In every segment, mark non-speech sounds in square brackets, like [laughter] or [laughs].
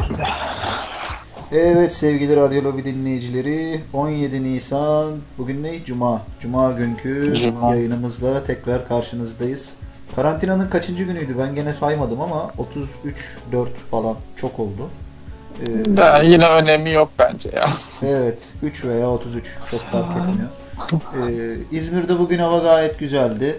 bir. Evet sevgili Radyo Lobi dinleyicileri 17 Nisan bugün ne? Cuma. Cuma günkü Cuma. yayınımızla tekrar karşınızdayız. Karantinanın kaçıncı günüydü? Ben gene saymadım ama 33 4 falan çok oldu. Ee, Da yine önemi yok bence ya. Evet 3 veya 33 çok fark etmiyor. Ee, İzmir'de bugün hava gayet güzeldi.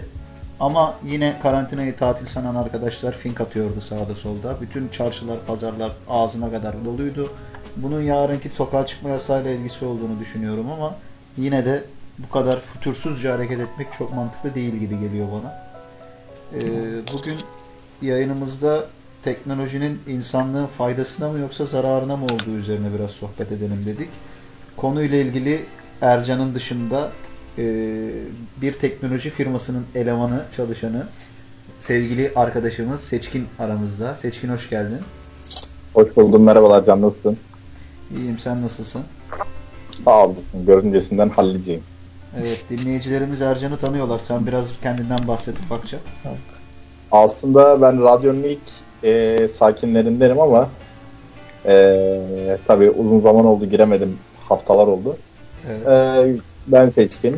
Ama yine karantinayı tatil sanan arkadaşlar fink atıyordu sağda solda. Bütün çarşılar, pazarlar ağzına kadar doluydu. Bunun yarınki sokağa çıkma yasağıyla ilgisi olduğunu düşünüyorum ama yine de bu kadar fütursuzca hareket etmek çok mantıklı değil gibi geliyor bana. Ee, bugün yayınımızda teknolojinin insanlığın faydasına mı yoksa zararına mı olduğu üzerine biraz sohbet edelim dedik. Konuyla ilgili Ercan'ın dışında e, bir teknoloji firmasının elemanı, çalışanı, sevgili arkadaşımız Seçkin aramızda. Seçkin hoş geldin. Hoş buldum. Merhabalar Can nasılsın? İyiyim sen nasılsın? Sağ olasın. Görüncesinden halledeceğim. Evet dinleyicilerimiz Ercan'ı tanıyorlar. Sen biraz kendinden bahset ufakça. Aslında ben radyonun ilk e, sakinlerindenim ama e, tabii uzun zaman oldu giremedim. Haftalar oldu. Evet. E, ben Seçkin.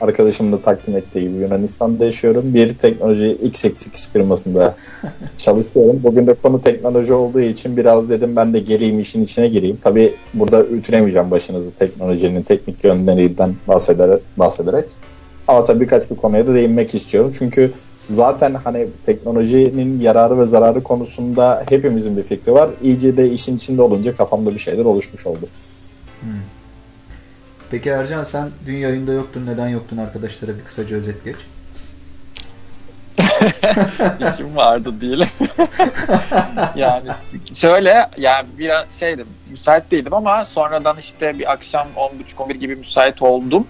Arkadaşımın da takdim ettiği gibi Yunanistan'da yaşıyorum. Bir teknoloji XXX firmasında [laughs] çalışıyorum. Bugün de konu teknoloji olduğu için biraz dedim ben de geleyim işin içine gireyim. Tabii burada ütülemeyeceğim başınızı teknolojinin teknik yönlerinden bahsederek. bahsederek. Ama tabii birkaç bir konuya da değinmek istiyorum. Çünkü zaten hani teknolojinin yararı ve zararı konusunda hepimizin bir fikri var. İyice de işin içinde olunca kafamda bir şeyler oluşmuş oldu. Hmm. Peki Ercan sen dün yayında yoktun. Neden yoktun arkadaşlara bir kısaca özet geç. [laughs] İşim vardı değil. [laughs] yani şöyle yani bir şeydim müsait değildim ama sonradan işte bir akşam 10.30-11 gibi müsait oldum.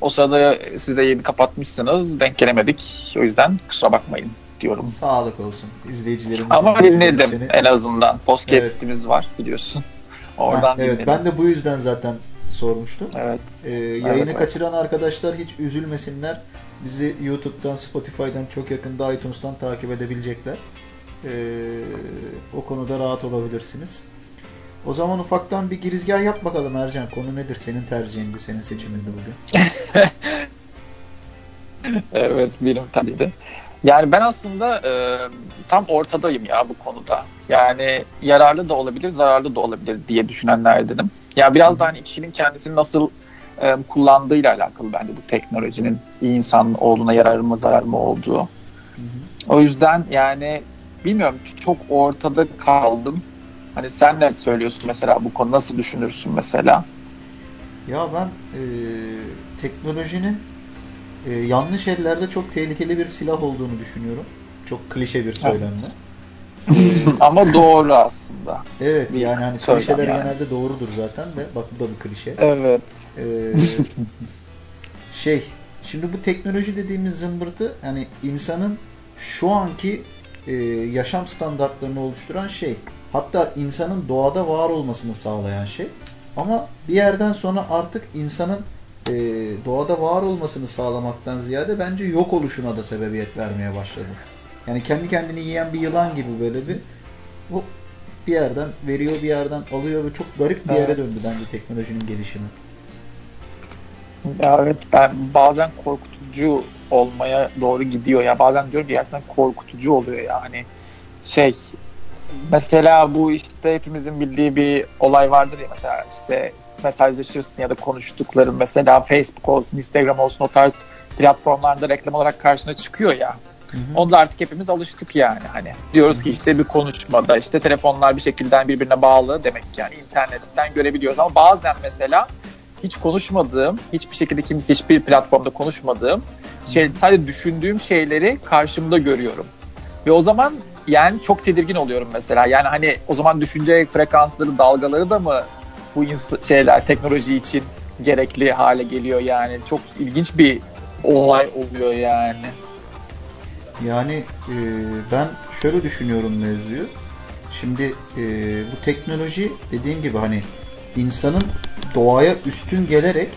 O sırada siz de yeni kapatmışsınız. Denk gelemedik. O yüzden kusura bakmayın diyorum. Sağlık olsun. İzleyicilerimiz Ama dinledim seni- en azından. Podcast'imiz Evet. var biliyorsun. Ha, Oradan evet dinledim. ben de bu yüzden zaten sormuştum. Evet. Ee, yayını evet. kaçıran arkadaşlar hiç üzülmesinler. Bizi YouTube'dan, Spotify'dan çok yakında iTunes'tan takip edebilecekler. Ee, o konuda rahat olabilirsiniz. O zaman ufaktan bir girizgah yap bakalım Ercan. Konu nedir? Senin tercihindi, senin seçimindi bugün. [laughs] Evet benim de. Yani ben aslında e, tam ortadayım ya bu konuda. Yani yararlı da olabilir, zararlı da olabilir diye düşünenlerdenim. Ya biraz da hani kişinin kendisini nasıl e, kullandığıyla alakalı bence bu teknolojinin iyi insan olduğuna yararı mı zarar mı olduğu. Hı hı. O yüzden yani bilmiyorum çok ortada kaldım. Hani sen ne söylüyorsun mesela bu konu nasıl düşünürsün mesela? Ya ben e, teknolojinin e, yanlış ellerde çok tehlikeli bir silah olduğunu düşünüyorum. Çok klişe bir söylemle. [laughs] Ama doğru aslında. Evet Bir yani hani klişeler yani. genelde doğrudur zaten de. Bak bu da bir klişe. Evet. Ee, şey şimdi bu teknoloji dediğimiz zımbırtı hani insanın şu anki e, yaşam standartlarını oluşturan şey. Hatta insanın doğada var olmasını sağlayan şey. Ama bir yerden sonra artık insanın e, doğada var olmasını sağlamaktan ziyade bence yok oluşuna da sebebiyet vermeye başladı. Yani kendi kendini yiyen bir yılan gibi böyle bir bu bir yerden veriyor bir yerden alıyor ve çok garip bir yere Evet. döndü bence teknolojinin gelişimi. Ya evet ben bazen korkutucu olmaya doğru gidiyor ya. Bazen diyorum ki gerçekten korkutucu oluyor yani. Şey mesela bu işte hepimizin bildiği bir olay vardır ya mesela işte mesajlaşırsın ya da konuştukların mesela Facebook olsun, Instagram olsun o tarz platformlarda reklam olarak karşına çıkıyor ya. Onda artık hepimiz alıştık yani hani. Diyoruz ki işte bir konuşmada işte telefonlar bir şekilde birbirine bağlı demek yani internetten görebiliyoruz ama bazen mesela hiç konuşmadığım, hiçbir şekilde kimse hiçbir platformda konuşmadığım şey sadece düşündüğüm şeyleri karşımda görüyorum. Ve o zaman yani çok tedirgin oluyorum mesela. Yani hani o zaman düşünce frekansları, dalgaları da mı bu ins- şeyler teknoloji için gerekli hale geliyor yani. Çok ilginç bir olay oluyor yani. Yani e, ben şöyle düşünüyorum mevzuyu. Şimdi e, bu teknoloji dediğim gibi hani insanın doğaya üstün gelerek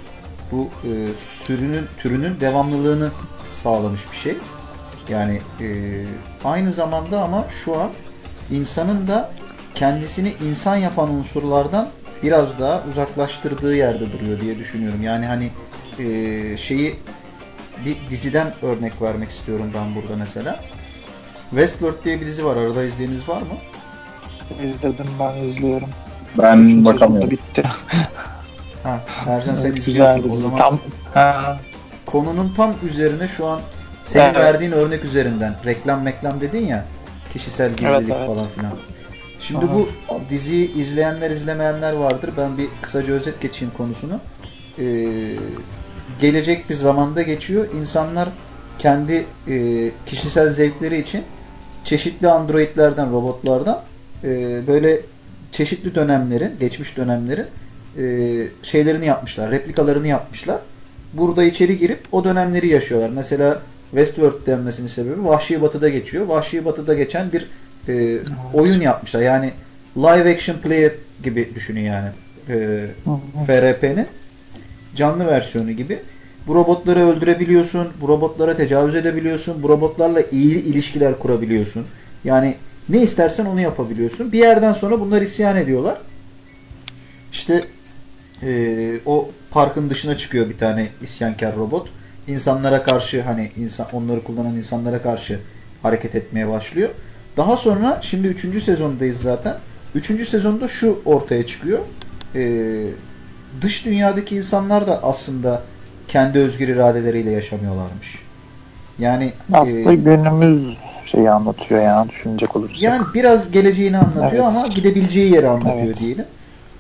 bu e, sürünün türünün devamlılığını sağlamış bir şey. Yani e, aynı zamanda ama şu an insanın da kendisini insan yapan unsurlardan biraz daha uzaklaştırdığı yerde duruyor diye düşünüyorum. Yani hani e, şeyi bir diziden örnek vermek istiyorum ben burada mesela. Westworld diye bir dizi var. Arada izleyeniniz var mı? İzledim ben izliyorum. Ben Üçüncü bakamıyorum. bitti. [laughs] Ha, Ercan sen Evet, izliyorsun. O zaman Tam ha, konunun tam üzerine şu an senin Evet. verdiğin örnek üzerinden reklam meklam dedin ya kişisel gizlilik evet. falan filan. Şimdi Aha. bu diziyi izleyenler izlemeyenler vardır. Ben bir kısaca özet geçeyim konusunu. Ee, gelecek bir zamanda geçiyor. İnsanlar kendi e, kişisel zevkleri için çeşitli androidlerden, robotlardan e, böyle çeşitli dönemlerin, geçmiş dönemlerin e, şeylerini yapmışlar, replikalarını yapmışlar. Burada içeri girip o dönemleri yaşıyorlar. Mesela Westworld denmesinin sebebi Vahşi Batı'da geçiyor. Vahşi Batı'da geçen bir e, oyun yapmışlar. Yani live action player gibi düşünün yani. E, FRP'nin canlı versiyonu gibi. Bu robotları öldürebiliyorsun, bu robotlara tecavüz edebiliyorsun, bu robotlarla iyi ilişkiler kurabiliyorsun. Yani ne istersen onu yapabiliyorsun. Bir yerden sonra bunlar isyan ediyorlar. İşte eee, o parkın dışına çıkıyor bir tane isyankar robot. İnsanlara karşı hani insan onları kullanan insanlara karşı hareket etmeye başlıyor. Daha sonra şimdi 3. sezondayız zaten. 3. sezonda şu ortaya çıkıyor. Eee, dış dünyadaki insanlar da aslında kendi özgür iradeleriyle yaşamıyorlarmış. Yani aslında eee, günümüz şeyi anlatıyor ya düşünecek olursak. yani biraz geleceğini anlatıyor Evet. ama gidebileceği yeri anlatıyor Evet. diyelim.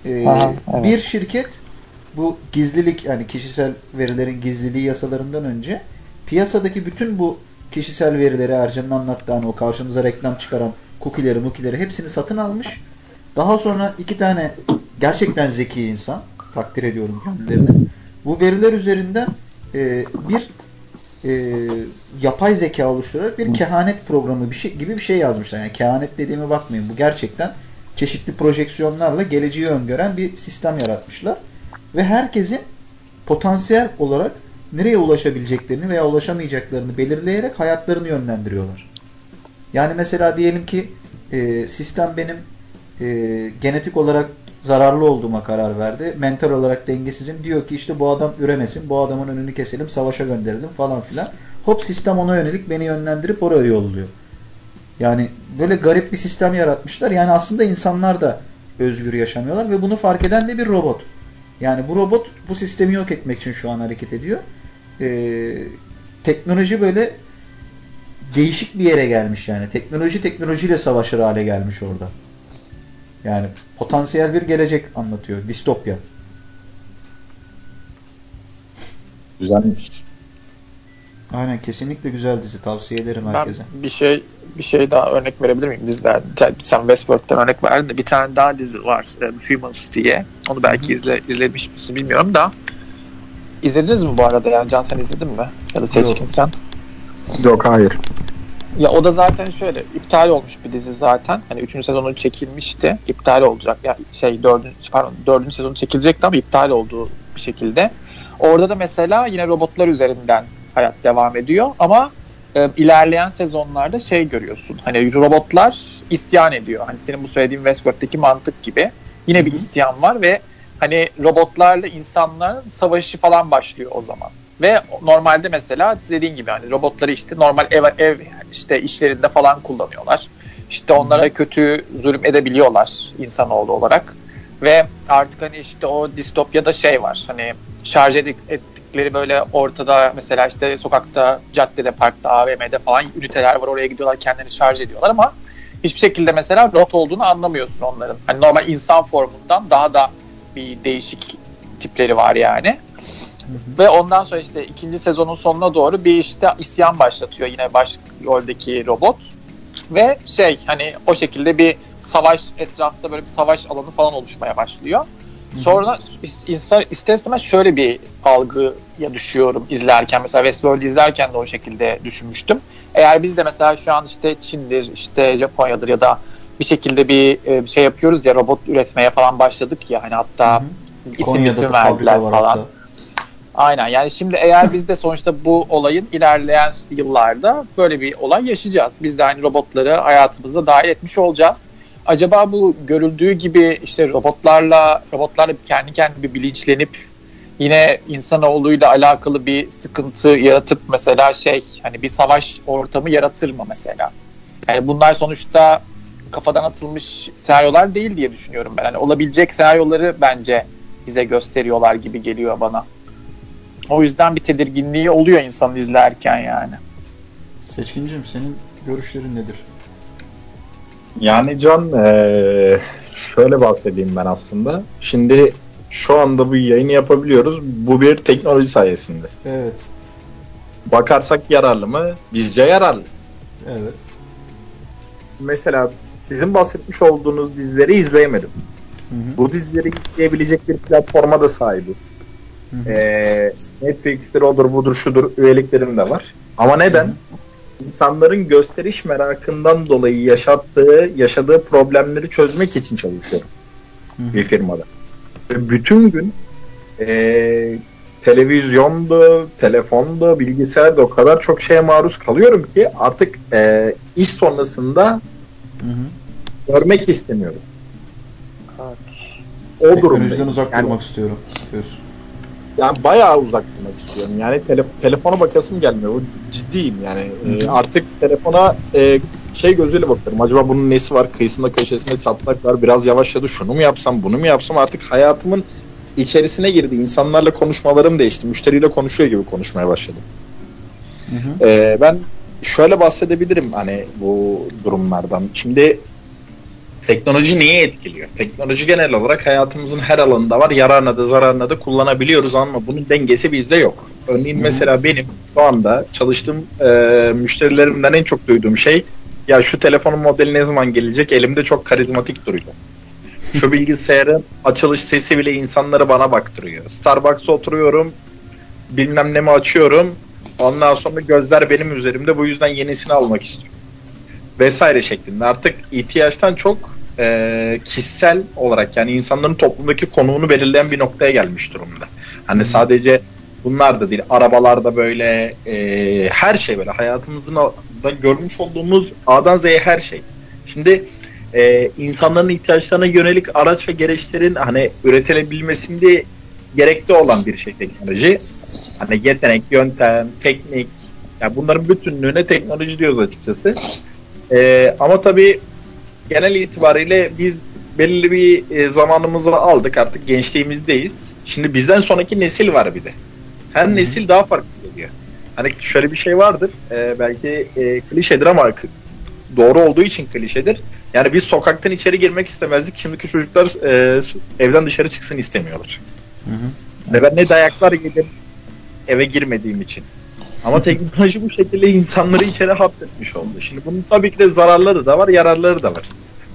Ee, Aha, evet. Bir şirket bu gizlilik yani kişisel verilerin gizliliği yasalarından önce piyasadaki bütün bu kişisel verileri Ercan'ın anlattığı hani o karşımıza reklam çıkaran cookie'leri, mukileri hepsini satın almış. Daha sonra iki tane gerçekten zeki insan takdir ediyorum kendilerini. Bu veriler üzerinden e, bir e, yapay zeka oluşturarak bir kehanet programı bir şey gibi bir şey yazmışlar. Yani kehanet dediğime bakmayın. Bu gerçekten çeşitli projeksiyonlarla geleceği öngören bir sistem yaratmışlar. Ve herkesin potansiyel olarak nereye ulaşabileceklerini veya ulaşamayacaklarını belirleyerek hayatlarını yönlendiriyorlar. Yani mesela diyelim ki e, sistem benim e, genetik olarak zararlı olduğuma karar verdi. Mental olarak dengesizim. Diyor ki işte bu adam üremesin. Bu adamın önünü keselim. Savaşa gönderelim falan filan. Hop sistem ona yönelik beni yönlendirip oraya yolluyor. Yani böyle garip bir sistem yaratmışlar. Yani aslında insanlar da özgür yaşamıyorlar ve bunu fark eden de bir robot. Yani bu robot bu sistemi yok etmek için şu an hareket ediyor. Ee, teknoloji böyle değişik bir yere gelmiş yani. Teknoloji teknolojiyle savaşır hale gelmiş orada. Yani potansiyel bir gelecek anlatıyor. Distopya. Güzelmiş. Aynen kesinlikle güzel dizi. Tavsiye ederim Ben herkese. bir şey bir şey daha örnek verebilir miyim bizden? Sen Westworld'dan örnek verdin de bir tane daha dizi var. e, Humans diye. Onu belki izle, izlemiş misin bilmiyorum da. İzlediniz mi bu arada yani Can sen izledin mi? Ya da Seçkin Yok. sen. Yok hayır. Ya o da zaten şöyle iptal olmuş bir dizi zaten. Hani 3. sezonu çekilmişti. İptal olacak. Ya şey 4. pardon 4. sezonu çekilecekti ama iptal olduğu bir şekilde. Orada da mesela yine robotlar üzerinden hayat devam ediyor ama e, ilerleyen sezonlarda şey görüyorsun. Hani robotlar isyan ediyor. Hani senin bu söylediğin Westworld'daki mantık gibi. Yine bir Hı hı. isyan var ve hani robotlarla insanların savaşı falan başlıyor o zaman. Ve normalde mesela dediğin gibi hani robotları işte normal ev ev işte işlerinde falan kullanıyorlar. İşte onlara kötü zulüm edebiliyorlar insanoğlu olarak. Ve artık hani işte o distopyada şey var. Hani şarj ettikleri böyle ortada mesela işte sokakta, caddede, parkta, AVM'de falan üniteler var. Oraya gidiyorlar kendilerini şarj ediyorlar ama hiçbir şekilde mesela robot olduğunu anlamıyorsun onların. Hani normal insan formundan daha da bir değişik tipleri var yani. Ve ondan sonra işte ikinci sezonun sonuna doğru bir işte isyan başlatıyor yine başroldeki robot. Ve şey hani o şekilde bir savaş etrafta böyle bir savaş alanı falan oluşmaya başlıyor. Sonra insan ister istemez şöyle bir algıya düşüyorum izlerken. Mesela Westworld izlerken de o şekilde düşünmüştüm. Eğer biz de mesela şu an işte Çin'dir, işte Japonya'dır ya da bir şekilde bir e, şey yapıyoruz ya robot üretmeye falan başladık ya hani hatta isim Konya'da isim verdiler falan. hatta. Aynen yani şimdi eğer biz de sonuçta bu olayın ilerleyen yıllarda böyle bir olay yaşayacağız. Biz de hani robotları hayatımıza dahil etmiş olacağız. acaba bu görüldüğü gibi işte robotlarla robotlarla kendi kendine bilinçlenip yine insanoğluyla alakalı bir sıkıntı yaratıp mesela şey hani bir savaş ortamı yaratır mı mesela? Yani bunlar sonuçta kafadan atılmış senaryolar değil diye düşünüyorum ben. Yani olabilecek senaryoları bence bize gösteriyorlar gibi geliyor bana. O yüzden bir tedirginliği oluyor insan izlerken yani. Seçkincim senin görüşlerin nedir? Yani Can eee, şöyle bahsedeyim ben aslında. Şimdi şu anda bu yayını yapabiliyoruz. Bu bir teknoloji sayesinde. Evet. Bakarsak yararlı mı? Bizce yararlı. Evet. Mesela sizin bahsetmiş olduğunuz dizileri izleyemedim. Hı hı. Bu dizileri izleyebilecek bir platforma da sahibim. Hı hı. Ee, Netflix'tir, odur, budur, şudur üyeliklerim de var. Ama neden? İnsanların gösteriş merakından dolayı yaşattığı, yaşadığı problemleri çözmek için çalışıyorum bir firmada. Ve bütün gün ee, televizyonda, telefonda, bilgisayarda o kadar çok şeye maruz kalıyorum ki artık ee, iş sonrasında Hı hı. görmek istemiyorum. O Teknolojiden durumdayım. uzak Yani- durmak istiyorum diyorsun. Yani bayağı uzak durmak istiyorum. Yani tele, telefona bakasım gelmiyor. Bu ciddiyim yani. Ee, hı. artık telefona e, şey gözüyle bakıyorum. Acaba bunun nesi var? Kıyısında köşesinde çatlak var. Biraz yavaşladı. Şunu mu yapsam, bunu mu yapsam? Artık hayatımın içerisine girdi. İnsanlarla konuşmalarım değişti. Müşteriyle konuşuyor gibi konuşmaya başladım. Hı hı. Ee, ben şöyle bahsedebilirim hani bu durumlardan. Şimdi teknoloji niye etkiliyor? Teknoloji genel olarak hayatımızın her alanında var. Yararına da zararına da kullanabiliyoruz ama bunun dengesi bizde yok. Örneğin mesela benim şu anda çalıştığım e, müşterilerimden en çok duyduğum şey ya şu telefonun modeli ne zaman gelecek? Elimde çok karizmatik duruyor. Şu [laughs] bilgisayarın açılış sesi bile insanları bana baktırıyor. Starbucks'a oturuyorum, bilmem ne mi açıyorum. Ondan sonra gözler benim üzerimde. Bu yüzden yenisini almak istiyorum. Vesaire şeklinde. Artık ihtiyaçtan çok e, kişisel olarak yani insanların toplumdaki konuğunu belirleyen bir noktaya gelmiş durumda. Hani sadece bunlar da değil. Arabalarda böyle e, her şey böyle hayatımızın da görmüş olduğumuz A'dan Z'ye her şey. Şimdi e, insanların ihtiyaçlarına yönelik araç ve gereçlerin hani üretilebilmesinde gerekli olan bir şey teknoloji. Hani yetenek, yöntem, teknik yani bunların bütünlüğüne teknoloji diyoruz açıkçası. Ee, ama tabii genel itibariyle biz belirli bir e, zamanımızı aldık artık gençliğimizdeyiz. Şimdi bizden sonraki nesil var bir de. Her Hı hı. nesil daha farklı geliyor. Hani şöyle bir şey vardır. e, belki e, klişedir ama doğru olduğu için klişedir. Yani biz sokaktan içeri girmek istemezdik. Şimdiki çocuklar e, evden dışarı çıksın istemiyorlar. Hı hı. Ve ben ne dayaklar yedim eve girmediğim için. Ama teknoloji bu şekilde insanları içeri hapsetmiş oldu. Şimdi bunun tabii ki de zararları da var, yararları da var.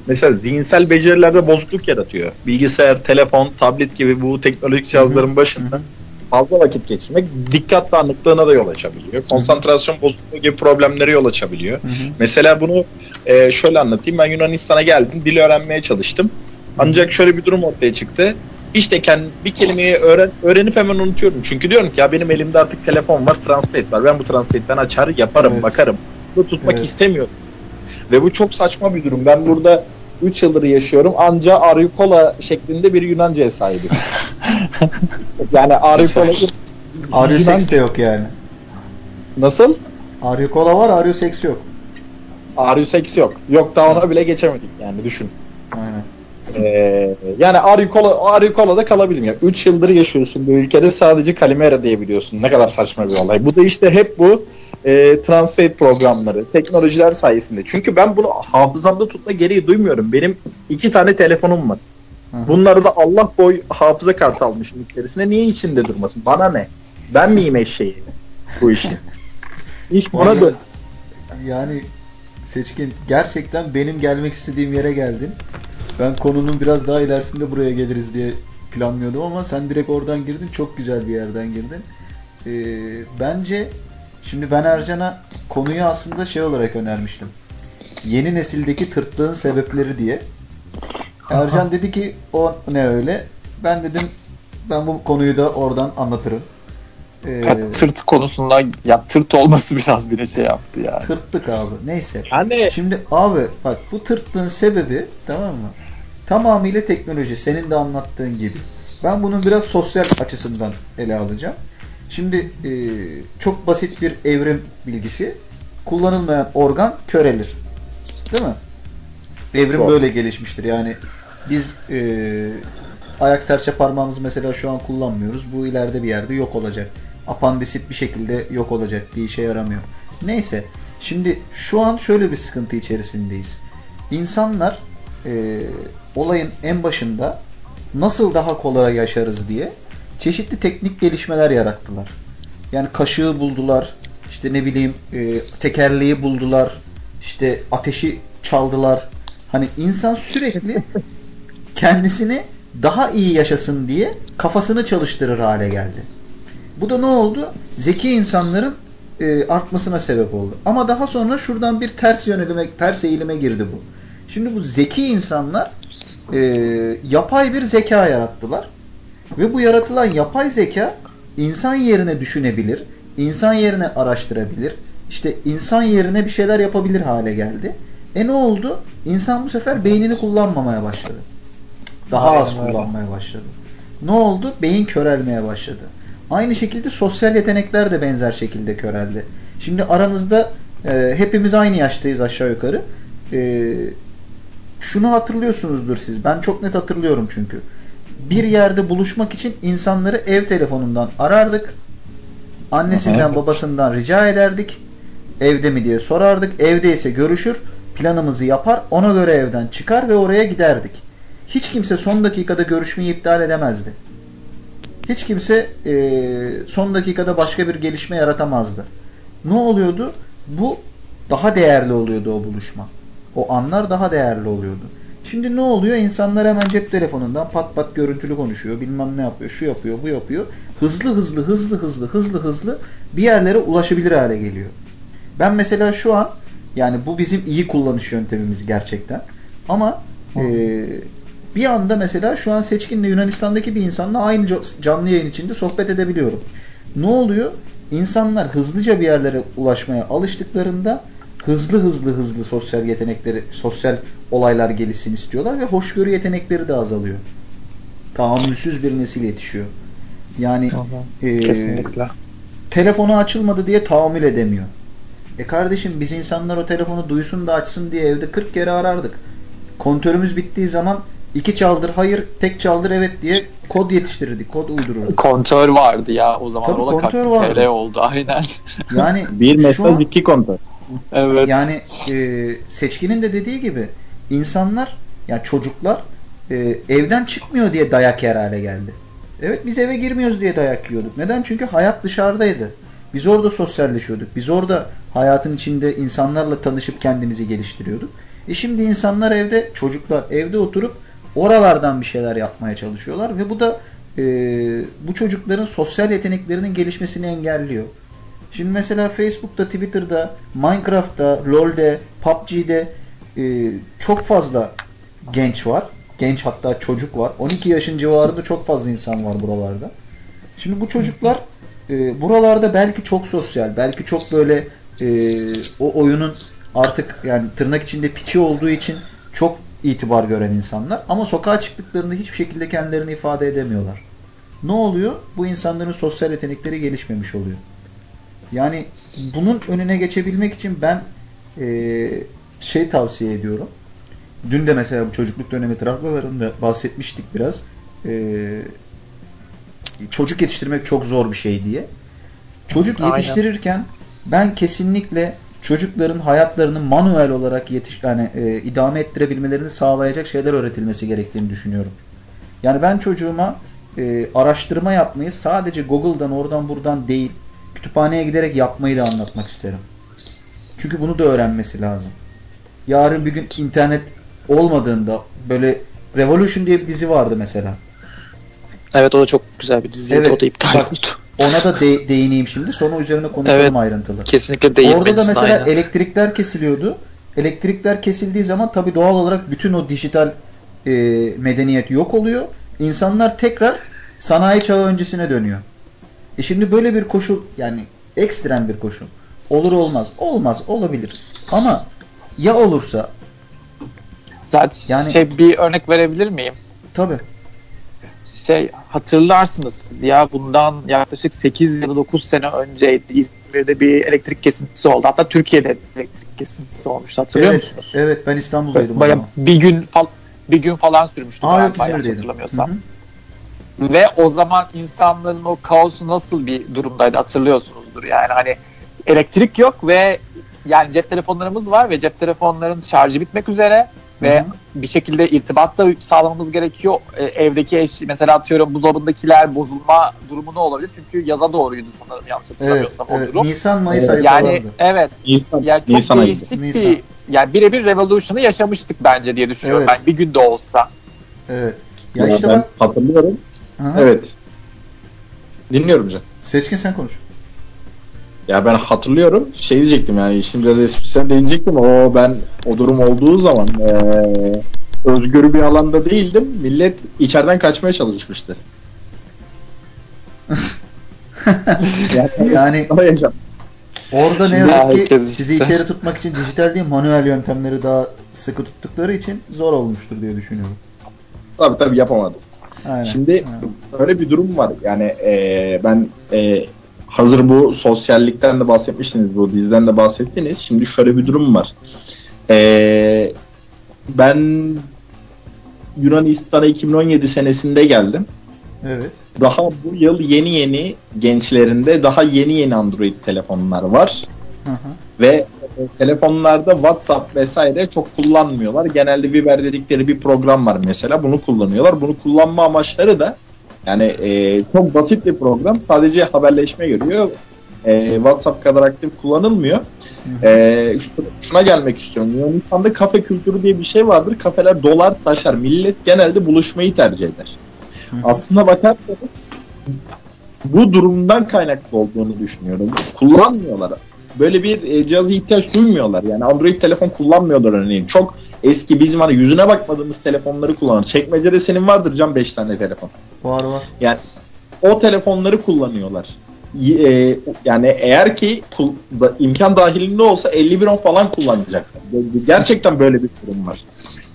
Mesela zihinsel becerilerde bozukluk yaratıyor. Bilgisayar, telefon, tablet gibi bu teknolojik cihazların başında fazla vakit geçirmek dikkat dağınıklığına da yol açabiliyor. Konsantrasyon bozukluğu gibi problemlere yol açabiliyor. Hı hı. Mesela bunu e, şöyle anlatayım. Ben Yunanistan'a geldim. Dil öğrenmeye çalıştım. Ancak şöyle bir durum ortaya çıktı. İşte kendi bir kelimeyi öğren, öğrenip hemen unutuyorum. Çünkü diyorum ki ya benim elimde artık telefon var, translate var. Ben bu translate'den açar, yaparım, Evet. bakarım. Bunu tutmak Evet. istemiyorum. Ve bu çok saçma bir durum. Ben burada 3 yıldır yaşıyorum. Anca Arikola şeklinde bir Yunanca'ya sahibim. [laughs] yani Arikola Aryo seks de yok yani. Nasıl? Aryo kola var, aryo seks yok. Arius yok. Yok daha ona bile geçemedik yani düşün. Aynen. Ee, yani Arikola, Arikola'da kalabilirim ya. 3 yıldır yaşıyorsun bu ülkede sadece Kalimera diyebiliyorsun. Ne kadar saçma bir olay. Bu da işte hep bu e, translate programları, teknolojiler sayesinde. Çünkü ben bunu hafızamda tutma gereği duymuyorum. Benim iki tane telefonum var. Bunları da Allah boy hafıza kartı almışım içerisine. Niye içinde durmasın? Bana ne? Ben miyim eşeği bu işin? [laughs] İş Vallahi- dön. Yani Seçkin gerçekten benim gelmek istediğim yere geldin. Ben konunun biraz daha ilerisinde buraya geliriz diye planlıyordum ama sen direkt oradan girdin. Çok güzel bir yerden girdin. Ee, bence şimdi ben Ercan'a konuyu aslında şey olarak önermiştim. Yeni nesildeki tırtlığın sebepleri diye. Ercan dedi ki o ne öyle? Ben dedim ben bu konuyu da oradan anlatırım. Ee, Ya tırt konusunda ya tırt olması [laughs] biraz bile şey yaptı yani. tırttık abi. Neyse. Yani Şimdi abi bak bu tırtlığın sebebi tamam mı? Tamamıyla teknoloji. Senin de anlattığın gibi. Ben bunun biraz sosyal açısından ele alacağım. Şimdi e, çok basit bir evrim bilgisi. Kullanılmayan organ körelir. Değil mi? Evrim Doğru. böyle gelişmiştir. Yani biz e, ayak serçe parmağımızı mesela şu an kullanmıyoruz. Bu ileride bir yerde yok olacak. Apandisit bir şekilde yok olacak. Bir işe yaramıyor. Neyse. Şimdi şu an şöyle bir sıkıntı içerisindeyiz. İnsanlar e, olayın en başında nasıl daha kolay yaşarız diye çeşitli teknik gelişmeler yarattılar. Yani kaşığı buldular, işte ne bileyim e, tekerleği buldular, işte ateşi çaldılar. Hani insan sürekli [laughs] kendisini daha iyi yaşasın diye kafasını çalıştırır hale geldi. Bu da ne oldu? Zeki insanların e, artmasına sebep oldu. Ama daha sonra şuradan bir ters yönelime, ters eğilime girdi bu. Şimdi bu zeki insanlar e, yapay bir zeka yarattılar. Ve bu yaratılan yapay zeka insan yerine düşünebilir, insan yerine araştırabilir, işte insan yerine bir şeyler yapabilir hale geldi. E ne oldu? İnsan bu sefer beynini kullanmamaya başladı. Daha Aynen az kullanmaya başladı. Ne oldu? Beyin körelmeye başladı. Aynı şekilde sosyal yetenekler de benzer şekilde köreldi. Şimdi aranızda e, hepimiz aynı yaştayız aşağı yukarı. E, şunu hatırlıyorsunuzdur siz. Ben çok net hatırlıyorum çünkü. Bir yerde buluşmak için insanları ev telefonundan arardık. Annesinden babasından rica ederdik. Evde mi diye sorardık. Evdeyse görüşür. Planımızı yapar. Ona göre evden çıkar ve oraya giderdik. Hiç kimse son dakikada görüşmeyi iptal edemezdi. Hiç kimse eee, son dakikada başka bir gelişme yaratamazdı. Ne oluyordu? Bu daha değerli oluyordu o buluşma. O anlar daha değerli oluyordu. Şimdi ne oluyor? İnsanlar hemen cep telefonundan pat pat görüntülü konuşuyor. Bilmem ne yapıyor. Şu yapıyor, bu yapıyor. Hızlı hızlı, hızlı hızlı, hızlı hızlı bir yerlere ulaşabilir hale geliyor. Ben mesela şu an yani bu bizim iyi kullanış yöntemimiz gerçekten. Ama eee, bir anda mesela şu an Seçkin'le Yunanistan'daki bir insanla aynı ca- canlı yayın içinde sohbet edebiliyorum. Ne oluyor? İnsanlar hızlıca bir yerlere ulaşmaya alıştıklarında hızlı hızlı hızlı sosyal yetenekleri, sosyal olaylar gelişsin istiyorlar ve hoşgörü yetenekleri de azalıyor. Tahammülsüz bir nesil yetişiyor. Yani eee, Kesinlikle. telefonu açılmadı diye tahammül edemiyor. E kardeşim biz insanlar o telefonu duysun da açsın diye evde 40 kere arardık. Kontörümüz bittiği zaman iki çaldır hayır, tek çaldır evet diye kod yetiştirirdik, kod uydururduk. Kontör vardı ya o zaman. Tabii o da kontör kalktı, vardı. TL oldu aynen. Yani Bir mesaj an- iki kontrol. Evet. yani e, seçkinin de dediği gibi insanlar yani çocuklar e, evden çıkmıyor diye dayak yer hale geldi. Evet biz eve girmiyoruz diye dayak yiyorduk. Neden? Çünkü hayat dışarıdaydı. Biz orada sosyalleşiyorduk. Biz orada hayatın içinde insanlarla tanışıp kendimizi geliştiriyorduk. E şimdi insanlar evde, çocuklar evde oturup oralardan bir şeyler yapmaya çalışıyorlar ve bu da e, bu çocukların sosyal yeteneklerinin gelişmesini engelliyor. Şimdi mesela Facebook'ta, Twitter'da, Minecraft'ta, LoL'de, PUBG'de e, çok fazla genç var. Genç hatta çocuk var. 12 yaşın civarında çok fazla insan var buralarda. Şimdi bu çocuklar e, buralarda belki çok sosyal, belki çok böyle e, o oyunun artık yani tırnak içinde piçi olduğu için çok itibar gören insanlar. Ama sokağa çıktıklarında hiçbir şekilde kendilerini ifade edemiyorlar. Ne oluyor? Bu insanların sosyal yetenekleri gelişmemiş oluyor. Yani bunun önüne geçebilmek için ben e, şey tavsiye ediyorum. Dün de mesela bu çocukluk dönemi travmalarında bahsetmiştik biraz. E, çocuk yetiştirmek çok zor bir şey diye. Çocuk Aynen. yetiştirirken ben kesinlikle çocukların hayatlarını manuel olarak yetiş yani e, idame ettirebilmelerini sağlayacak şeyler öğretilmesi gerektiğini düşünüyorum. Yani ben çocuğuma e, araştırma yapmayı sadece Google'dan oradan buradan değil kütüphaneye giderek yapmayı da anlatmak isterim. Çünkü bunu da öğrenmesi lazım. Yarın bir gün internet olmadığında böyle Revolution diye bir dizi vardı mesela. Evet o da çok güzel bir diziydi. Evet. O da iptal Bak, oldu. Ona da de- değineyim şimdi. Sonra üzerine konuşalım Evet. ayrıntılı. Kesinlikle değil. Orada da mesela aynen. elektrikler kesiliyordu. Elektrikler kesildiği zaman tabii doğal olarak bütün o dijital e, medeniyet yok oluyor. İnsanlar tekrar sanayi çağı öncesine dönüyor. E şimdi böyle bir koşul yani ekstrem bir koşul. Olur olmaz. Olmaz olabilir. Ama ya olursa Zaten Yani- şey bir örnek verebilir miyim? tabi. Şey hatırlarsınız ya bundan yaklaşık 8 ya da 9 sene önceydi İzmir'de bir elektrik kesintisi oldu. Hatta Türkiye'de elektrik kesintisi olmuştu. Hatırlıyor Evet, musunuz? evet ben İstanbul'daydım o Bayağı bir gün fal bir gün falan sürmüştü. Aa yok hatırlamıyorsam. Hı hı. Ve o zaman insanların o kaosu nasıl bir durumdaydı hatırlıyorsunuzdur. Yani hani elektrik yok ve yani cep telefonlarımız var ve cep telefonların şarjı bitmek üzere ve Hı hı. bir şekilde irtibat da sağlamamız gerekiyor. E, evdeki eş mesela atıyorum buzdolabındakiler bozulma durumu ne olabilir? Çünkü yaza doğruydu sanırım yanlış Evet, hatırlamıyorsam o evet. durum. Nisan Mayıs Evet. ayı Yani falandı. evet Nisan, yani çok Nisan değişik Nisan. bir yani birebir revolution'ı yaşamıştık bence diye düşünüyorum Evet. ben bir günde olsa. Evet. Ya Ya işte ben bak. hatırlıyorum. Hı. Evet. Dinliyorum Can. Seçkin sen konuş. Ya ben hatırlıyorum. Şey diyecektim yani işin biraz esprisine değinecektim. O ben o durum olduğu zaman eee özgür bir alanda değildim. Millet içeriden kaçmaya çalışmıştı. [laughs] Yani orada ne Şimdi yazık ki herkes sizi içeri tutmak için dijital değil manuel yöntemleri daha sıkı tuttukları için zor olmuştur diye düşünüyorum. Tabii tabii yapamadım. Aynen. Şimdi Ha. öyle bir durum var. Yani eee, ben eee, hazır bu sosyallikten de bahsetmiştiniz, bu diziden de bahsettiniz. Şimdi şöyle bir durum var. Eee, ben Yunanistan'a 2017 senesinde geldim. Evet. Daha bu yıl yeni yeni gençlerinde daha yeni yeni Android telefonlar var. Hı hı. Ve e, telefonlarda WhatsApp vesaire çok kullanmıyorlar. Genelde Viber dedikleri bir program var mesela. Bunu kullanıyorlar. Bunu kullanma amaçları da yani e, çok basit bir program. Sadece haberleşme görüyor. E, WhatsApp kadar aktif kullanılmıyor. Hı hı. E, şu- şuna gelmek istiyorum. Yunanistan'da kafe kültürü diye bir şey vardır. Kafeler dolar taşar. Millet genelde buluşmayı tercih eder. Hı. Aslında bakarsanız bu durumdan kaynaklı olduğunu düşünüyorum. Kullanmıyorlar. Böyle bir e, cihaza ihtiyaç duymuyorlar. Yani Android telefon kullanmıyorlar örneğin. Çok eski bizim hani yüzüne bakmadığımız telefonları kullanan. Çekmecede senin vardır can 5 tane telefon. Var var. Yani o telefonları kullanıyorlar. E, yani eğer ki imkan dahilinde olsa 5110 falan kullanacaklar. Gerçekten böyle bir durum var.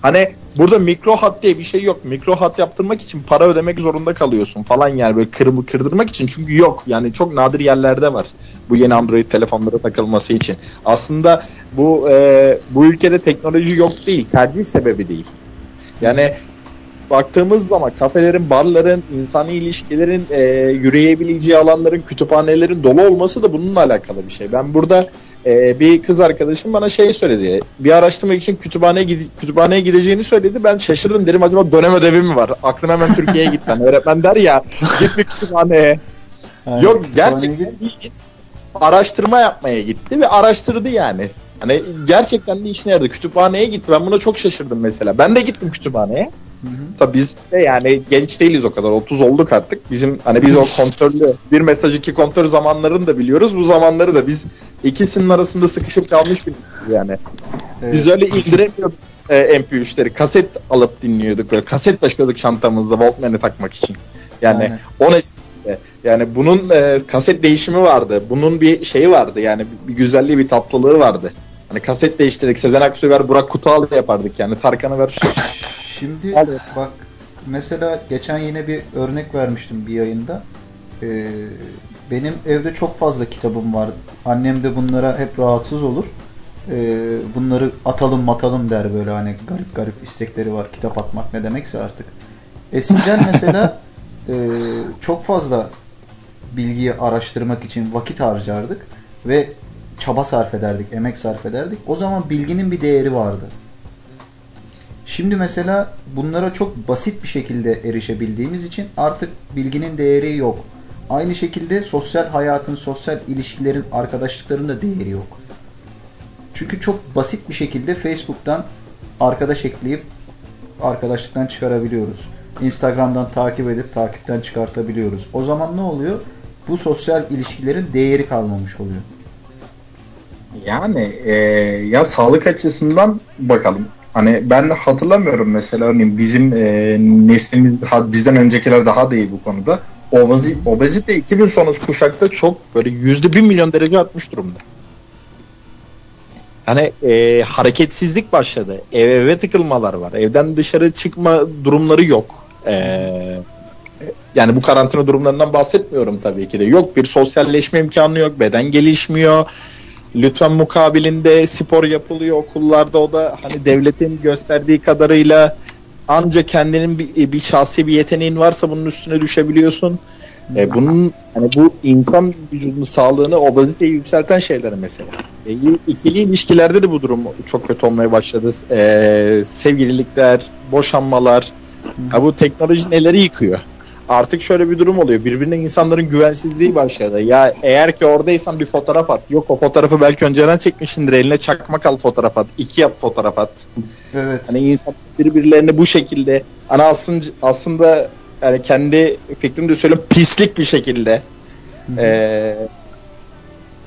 Hani burada mikro hat diye bir şey yok. Mikro hat yaptırmak için para ödemek zorunda kalıyorsun falan yani böyle kırımı kırdırmak için çünkü yok. Yani çok nadir yerlerde var bu yeni Android telefonlara takılması için. Aslında bu e, bu ülkede teknoloji yok değil, tercih sebebi değil. Yani baktığımız zaman kafelerin, barların, insani ilişkilerin e, yürüyebileceği alanların, kütüphanelerin dolu olması da bununla alakalı bir şey. Ben burada e, bir kız arkadaşım bana şey söyledi. Bir araştırma için kütüphaneye, gide- kütüphaneye gideceğini söyledi. Ben şaşırdım dedim acaba dönem ödevi mi var? Aklım hemen Türkiye'ye gitti. Hani öğretmen der ya git bir kütüphaneye. Aynen. Yok gerçekten git. bildiğin araştırma yapmaya gitti ve araştırdı yani. Hani gerçekten de işine yaradı. Kütüphaneye gitti. Ben buna çok şaşırdım mesela. Ben de gittim kütüphaneye. Tabii biz de yani genç değiliz o kadar. 30 olduk artık. Bizim hani biz o kontörlü bir mesaj iki kontör zamanlarını da biliyoruz. Bu zamanları da biz ikisinin arasında sıkışıp kalmış birisiz yani. Evet. Biz öyle indiremiyorduk e, MP3'leri. Kaset alıp dinliyorduk. Böyle kaset taşıyorduk çantamızda Walkman'e takmak için. Yani Aynen. o nesil işte. Yani bunun e, kaset değişimi vardı. Bunun bir şeyi vardı. Yani bir, güzelliği, bir tatlılığı vardı. Hani kaset değiştirdik. Sezen Aksu'yu ver, Burak Kutualı yapardık yani. Tarkan'ı ver. [laughs] Şimdi Hadi. bak mesela geçen yine bir örnek vermiştim bir yayında. Ee, benim evde çok fazla kitabım var. Annem de bunlara hep rahatsız olur. Ee, bunları atalım matalım der böyle hani garip garip istekleri var. Kitap atmak ne demekse artık. Eskiden mesela [laughs] e, çok fazla bilgiyi araştırmak için vakit harcardık ve çaba sarf ederdik, emek sarf ederdik. O zaman bilginin bir değeri vardı. Şimdi mesela bunlara çok basit bir şekilde erişebildiğimiz için artık bilginin değeri yok. Aynı şekilde sosyal hayatın, sosyal ilişkilerin, arkadaşlıkların da değeri yok. Çünkü çok basit bir şekilde Facebook'tan arkadaş ekleyip arkadaşlıktan çıkarabiliyoruz. Instagram'dan takip edip takipten çıkartabiliyoruz. O zaman ne oluyor? Bu sosyal ilişkilerin değeri kalmamış oluyor. Yani e, ya sağlık açısından bakalım. Hani ben hatırlamıyorum mesela örneğin bizim e, neslimiz bizden öncekiler daha değil bu konuda. obezi, obezite 2000 sonrası kuşakta çok böyle yüzde bir milyon derece artmış durumda. Hani e, hareketsizlik başladı. Ev eve tıkılmalar var. Evden dışarı çıkma durumları yok. E, yani bu karantina durumlarından bahsetmiyorum tabii ki de. Yok bir sosyalleşme imkanı yok. Beden gelişmiyor. Lütfen mukabilinde spor yapılıyor okullarda. O da hani devletin gösterdiği kadarıyla ancak kendinin bir, bir şahsi bir yeteneğin varsa bunun üstüne düşebiliyorsun. E, bunun hani bu insan vücudunun sağlığını obeziteyi yükselten şeyler mesela. E, ikili ilişkilerde de bu durum çok kötü olmaya başladı. E, sevgililikler, boşanmalar. Ha, bu teknoloji neleri yıkıyor? Artık şöyle bir durum oluyor. Birbirine insanların güvensizliği başladı. Ya eğer ki oradaysan bir fotoğraf at. Yok o fotoğrafı belki önceden çekmişsindir. Eline çakmak al fotoğraf at. İki yap fotoğraf at. Evet. Hani insan birbirlerini bu şekilde hani aslında aslında yani kendi fikrimi de söyleyeyim pislik bir şekilde eee,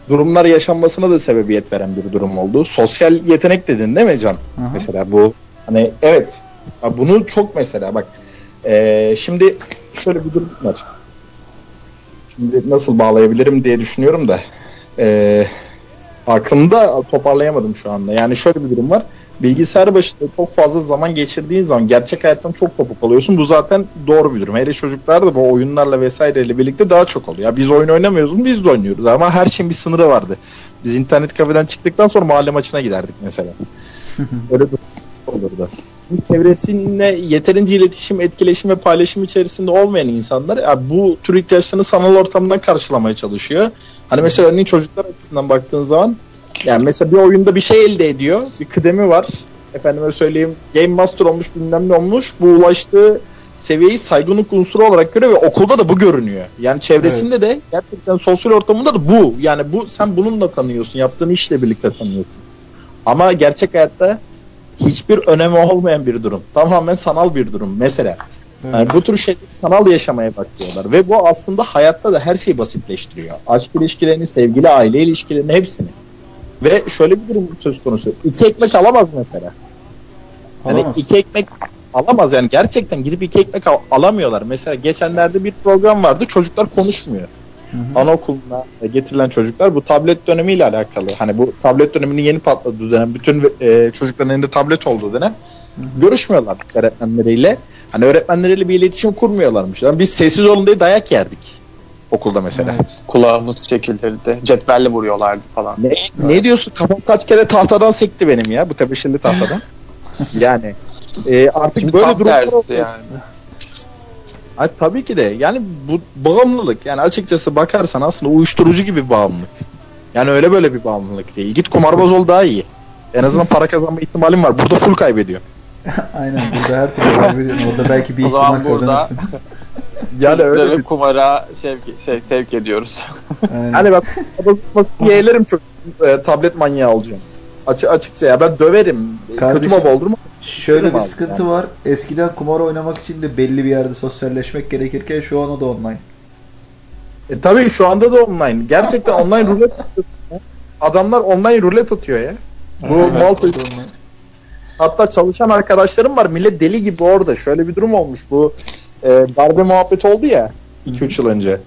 durumlar yaşanmasına da sebebiyet veren bir durum oldu. Sosyal yetenek dedin değil mi Can? Hı hı. Mesela bu hani evet bunu çok mesela bak eee, şimdi şöyle bir durum var. Şimdi nasıl bağlayabilirim diye düşünüyorum da eee aklımda toparlayamadım şu anda. Yani şöyle bir durum var bilgisayar başında çok fazla zaman geçirdiğin zaman gerçek hayattan çok kopuk oluyorsun. Bu zaten doğru bir durum. Hele çocuklar da bu oyunlarla vesaireyle birlikte daha çok oluyor. Ya biz oyun oynamıyoruz mu? Biz de oynuyoruz. Ama her şeyin bir sınırı vardı. Biz internet kafeden çıktıktan sonra mahalle maçına giderdik mesela. Öyle bir olurdu. Çevresiyle yeterince iletişim, etkileşim ve paylaşım içerisinde olmayan insanlar ya bu tür ihtiyaçlarını sanal ortamdan karşılamaya çalışıyor. Hani mesela örneğin çocuklar açısından baktığın zaman yani mesela bir oyunda bir şey elde ediyor. Bir kıdemi var. Efendime söyleyeyim Game Master olmuş bilmem ne olmuş. Bu ulaştığı seviyeyi saygınlık unsuru olarak görüyor ve okulda da bu görünüyor. Yani çevresinde de gerçekten sosyal ortamında da bu. Yani bu sen bununla tanıyorsun. Yaptığın işle birlikte tanıyorsun. Ama gerçek hayatta hiçbir önemi olmayan bir durum. Tamamen sanal bir durum. Mesela Evet. yani bu tür şeyleri sanal yaşamaya başlıyorlar ve bu aslında hayatta da her şeyi basitleştiriyor. Aşk ilişkilerini, sevgili aile ilişkilerini hepsini. Ve şöyle bir durum söz konusu. İki ekmek alamaz mesela. Alamaz. iki ekmek alamaz yani gerçekten gidip iki ekmek al- alamıyorlar. Mesela geçenlerde bir program vardı çocuklar konuşmuyor. Hı hı. Anaokuluna getirilen çocuklar bu tablet dönemiyle alakalı. Hani bu tablet döneminin yeni patladığı dönem bütün e, çocukların elinde tablet olduğu dönem görüşmüyorlar öğretmenleriyle. Hani öğretmenleriyle bir iletişim kurmuyorlarmış. Yani biz sessiz olun diye dayak yerdik okulda mesela. Evet. Kulağımız çekilirdi. Cetvelle vuruyorlardı falan. Ne, ne diyorsun? Kafam kaç kere tahtadan sekti benim ya bu tebeşirli tahtadan. [laughs] yani e, artık Şimdi böyle durumlar yani. Ay, tabii ki de. Yani bu bağımlılık. Yani açıkçası bakarsan aslında uyuşturucu gibi bir bağımlılık. Yani öyle böyle bir bağımlılık değil. Git kumarbaz ol daha iyi. En azından para kazanma ihtimalin var. Burada full kaybediyor. [laughs] Aynen burada her türlü kaybediyorsun. Orada belki bir ihtimal burada- kazanırsın. [laughs] Yani öyle bir... kumara sevk, şey, sevk ediyoruz. Aynen. Hani bak kumarbaz yeğlerim çok. E, tablet manyağı olacağım. Açı, açıkça ya ben döverim. Kardeşim, Kötü baba oldurma. Şöyle bir sıkıntı var. Eskiden kumar oynamak için de belli bir yerde sosyalleşmek gerekirken şu an o da online. E, tabii şu anda da online. Gerçekten online rulet. Adamlar online rulet atıyor ya. Bu Evet, Malta. Hatta çalışan arkadaşlarım var. Millet deli gibi orada. Şöyle bir durum olmuş. Bu e, darbe muhabbeti oldu ya 2-3 yıl önce.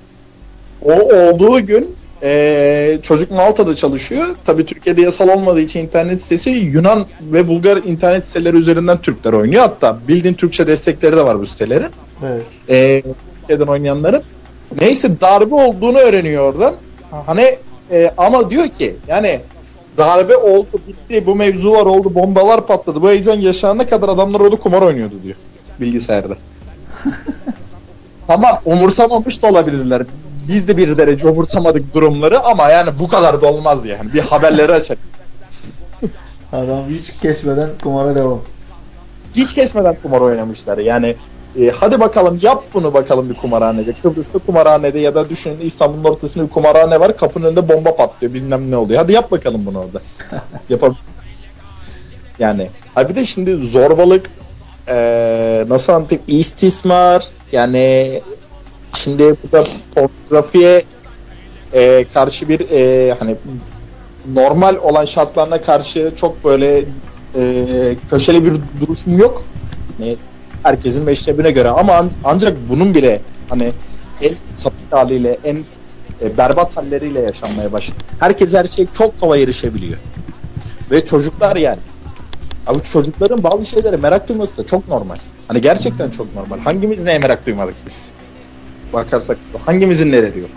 O olduğu gün e, çocuk Malta'da çalışıyor. Tabii Türkiye'de yasal olmadığı için internet sitesi Yunan ve Bulgar internet siteleri üzerinden Türkler oynuyor. Hatta bildiğin Türkçe destekleri de var bu sitelerin. Evet. E, Türkiye'den oynayanların. Neyse darbe olduğunu öğreniyor oradan. Hani e, ama diyor ki yani darbe oldu bitti bu mevzular oldu bombalar patladı bu heyecan yaşanana kadar adamlar orada kumar oynuyordu diyor bilgisayarda. [laughs] Tamam umursamamış da olabilirler. Biz de bir derece umursamadık durumları ama yani bu kadar da olmaz yani. Bir haberleri açar. [laughs] Adam hiç kesmeden kumara devam. Hiç kesmeden kumar oynamışlar. Yani e, hadi bakalım yap bunu bakalım bir kumarhanede. Kıbrıs'ta kumarhanede ya da düşünün İstanbul'un ortasında bir kumarhane var. Kapının önünde bomba patlıyor bilmem ne oluyor. Hadi yap bakalım bunu orada. [laughs] Yapalım. Yani ha bir de şimdi zorbalık e, nasıl anlatayım istismar yani şimdi burada pornografiye e, karşı bir e, hani normal olan şartlarına karşı çok böyle e, köşeli bir duruşum yok. Hani herkesin meşrebine göre ama an- ancak bunun bile hani en sapık haliyle, en e, berbat halleriyle yaşanmaya başladı. Herkes her şey çok kolay erişebiliyor. Ve çocuklar yani. Abi çocukların bazı şeylere merak duyması da çok normal. Hani gerçekten çok normal. Hangimiz neye merak duymadık biz? Bakarsak hangimizin neleri yok?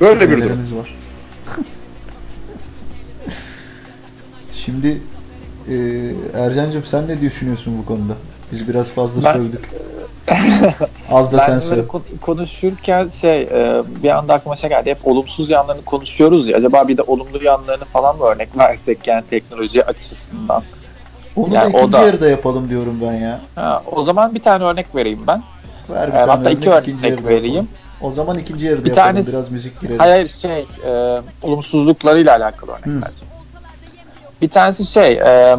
Böyle bir durum. Var. Şimdi e, Ercan'cığım sen ne düşünüyorsun bu konuda? Biz biraz fazla Ben- sövdük. [laughs] Az da sen ben söyle. böyle kon- konuşurken şey e, bir anda aklıma şey geldi. Hep olumsuz yanlarını konuşuyoruz ya. Acaba bir de olumlu yanlarını falan mı örnek versek yani teknoloji açısından? Onu Yani da o ikinci da- yarıda yapalım diyorum ben ya. Ha, o zaman bir tane örnek vereyim ben. Ver bir E, tane hatta iki örnek, vereyim. O zaman ikinci yarıda Bir yapalım. tanesi- Biraz müzik girelim. Hayır şey e, olumsuzluklarıyla alakalı örnek Hı. vereceğim. Bir tanesi şey e,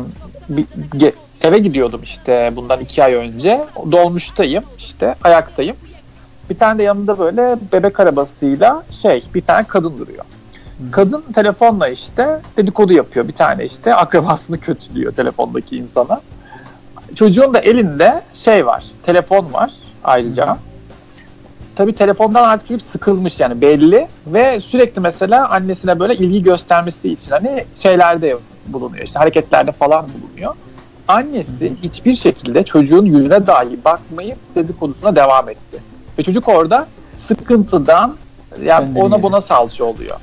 bir, ge- eve gidiyordum işte bundan iki ay önce. Dolmuştayım işte ayaktayım. Bir tane de yanında böyle bebek arabasıyla şey bir tane kadın duruyor. Hı. Kadın telefonla işte dedikodu yapıyor. Bir tane işte akrabasını kötülüyor telefondaki insana. Çocuğun da elinde şey var, telefon var ayrıca. Hı. Tabii telefondan artık çocuk sıkılmış yani belli ve sürekli mesela annesine böyle ilgi göstermesi için hani şeylerde bulunuyor işte hareketlerde falan bulunuyor. Annesi hiçbir şekilde çocuğun yüzüne dahi bakmayıp dedikodusuna devam etti. Ve çocuk orada sıkıntıdan yani Kendini ona buna salça oluyor.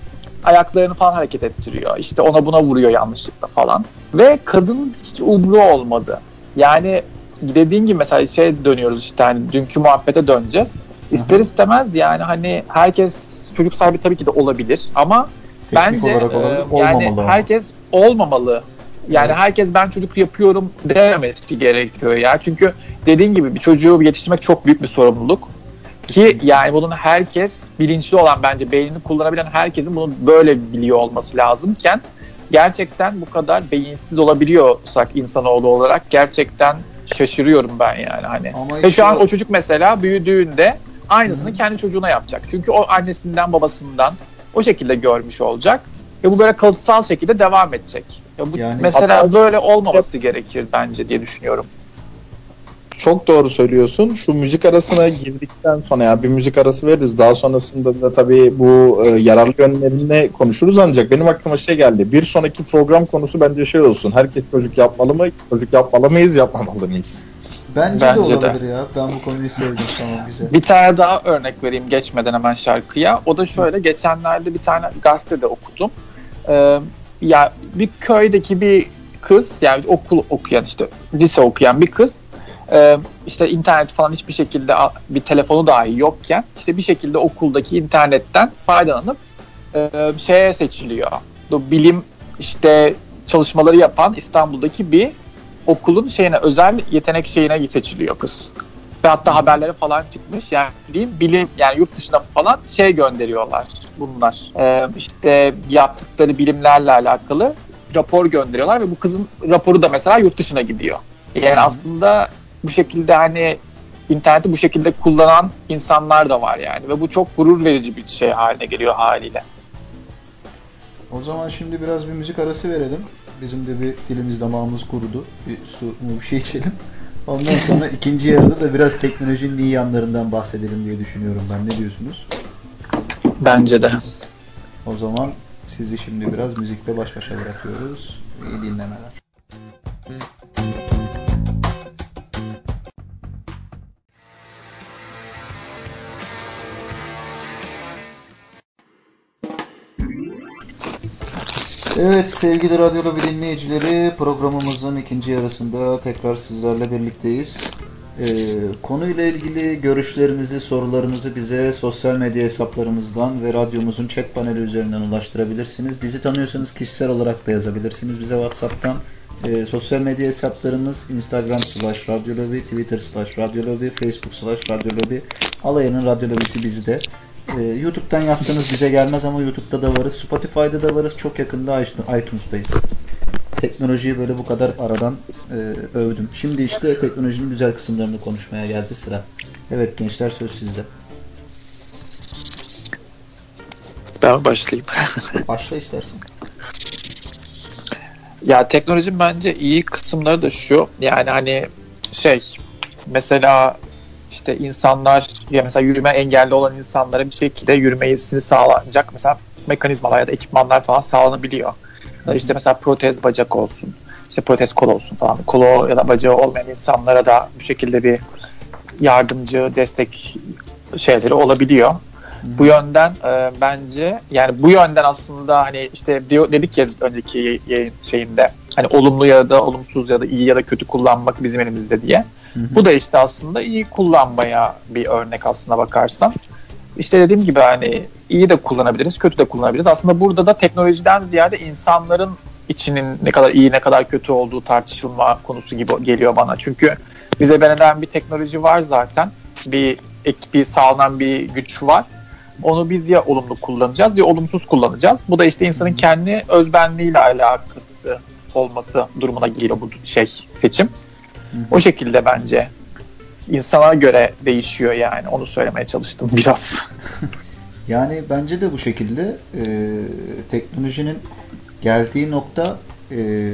Ayaklarını falan hareket ettiriyor. İşte ona buna vuruyor yanlışlıkla falan. Ve kadın hiç umru olmadı. Yani dediğin gibi mesela şey dönüyoruz işte hani dünkü muhabbete döneceğiz. İster istemez yani hani herkes çocuk sahibi tabii ki de olabilir ama Teknik bence olarak olabilir, e, yani olmamalı herkes olmamalı. Yani Evet. herkes ben çocuk yapıyorum dememesi gerekiyor ya. Çünkü dediğin gibi bir çocuğu yetiştirmek çok büyük bir sorumluluk. Ki yani bunun herkes bilinçli olan bence beynini kullanabilen herkesin bunu böyle biliyor olması lazımken gerçekten bu kadar beyinsiz olabiliyorsak insanoğlu olarak gerçekten şaşırıyorum ben yani hani. Ama Ve şu an o çocuk mesela büyüdüğünde aynısını Hı. kendi çocuğuna yapacak. Çünkü o annesinden babasından o şekilde görmüş olacak. Ve bu böyle kalıtsal şekilde devam edecek. Ya bu Yani- mesela böyle olmaması gerekir bence diye düşünüyorum. Çok doğru söylüyorsun. Şu müzik arasına girdikten sonra yani bir müzik arası veririz. Daha sonrasında da tabii bu e, yararlı yönlerini konuşuruz ancak benim aklıma şey geldi. Bir sonraki program konusu bence şey olsun. Herkes çocuk yapmalı mı? Çocuk yapmalı mıyız? Yapmamalı mıyız? bence, Bence de de. olabilir ya. Ben bu konuyu sevdim. Tamam güzel. Bir tane daha örnek vereyim geçmeden hemen şarkıya. O da şöyle geçenlerde bir tane gazetede okudum. Ee, ya bir köydeki bir kız yani okul okuyan işte lise okuyan bir kız e, işte internet falan hiçbir şekilde bir telefonu dahi yokken işte bir şekilde okuldaki internetten faydalanıp e, şeye seçiliyor. Bu bilim işte çalışmaları yapan İstanbul'daki bir okulun şeyine özel yetenek şeyine seçiliyor kız. Ve hatta haberlere falan çıkmış. Yani diyeyim bilim yani yurt dışına falan şey gönderiyorlar bunlar. Ee, işte yaptıkları bilimlerle alakalı rapor gönderiyorlar ve bu kızın raporu da mesela yurt dışına gidiyor. Yani aslında bu şekilde hani interneti bu şekilde kullanan insanlar da var yani ve bu çok gurur verici bir şey haline geliyor haliyle. O zaman şimdi biraz bir müzik arası verelim. Bizim de bir dilimiz damağımız kurudu. Bir su mu bir şey içelim. Ondan sonra [laughs] ikinci yarıda da biraz teknolojinin iyi yanlarından bahsedelim diye düşünüyorum ben. Ne diyorsunuz? Bence de. O zaman sizi şimdi biraz müzikle baş başa bırakıyoruz. İyi dinlemeler. Evet sevgili Radyo Lobi dinleyicileri programımızın ikinci yarısında tekrar sizlerle birlikteyiz. Ee, konuyla ilgili görüşlerinizi, sorularınızı bize sosyal medya hesaplarımızdan ve radyomuzun chat paneli üzerinden ulaştırabilirsiniz. Bizi tanıyorsanız kişisel olarak da yazabilirsiniz bize WhatsApp'tan. Ee, sosyal medya hesaplarımız Instagram slash radyolobi, Twitter slash radyolobi, Facebook slash radyolobi. Alayının radyolobisi bizde. Ee, YouTube'dan yazsanız bize gelmez ama YouTube'da da varız. Spotify'da da varız. Çok yakında iTunes'dayız. Teknolojiyi böyle bu kadar aradan e, övdüm. Şimdi işte teknolojinin güzel kısımlarını konuşmaya geldi sıra. Evet gençler söz sizde. Ben başlayayım. [laughs] Başla istersen. Ya teknolojinin bence iyi kısımları da şu. Yani hani şey mesela işte insanlar ya mesela yürüme engelli olan insanlara bir şekilde yürümesini sağlanacak mesela mekanizmalar ya da ekipmanlar falan sağlanabiliyor. Da işte mesela protez bacak olsun, işte protez kol olsun falan. Kolu ya da bacağı olmayan insanlara da bu şekilde bir yardımcı, destek şeyleri olabiliyor. Bu yönden e, bence yani bu yönden aslında hani işte dedik ya önceki yayın şeyinde hani olumlu ya da olumsuz ya da iyi ya da kötü kullanmak bizim elimizde diye. Hı hı. Bu da işte aslında iyi kullanmaya bir örnek aslına bakarsan. İşte dediğim gibi hani iyi de kullanabiliriz, kötü de kullanabiliriz. Aslında burada da teknolojiden ziyade insanların içinin ne kadar iyi ne kadar kötü olduğu tartışılma konusu gibi geliyor bana. Çünkü bize verilen bir teknoloji var zaten. Bir ek bir sağlanan bir güç var. Onu biz ya olumlu kullanacağız ya olumsuz kullanacağız. Bu da işte insanın kendi özbenliğiyle alakası olması durumuna geliyor bu şey seçim. O şekilde bence insana göre değişiyor yani onu söylemeye çalıştım biraz. [laughs] Yani bence de bu şekilde e, teknolojinin geldiği nokta e,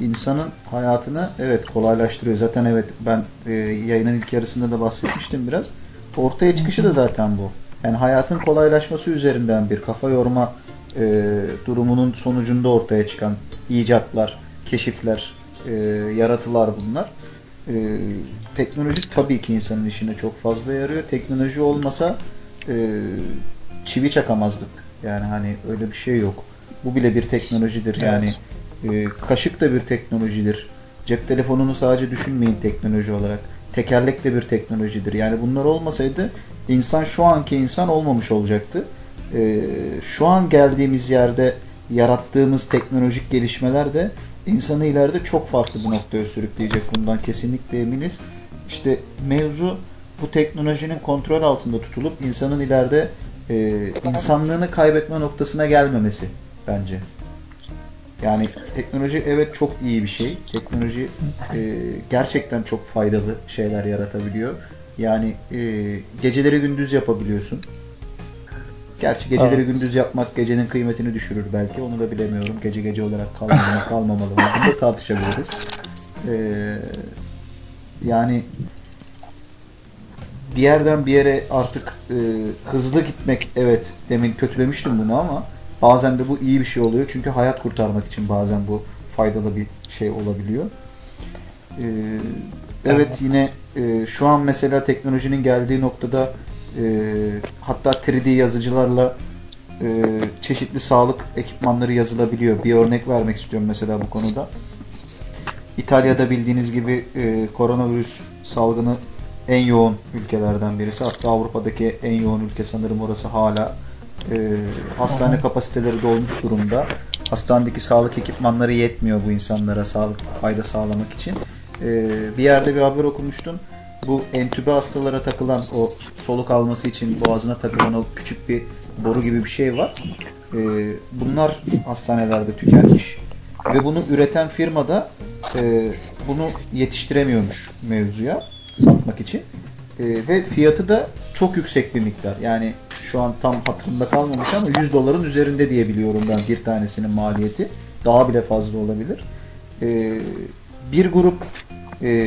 insanın hayatını evet kolaylaştırıyor. Zaten evet ben e, yayının ilk yarısında da bahsetmiştim biraz. Ortaya çıkışı da zaten bu. Yani hayatın kolaylaşması üzerinden bir kafa yorma e, durumunun sonucunda ortaya çıkan icatlar, keşifler, e, yaratılar bunlar. E, teknoloji tabii ki insanın işine çok fazla yarıyor. Teknoloji olmasa e, çivi çakamazdık. Yani hani öyle bir şey yok. Bu bile bir teknolojidir. Yani e, kaşık da bir teknolojidir. Cep telefonunu sadece düşünmeyin teknoloji olarak. Tekerlek de bir teknolojidir. Yani bunlar olmasaydı insan şu anki insan olmamış olacaktı. E, şu an geldiğimiz yerde yarattığımız teknolojik gelişmeler de insanı ileride çok farklı bir noktaya sürükleyecek. Bundan kesinlikle eminiz. İşte mevzu bu teknolojinin kontrol altında tutulup insanın ileride e, insanlığını kaybetme noktasına gelmemesi bence. Yani teknoloji evet çok iyi bir şey. Teknoloji e, gerçekten çok faydalı şeyler yaratabiliyor. Yani e, geceleri gündüz yapabiliyorsun. Gerçi geceleri gündüz yapmak gecenin kıymetini düşürür belki. Onu da bilemiyorum. Gece gece olarak kalmalı mı kalmamalı mı? Bunu da tartışabiliriz. E, yani bir yerden bir yere artık e, hızlı gitmek evet demin kötülemiştim bunu ama bazen de bu iyi bir şey oluyor. Çünkü hayat kurtarmak için bazen bu faydalı bir şey olabiliyor. E, evet yine e, şu an mesela teknolojinin geldiği noktada e, hatta 3D yazıcılarla e, çeşitli sağlık ekipmanları yazılabiliyor. Bir örnek vermek istiyorum mesela bu konuda. İtalya'da bildiğiniz gibi e, koronavirüs salgını en yoğun ülkelerden birisi. Hatta Avrupa'daki en yoğun ülke sanırım orası hala. E, hastane kapasiteleri dolmuş durumda. Hastanedeki sağlık ekipmanları yetmiyor bu insanlara sağlık fayda sağlamak için. E, bir yerde bir haber okumuştum. Bu entübe hastalara takılan o soluk alması için boğazına takılan o küçük bir boru gibi bir şey var. E, bunlar hastanelerde tükenmiş. Ve bunu üreten firma da e, bunu yetiştiremiyormuş mevzuya satmak için. E, ve fiyatı da çok yüksek bir miktar. Yani şu an tam hatırımda kalmamış ama 100 doların üzerinde diye biliyorum ben bir tanesinin maliyeti. Daha bile fazla olabilir. E, bir grup e,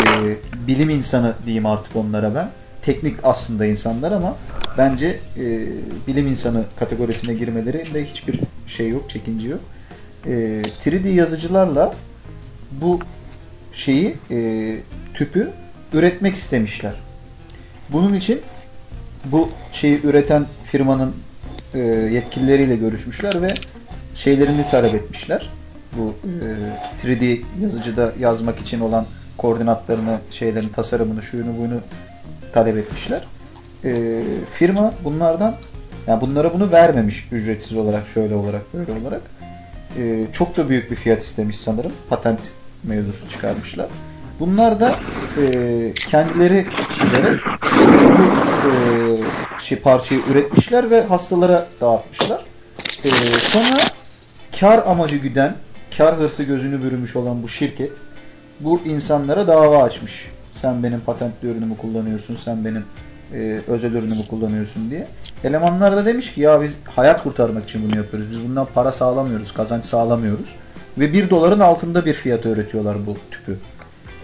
bilim insanı diyeyim artık onlara ben. Teknik aslında insanlar ama bence e, bilim insanı kategorisine girmelerinde hiçbir şey yok, çekince yok. E, 3D yazıcılarla bu şeyi e, tüpü üretmek istemişler. Bunun için bu şeyi üreten firmanın e, yetkilileriyle görüşmüşler ve şeylerini talep etmişler. Bu e, 3D yazıcıda yazmak için olan koordinatlarını, şeylerin tasarımını, şuyunu bunu talep etmişler. E, firma bunlardan yani bunlara bunu vermemiş ücretsiz olarak, şöyle olarak, böyle olarak. E, çok da büyük bir fiyat istemiş sanırım. Patent mevzusu çıkarmışlar. Bunlar da e, kendileri çizerek bu e, şey parçayı üretmişler ve hastalara dağıtmışlar. E, sonra kar amacı güden, kar hırsı gözünü bürümüş olan bu şirket bu insanlara dava açmış. Sen benim patentli ürünümü kullanıyorsun, sen benim e, özel ürünümü kullanıyorsun diye. Elemanlar da demiş ki ya biz hayat kurtarmak için bunu yapıyoruz. Biz bundan para sağlamıyoruz, kazanç sağlamıyoruz. Ve 1 doların altında bir fiyata üretiyorlar bu tüpü.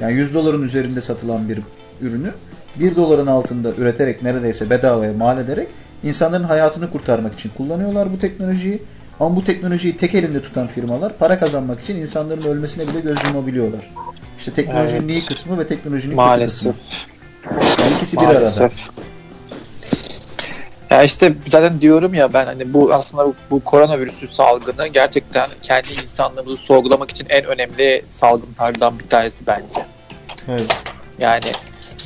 Yani 100 doların üzerinde satılan bir ürünü 1 doların altında üreterek neredeyse bedavaya mal ederek insanların hayatını kurtarmak için kullanıyorlar bu teknolojiyi. Ama bu teknolojiyi tek elinde tutan firmalar para kazanmak için insanların ölmesine bile göz yumabiliyorlar. İşte teknolojinin Evet. iyi kısmı ve teknolojinin Maalesef. kötü kısmı. Yani ikisi bir arada. Maalesef. Ya işte zaten diyorum ya ben hani bu aslında bu, bu koronavirüsü salgını gerçekten kendi insanlığımızı sorgulamak için en önemli salgınlardan bir tanesi bence. Evet. Yani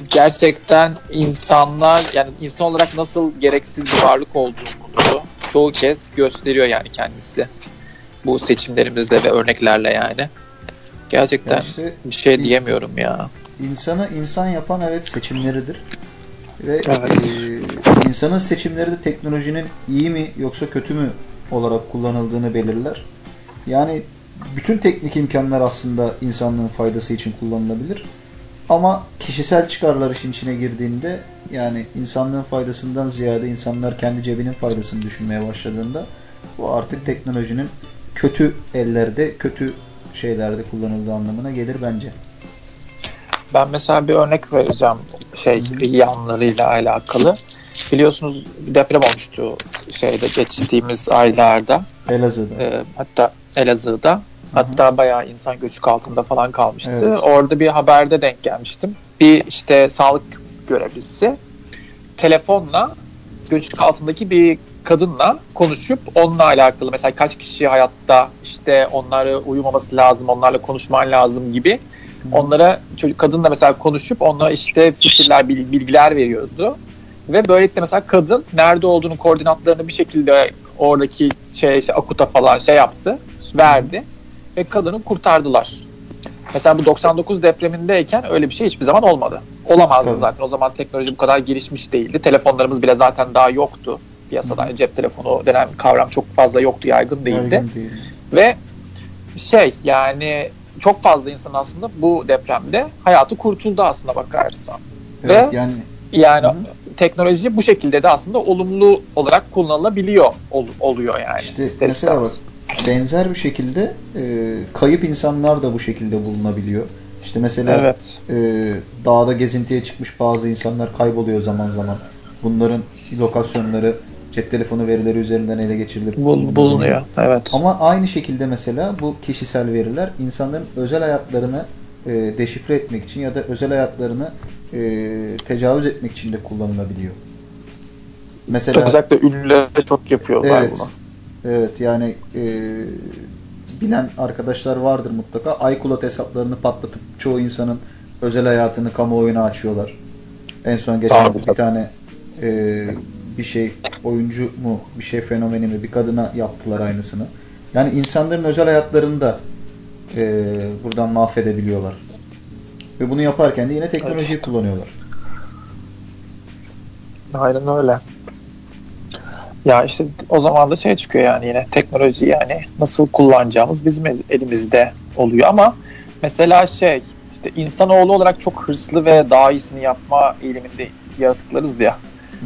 gerçekten insanlar yani insan olarak nasıl gereksiz bir varlık olduğumuzu çoğu kez gösteriyor yani kendisi. Bu seçimlerimizle ve örneklerle yani. Gerçekten işte bir şey diyemiyorum ya. insanı insan yapan evet seçimleridir. Ve Evet. e, insanın seçimleri de teknolojinin iyi mi yoksa kötü mü olarak kullanıldığını belirler. Yani bütün teknik imkanlar aslında insanlığın faydası için kullanılabilir. Ama kişisel çıkarlar işin içine girdiğinde yani insanlığın faydasından ziyade insanlar kendi cebinin faydasını düşünmeye başladığında bu artık teknolojinin kötü ellerde, kötü şeylerde kullanıldığı anlamına gelir bence. Ben mesela bir örnek vereceğim şey yanlarıyla alakalı. Biliyorsunuz bir deprem olmuştu şeyde geçtiğimiz aylarda. Elazığ'da. Ee, hatta Elazığ'da. Hatta bayağı insan göçük altında falan kalmıştı. Evet. Orada bir haberde denk gelmiştim. Bir işte sağlık görevlisi telefonla göçük altındaki bir kadınla konuşup onunla alakalı mesela kaç kişi hayatta işte onları uyumaması lazım, onlarla konuşman lazım gibi onlara çocuk kadınla mesela konuşup onlara işte fikirler, bil- bilgiler veriyordu. Ve böylelikle mesela kadın nerede olduğunu koordinatlarını bir şekilde oradaki şey işte akuta falan şey yaptı, verdi ve kadını kurtardılar. Mesela bu 99 depremindeyken öyle bir şey hiçbir zaman olmadı. Olamazdı Tabii. zaten. O zaman teknoloji bu kadar gelişmiş değildi. Telefonlarımız bile zaten daha yoktu piyasada. Cep telefonu denen kavram çok fazla yoktu, yaygın değildi. Yaygın değil. Ve şey yani çok fazla insan aslında bu depremde hayatı kurtuldu aslında bakarsan. Evet, Ve- yani Yani Hı hı. teknoloji bu şekilde de aslında olumlu olarak kullanılabiliyor ol- oluyor yani. İşte İster mesela bak benzer bir şekilde e, kayıp insanlar da bu şekilde bulunabiliyor. İşte mesela Evet. e, dağda gezintiye çıkmış bazı insanlar kayboluyor zaman zaman. Bunların lokasyonları cep telefonu verileri üzerinden ele geçirilip Bul- bulunuyor. Evet. Ama aynı şekilde mesela bu kişisel veriler insanların özel hayatlarını e, deşifre etmek için ya da özel hayatlarını e, tecavüz etmek için de kullanılabiliyor. Mesela Özellikle ünlüler çok yapıyorlar Evet. bunu. Evet yani e, bilen arkadaşlar vardır mutlaka. iCloud hesaplarını patlatıp çoğu insanın özel hayatını kamuoyuna açıyorlar. En son geçen Tabii, bir tabii. tane e, bir şey oyuncu mu bir şey fenomeni mi bir kadına yaptılar aynısını. Yani insanların özel hayatlarını da e, buradan mahvedebiliyorlar. Ve bunu yaparken de yine teknolojiyi kullanıyorlar. Aynen öyle. Ya işte o zaman da şey çıkıyor yani yine teknoloji yani nasıl kullanacağımız bizim el- elimizde oluyor ama mesela şey işte insanoğlu olarak çok hırslı ve daha iyisini yapma eğiliminde yaratıklarız ya.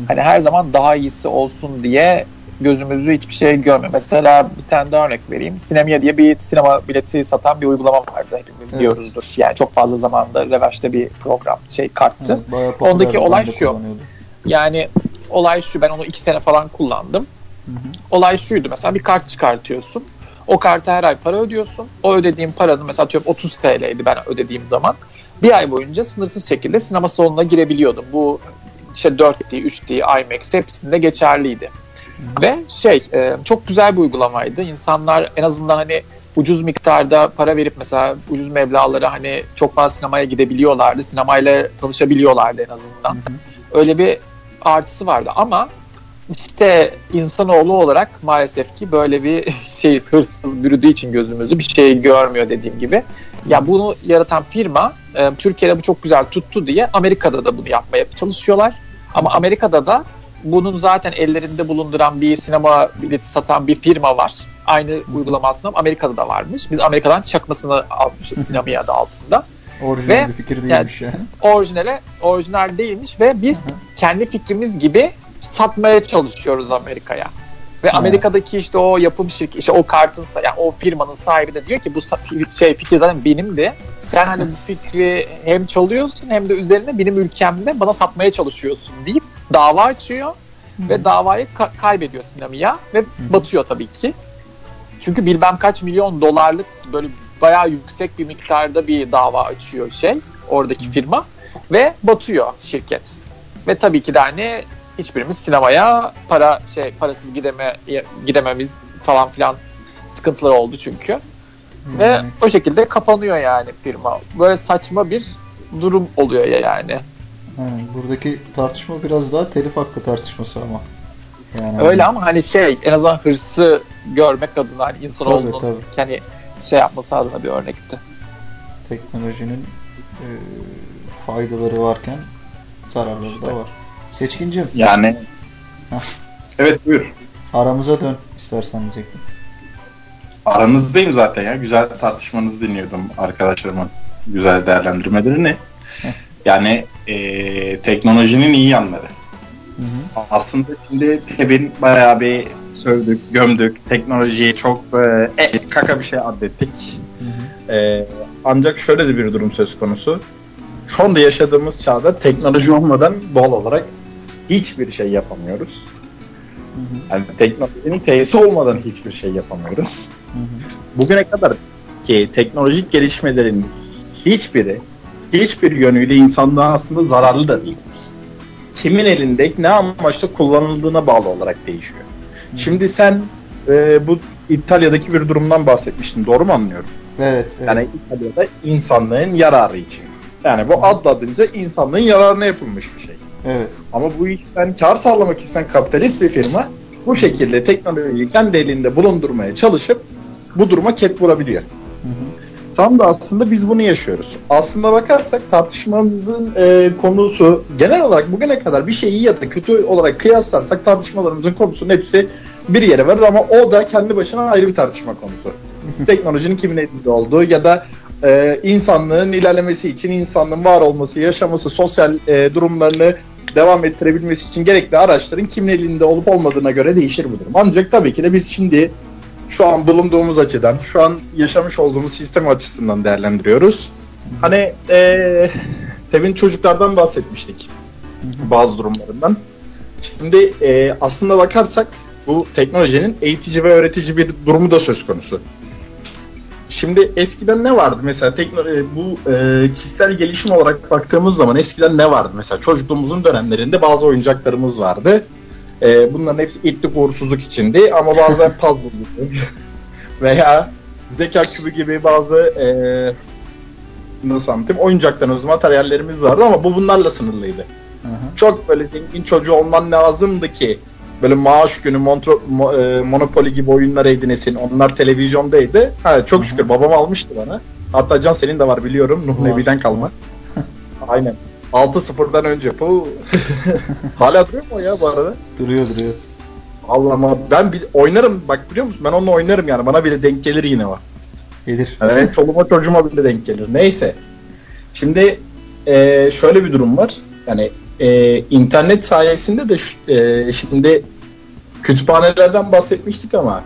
Hani her zaman daha iyisi olsun diye gözümüzü hiçbir şey görmüyor. Mesela bir tane daha örnek vereyim. Sinemia diye bir sinema bileti satan bir uygulama vardı. Hepimiz Evet. biliyoruzdur. Yani çok fazla zamanda revaçta bir program şey karttı. Evet, Ondaki olay şu. Yani olay şu ben onu iki sene falan kullandım. Hı hı. Olay şuydu mesela bir kart çıkartıyorsun. O karta her ay para ödüyorsun. O ödediğin paranın mesela atıyorum 30 TL'ydi ben ödediğim zaman. Bir ay boyunca sınırsız şekilde sinema salonuna girebiliyordum. Bu işte 4D, 3D, IMAX hepsinde geçerliydi. Ve şey e, çok güzel bir uygulamaydı. İnsanlar en azından hani ucuz miktarda para verip mesela ucuz meblağlara hani çok fazla sinemaya gidebiliyorlardı. Sinemayla tanışabiliyorlardı en azından Hı hı. öyle bir artısı vardı ama işte insanoğlu olarak maalesef ki böyle bir [laughs] şey hırsız bürüdüğü için gözümüzü bir şey görmüyor dediğim gibi. Ya bunu yaratan firma e, Türkiye'de bu çok güzel tuttu diye Amerika'da da bunu yapmaya çalışıyorlar. Ama Amerika'da da bunun zaten ellerinde bulunduran bir sinema bileti satan bir firma var. Aynı uygulama aslında Amerika'da da varmış. Biz Amerika'dan çakmasını almışız sinemaya adı altında Orijinal Ve- bir fikir yani- değilmiş yani. orijinale orijinal değilmiş ve biz kendi fikrimiz gibi satmaya çalışıyoruz Amerika'ya. Ve. Amerika'daki işte o yapım şirketi, işte o kartın, yani o firmanın sahibi de diyor ki bu şey fikir zaten benim de sen hani bu fikri hem çalıyorsun hem de üzerine benim ülkemde bana satmaya çalışıyorsun deyip dava açıyor ve davayı ka- kaybediyor Sinamiya ve batıyor tabii ki. Çünkü bilmem kaç milyon dolarlık böyle bayağı yüksek bir miktarda bir dava açıyor şey oradaki firma ve batıyor şirket. Ve tabii ki de hani hiçbirimiz sinemaya para şey parasız gideme gidememiz falan filan sıkıntılar oldu çünkü. Ve Yani, o şekilde kapanıyor yani firma. Böyle saçma bir durum oluyor ya yani. yani buradaki tartışma biraz daha telif hakkı tartışması ama. Yani Öyle ama hani şey en azından hırsı görmek adına hani Tabii, insanoğlunun tabii. hani şey yapması adına bir örnekti. teknolojinin e, faydaları varken zararları da var. Seçkincim Yani Hah. evet buyur. aramıza dön istersen Zeki. Aranızdayım zaten ya. Güzel tartışmanızı dinliyordum arkadaşlarımın güzel değerlendirmelerini. Heh. Yani eee, teknolojinin iyi yanları. Hı hı. Aslında şimdi Tebin bayağı bir sövdük, gömdük. Teknolojiyi çok e, kaka bir şey adettik. Hı hı. Ee, ancak şöyle de bir durum söz konusu. Şu anda yaşadığımız çağda teknoloji olmadan doğal olarak hiçbir şey yapamıyoruz. Hı hı. Yani teknolojinin T'si olmadan hiçbir şey yapamıyoruz. Hı hı. Bugüne kadar ki teknolojik gelişmelerin hiçbiri hiçbir yönüyle insanlığa aslında zararlı da değil. Kimin elinde ne amaçla kullanıldığına bağlı olarak değişiyor. Şimdi sen e, bu İtalya'daki bir durumdan bahsetmiştin. Doğru mu anlıyorum? Evet, evet. Yani İtalya'da insanlığın yararı için. Yani bu adladınca insanlığın yararına yapılmış bir şey. Evet. Ama bu işten kar sağlamak isteyen kapitalist bir firma bu şekilde teknolojiyi kendi elinde bulundurmaya çalışıp bu duruma ket vurabiliyor. Hı hı. Tam da aslında biz bunu yaşıyoruz. Aslında bakarsak tartışmamızın e, konusu genel olarak bugüne kadar bir şeyi iyi ya da kötü olarak kıyaslarsak tartışmalarımızın konusunun hepsi bir yere varır ama o da kendi başına ayrı bir tartışma konusu. Teknolojinin kimin elinde olduğu ya da e, insanlığın ilerlemesi için insanlığın var olması, yaşaması, sosyal e, durumlarını devam ettirebilmesi için gerekli araçların kimin elinde olup olmadığına göre değişir bu durum. Ancak tabii ki de biz şimdi şu an bulunduğumuz açıdan, şu an yaşamış olduğumuz sistem açısından değerlendiriyoruz. Hani eee Tevin çocuklardan bahsetmiştik bazı durumlarından. Şimdi eee, aslında bakarsak bu teknolojinin eğitici ve öğretici bir durumu da söz konusu. Şimdi eskiden ne vardı mesela teknoloji bu e, kişisel gelişim olarak baktığımız zaman eskiden ne vardı mesela çocukluğumuzun dönemlerinde bazı oyuncaklarımız vardı. E, bunların hepsi itlik uğursuzluk içindi ama bazen [laughs] puzzle gibi veya zeka kübü gibi bazı e, nasıl anlatayım oyuncaklarımız, materyallerimiz vardı ama bu bunlarla sınırlıydı. Hı hı. Çok böyle zengin çocuğu olman lazımdı ki böyle maaş günü Montro, Mo- e, Monopoly gibi oyunlar edinesin. Onlar televizyondaydı. Ha, çok Hı hı. şükür babam almıştı bana. Hatta Can senin de var biliyorum. Nuh Var. Nebi'den kalma. [laughs] Aynen. 6-0'dan önce. Puh. [laughs] Hala duruyor mu ya bu arada? Duruyor duruyor. Allah ama ben bir oynarım bak biliyor musun? Ben onunla oynarım yani. Bana bile denk gelir yine var. Gelir. Evet, çoluğuma çocuğuma bile denk gelir. Neyse. Şimdi e, şöyle bir durum var. Yani e, internet sayesinde de şu- e, şimdi kütüphanelerden bahsetmiştik ama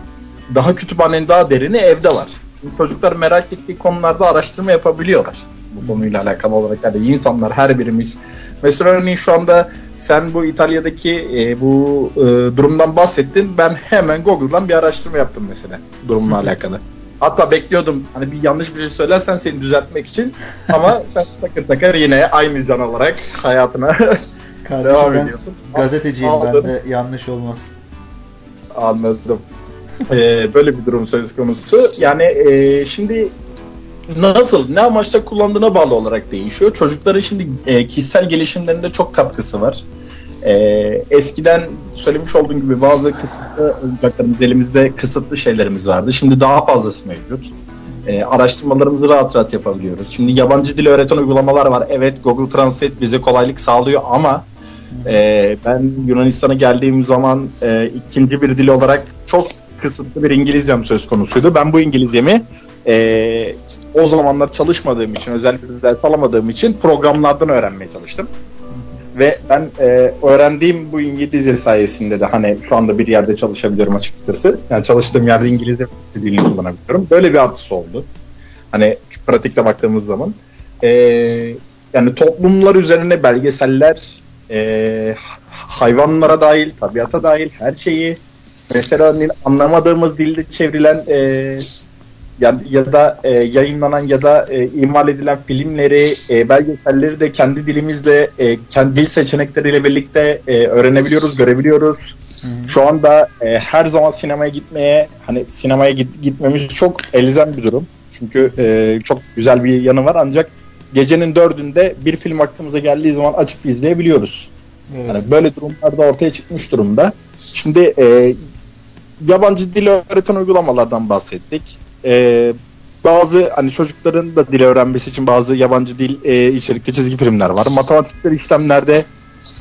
daha kütüphanenin daha derini evde var. Şimdi çocuklar merak ettiği konularda araştırma yapabiliyorlar. Bu konuyla alakalı olarak yani insanlar her birimiz. Mesela örneğin şu anda sen bu İtalya'daki e, bu e, durumdan bahsettin. Ben hemen Google'dan bir araştırma yaptım mesela durumla alakalı. Hatta bekliyordum hani bir yanlış bir şey söylersen seni düzeltmek için ama [laughs] sen takır takır yine aynı can olarak hayatına [laughs] devam Kardeşim ben ediyorsun. gazeteciyim Aldım. ben de yanlış olmaz. Anladım. [laughs] Ee, böyle bir durum söz konusu. Yani e, şimdi nasıl, ne amaçla kullandığına bağlı olarak değişiyor. Çocukların şimdi e, kişisel gelişimlerinde çok katkısı var. E, eskiden söylemiş olduğum gibi bazı kısıtlı oyuncaklarımız elimizde kısıtlı şeylerimiz vardı. Şimdi daha fazlası mevcut. E, araştırmalarımızı rahat rahat yapabiliyoruz. Şimdi yabancı dil öğreten uygulamalar var. Evet Google Translate bize kolaylık sağlıyor ama e, ben Yunanistan'a geldiğim zaman e, ikinci bir dil olarak çok kısıtlı bir İngilizcem söz konusuydu. Ben bu İngilizcemi e, o zamanlar çalışmadığım için, özellikle ders alamadığım için programlardan öğrenmeye çalıştım. Ve ben e, öğrendiğim bu İngilizce sayesinde de hani şu anda bir yerde çalışabiliyorum açıkçası. Yani çalıştığım yerde İngilizce dilini kullanabiliyorum. Böyle bir artısı oldu. Hani pratikte baktığımız zaman. E, yani toplumlar üzerine belgeseller, e, hayvanlara dahil, tabiata dahil her şeyi mesela anlamadığımız dilde çevrilen e, ya, ya da e, yayınlanan ya da e, imal edilen filmleri, e, belgeselleri de kendi dilimizle, e, kendi dil seçenekleriyle birlikte e, öğrenebiliyoruz, görebiliyoruz. Şu anda e, her zaman sinemaya gitmeye, hani sinemaya git, gitmemiz çok elzem bir durum. Çünkü e, çok güzel bir yanı var ancak gecenin dördünde bir film aklımıza geldiği zaman açıp izleyebiliyoruz. Evet. Yani böyle durumlar da ortaya çıkmış durumda. Şimdi e, yabancı dil öğreten uygulamalardan bahsettik. E, bazı hani çocukların da dil öğrenmesi için bazı yabancı dil e, içerikli çizgi filmler var. Matematikler işlemlerde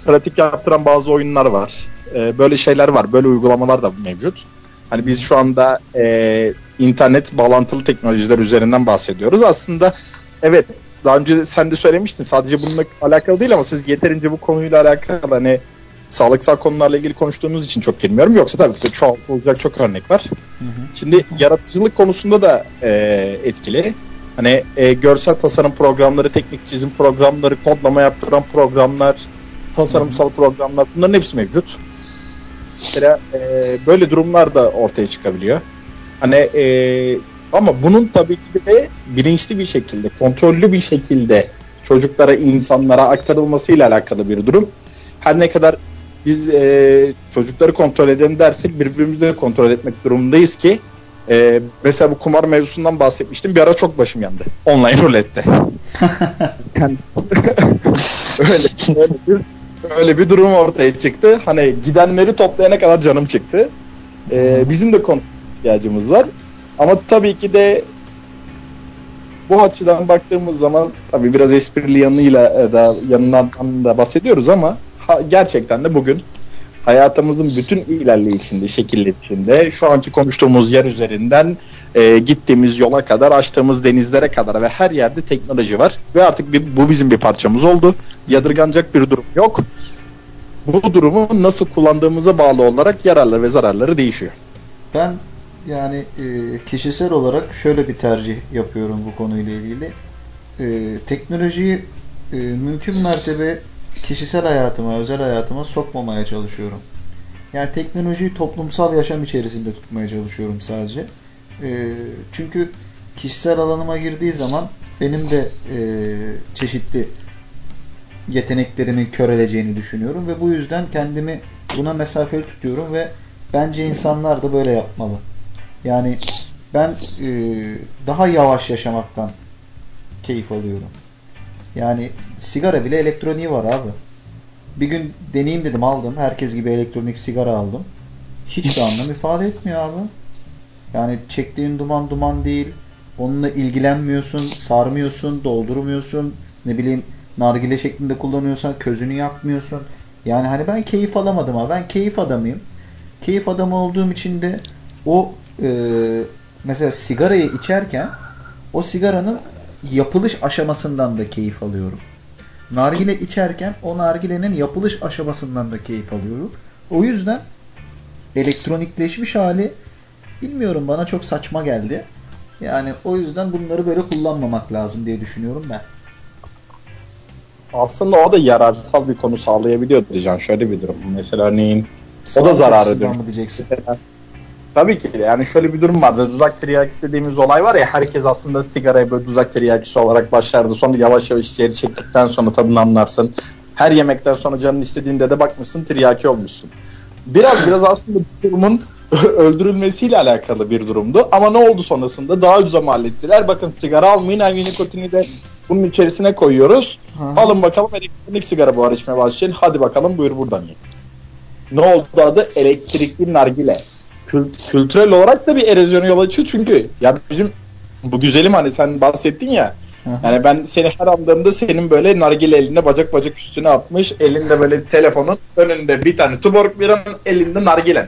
pratik yaptıran bazı oyunlar var. E, böyle şeyler var. Böyle uygulamalar da mevcut. Hani biz şu anda e, internet bağlantılı teknolojiler üzerinden bahsediyoruz. Aslında evet daha önce sen de söylemiştin sadece bununla alakalı değil ama siz yeterince bu konuyla alakalı hani sağlıksal konularla ilgili konuştuğumuz için çok girmiyorum. Yoksa tabii ki çoğaltılacak çok örnek var. Hı hı. Şimdi yaratıcılık konusunda da e, etkili. Hani e, görsel tasarım programları, teknik çizim programları, kodlama yaptıran programlar, tasarımsal programlar bunların hepsi mevcut. Mesela e, böyle durumlar da ortaya çıkabiliyor. Hani e, ama bunun tabii ki de bilinçli bir şekilde, kontrollü bir şekilde çocuklara, insanlara aktarılmasıyla alakalı bir durum. Her ne kadar biz e, çocukları kontrol edelim dersek birbirimizi de kontrol etmek durumundayız ki e, mesela bu kumar mevzusundan bahsetmiştim. Bir ara çok başım yandı. Online rulette. [laughs] Yani- [laughs] öyle, öyle, bir, öyle bir durum ortaya çıktı. Hani gidenleri toplayana kadar canım çıktı. E, bizim de kontrol ihtiyacımız var. Ama tabii ki de bu açıdan baktığımız zaman tabii biraz esprili yanıyla da yanından da bahsediyoruz ama gerçekten de bugün hayatımızın bütün ilerleyişinde, şekillenişinde şu anki konuştuğumuz yer üzerinden e, gittiğimiz yola kadar, açtığımız denizlere kadar ve her yerde teknoloji var ve artık bir, bu bizim bir parçamız oldu. Yadırganacak bir durum yok. Bu durumu nasıl kullandığımıza bağlı olarak yararları ve zararları değişiyor. Ben yani e, kişisel olarak şöyle bir tercih yapıyorum bu konuyla ilgili. E, teknolojiyi e, mümkün mertebe kişisel hayatıma, özel hayatıma sokmamaya çalışıyorum. Yani teknolojiyi toplumsal yaşam içerisinde tutmaya çalışıyorum sadece. E, çünkü kişisel alanıma girdiği zaman benim de e, çeşitli yeteneklerimin köreleceğini düşünüyorum ve bu yüzden kendimi buna mesafeli tutuyorum ve bence insanlar da böyle yapmalı. Yani ben e, daha yavaş yaşamaktan keyif alıyorum. Yani sigara bile elektroniği var abi. Bir gün deneyeyim dedim aldım. Herkes gibi elektronik sigara aldım. Hiç de [laughs] anlam ifade etmiyor abi. Yani çektiğin duman duman değil. Onunla ilgilenmiyorsun, sarmıyorsun, doldurmuyorsun. Ne bileyim nargile şeklinde kullanıyorsan közünü yakmıyorsun. Yani hani ben keyif alamadım abi. Ben keyif adamıyım. Keyif adamı olduğum için de o e, mesela sigarayı içerken o sigaranın yapılış aşamasından da keyif alıyorum. Nargile içerken o nargilenin yapılış aşamasından da keyif alıyorum. O yüzden elektronikleşmiş hali bilmiyorum bana çok saçma geldi. Yani o yüzden bunları böyle kullanmamak lazım diye düşünüyorum ben. Aslında o da yararsal bir konu sağlayabiliyor Can. Şöyle bir durum. Mesela örneğin O da zararı diyeceksin? Tabii ki yani şöyle bir durum vardı. Dudak tiryakisi dediğimiz olay var ya herkes aslında sigaraya böyle dudak tiryakisi olarak başlardı. Sonra yavaş yavaş içeri çektikten sonra tadını anlarsın. Her yemekten sonra canın istediğinde de bakmışsın tiryaki olmuşsun. Biraz biraz aslında bu durumun [laughs] öldürülmesiyle alakalı bir durumdu. Ama ne oldu sonrasında? Daha ucuza mal ettiler. Bakın sigara almayın. Hem nikotini de bunun içerisine koyuyoruz. Hı. Alın bakalım elektronik sigara buhar içmeye başlayın. Hadi bakalım buyur buradan yiyin. Ne oldu adı? Elektrikli nargile. Kül- kültürel olarak da bir erozyona yol açıyor çünkü ya bizim bu güzelim hani sen bahsettin ya yani ben seni her andığımda senin böyle nargile elinde bacak bacak üstüne atmış elinde böyle telefonun önünde bir tane tuborg biranın elinde nargilen.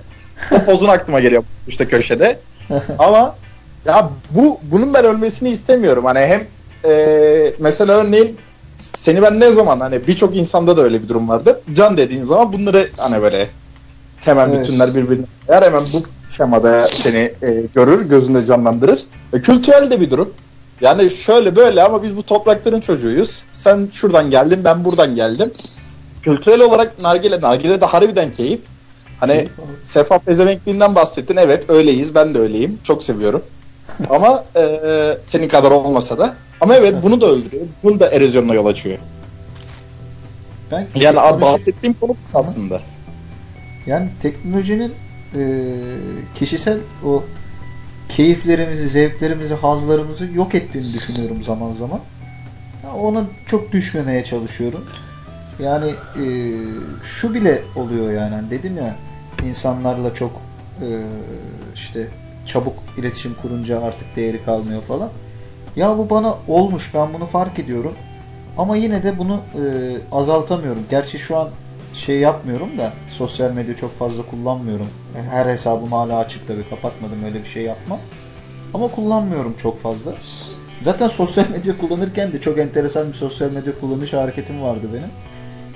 O pozun aklıma geliyor işte köşede. [laughs] Ama ya bu bunun ben ölmesini istemiyorum. Hani hem e, mesela örneğin seni ben ne zaman hani birçok insanda da öyle bir durum vardı. Can dediğin zaman bunları hani böyle hemen Evet. bütünler birbirine koyar. Hemen bu şemada seni e, görür, gözünde canlandırır. E, kültürel de bir durum. Yani şöyle böyle ama biz bu toprakların çocuğuyuz. Sen şuradan geldin, ben buradan geldim. Kültürel olarak nargile, nargile de harbiden keyif. Hani Sefa Pezevenkliğinden bahsettin. Evet öyleyiz. Ben de öyleyim. Çok seviyorum. [laughs] Ama e, senin kadar olmasa da. Ama evet bunu da öldürüyor. Bunu da erozyonuna yol açıyor. Ben Yani bahsettiğim konu aslında. Yani teknolojinin e, kişisel o keyiflerimizi, zevklerimizi, hazlarımızı yok ettiğini düşünüyorum zaman zaman. Ya ona çok düşmemeye çalışıyorum. Yani e, şu bile oluyor yani Hani dedim ya insanlarla çok e, işte çabuk iletişim kurunca artık değeri kalmıyor falan. Ya bu bana olmuş ben bunu fark ediyorum. Ama yine de bunu e, azaltamıyorum. Gerçi şu an şey yapmıyorum da sosyal medya çok fazla kullanmıyorum. Her hesabım hala açık tabii kapatmadım öyle bir şey yapmam. Ama kullanmıyorum çok fazla. Zaten sosyal medya kullanırken de çok enteresan bir sosyal medya kullanış hareketim vardı benim.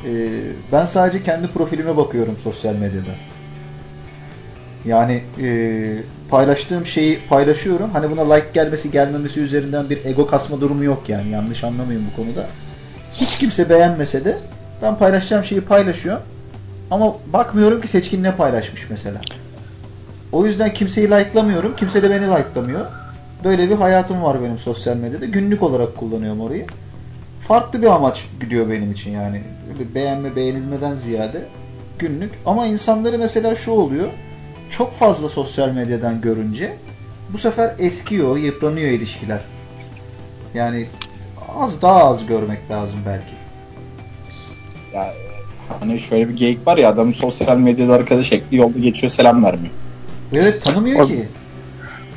Ee, ben sadece kendi profilime bakıyorum sosyal medyada. Yani e, paylaştığım şeyi paylaşıyorum. Hani buna like gelmesi gelmemesi üzerinden bir ego kasma durumu yok yani. Yanlış anlamayın bu konuda. Hiç kimse beğenmese de ben paylaşacağım şeyi paylaşıyorum. Ama bakmıyorum ki seçkin ne paylaşmış mesela. O yüzden kimseyi like'lamıyorum. Kimse de beni like'lamıyor. Böyle bir hayatım var benim sosyal medyada. Günlük olarak kullanıyorum orayı. Farklı bir amaç gidiyor benim için yani. Öyle beğenme beğenilmeden ziyade günlük. Ama insanları mesela şu oluyor. Çok fazla sosyal medyadan görünce bu sefer eskiyor, yıpranıyor ilişkiler. Yani az daha az görmek lazım belki. Ya, hani şöyle bir geyik var ya adam sosyal medyada arkadaş ekli yolda geçiyor selam vermiyor. Evet tanımıyor O- ki.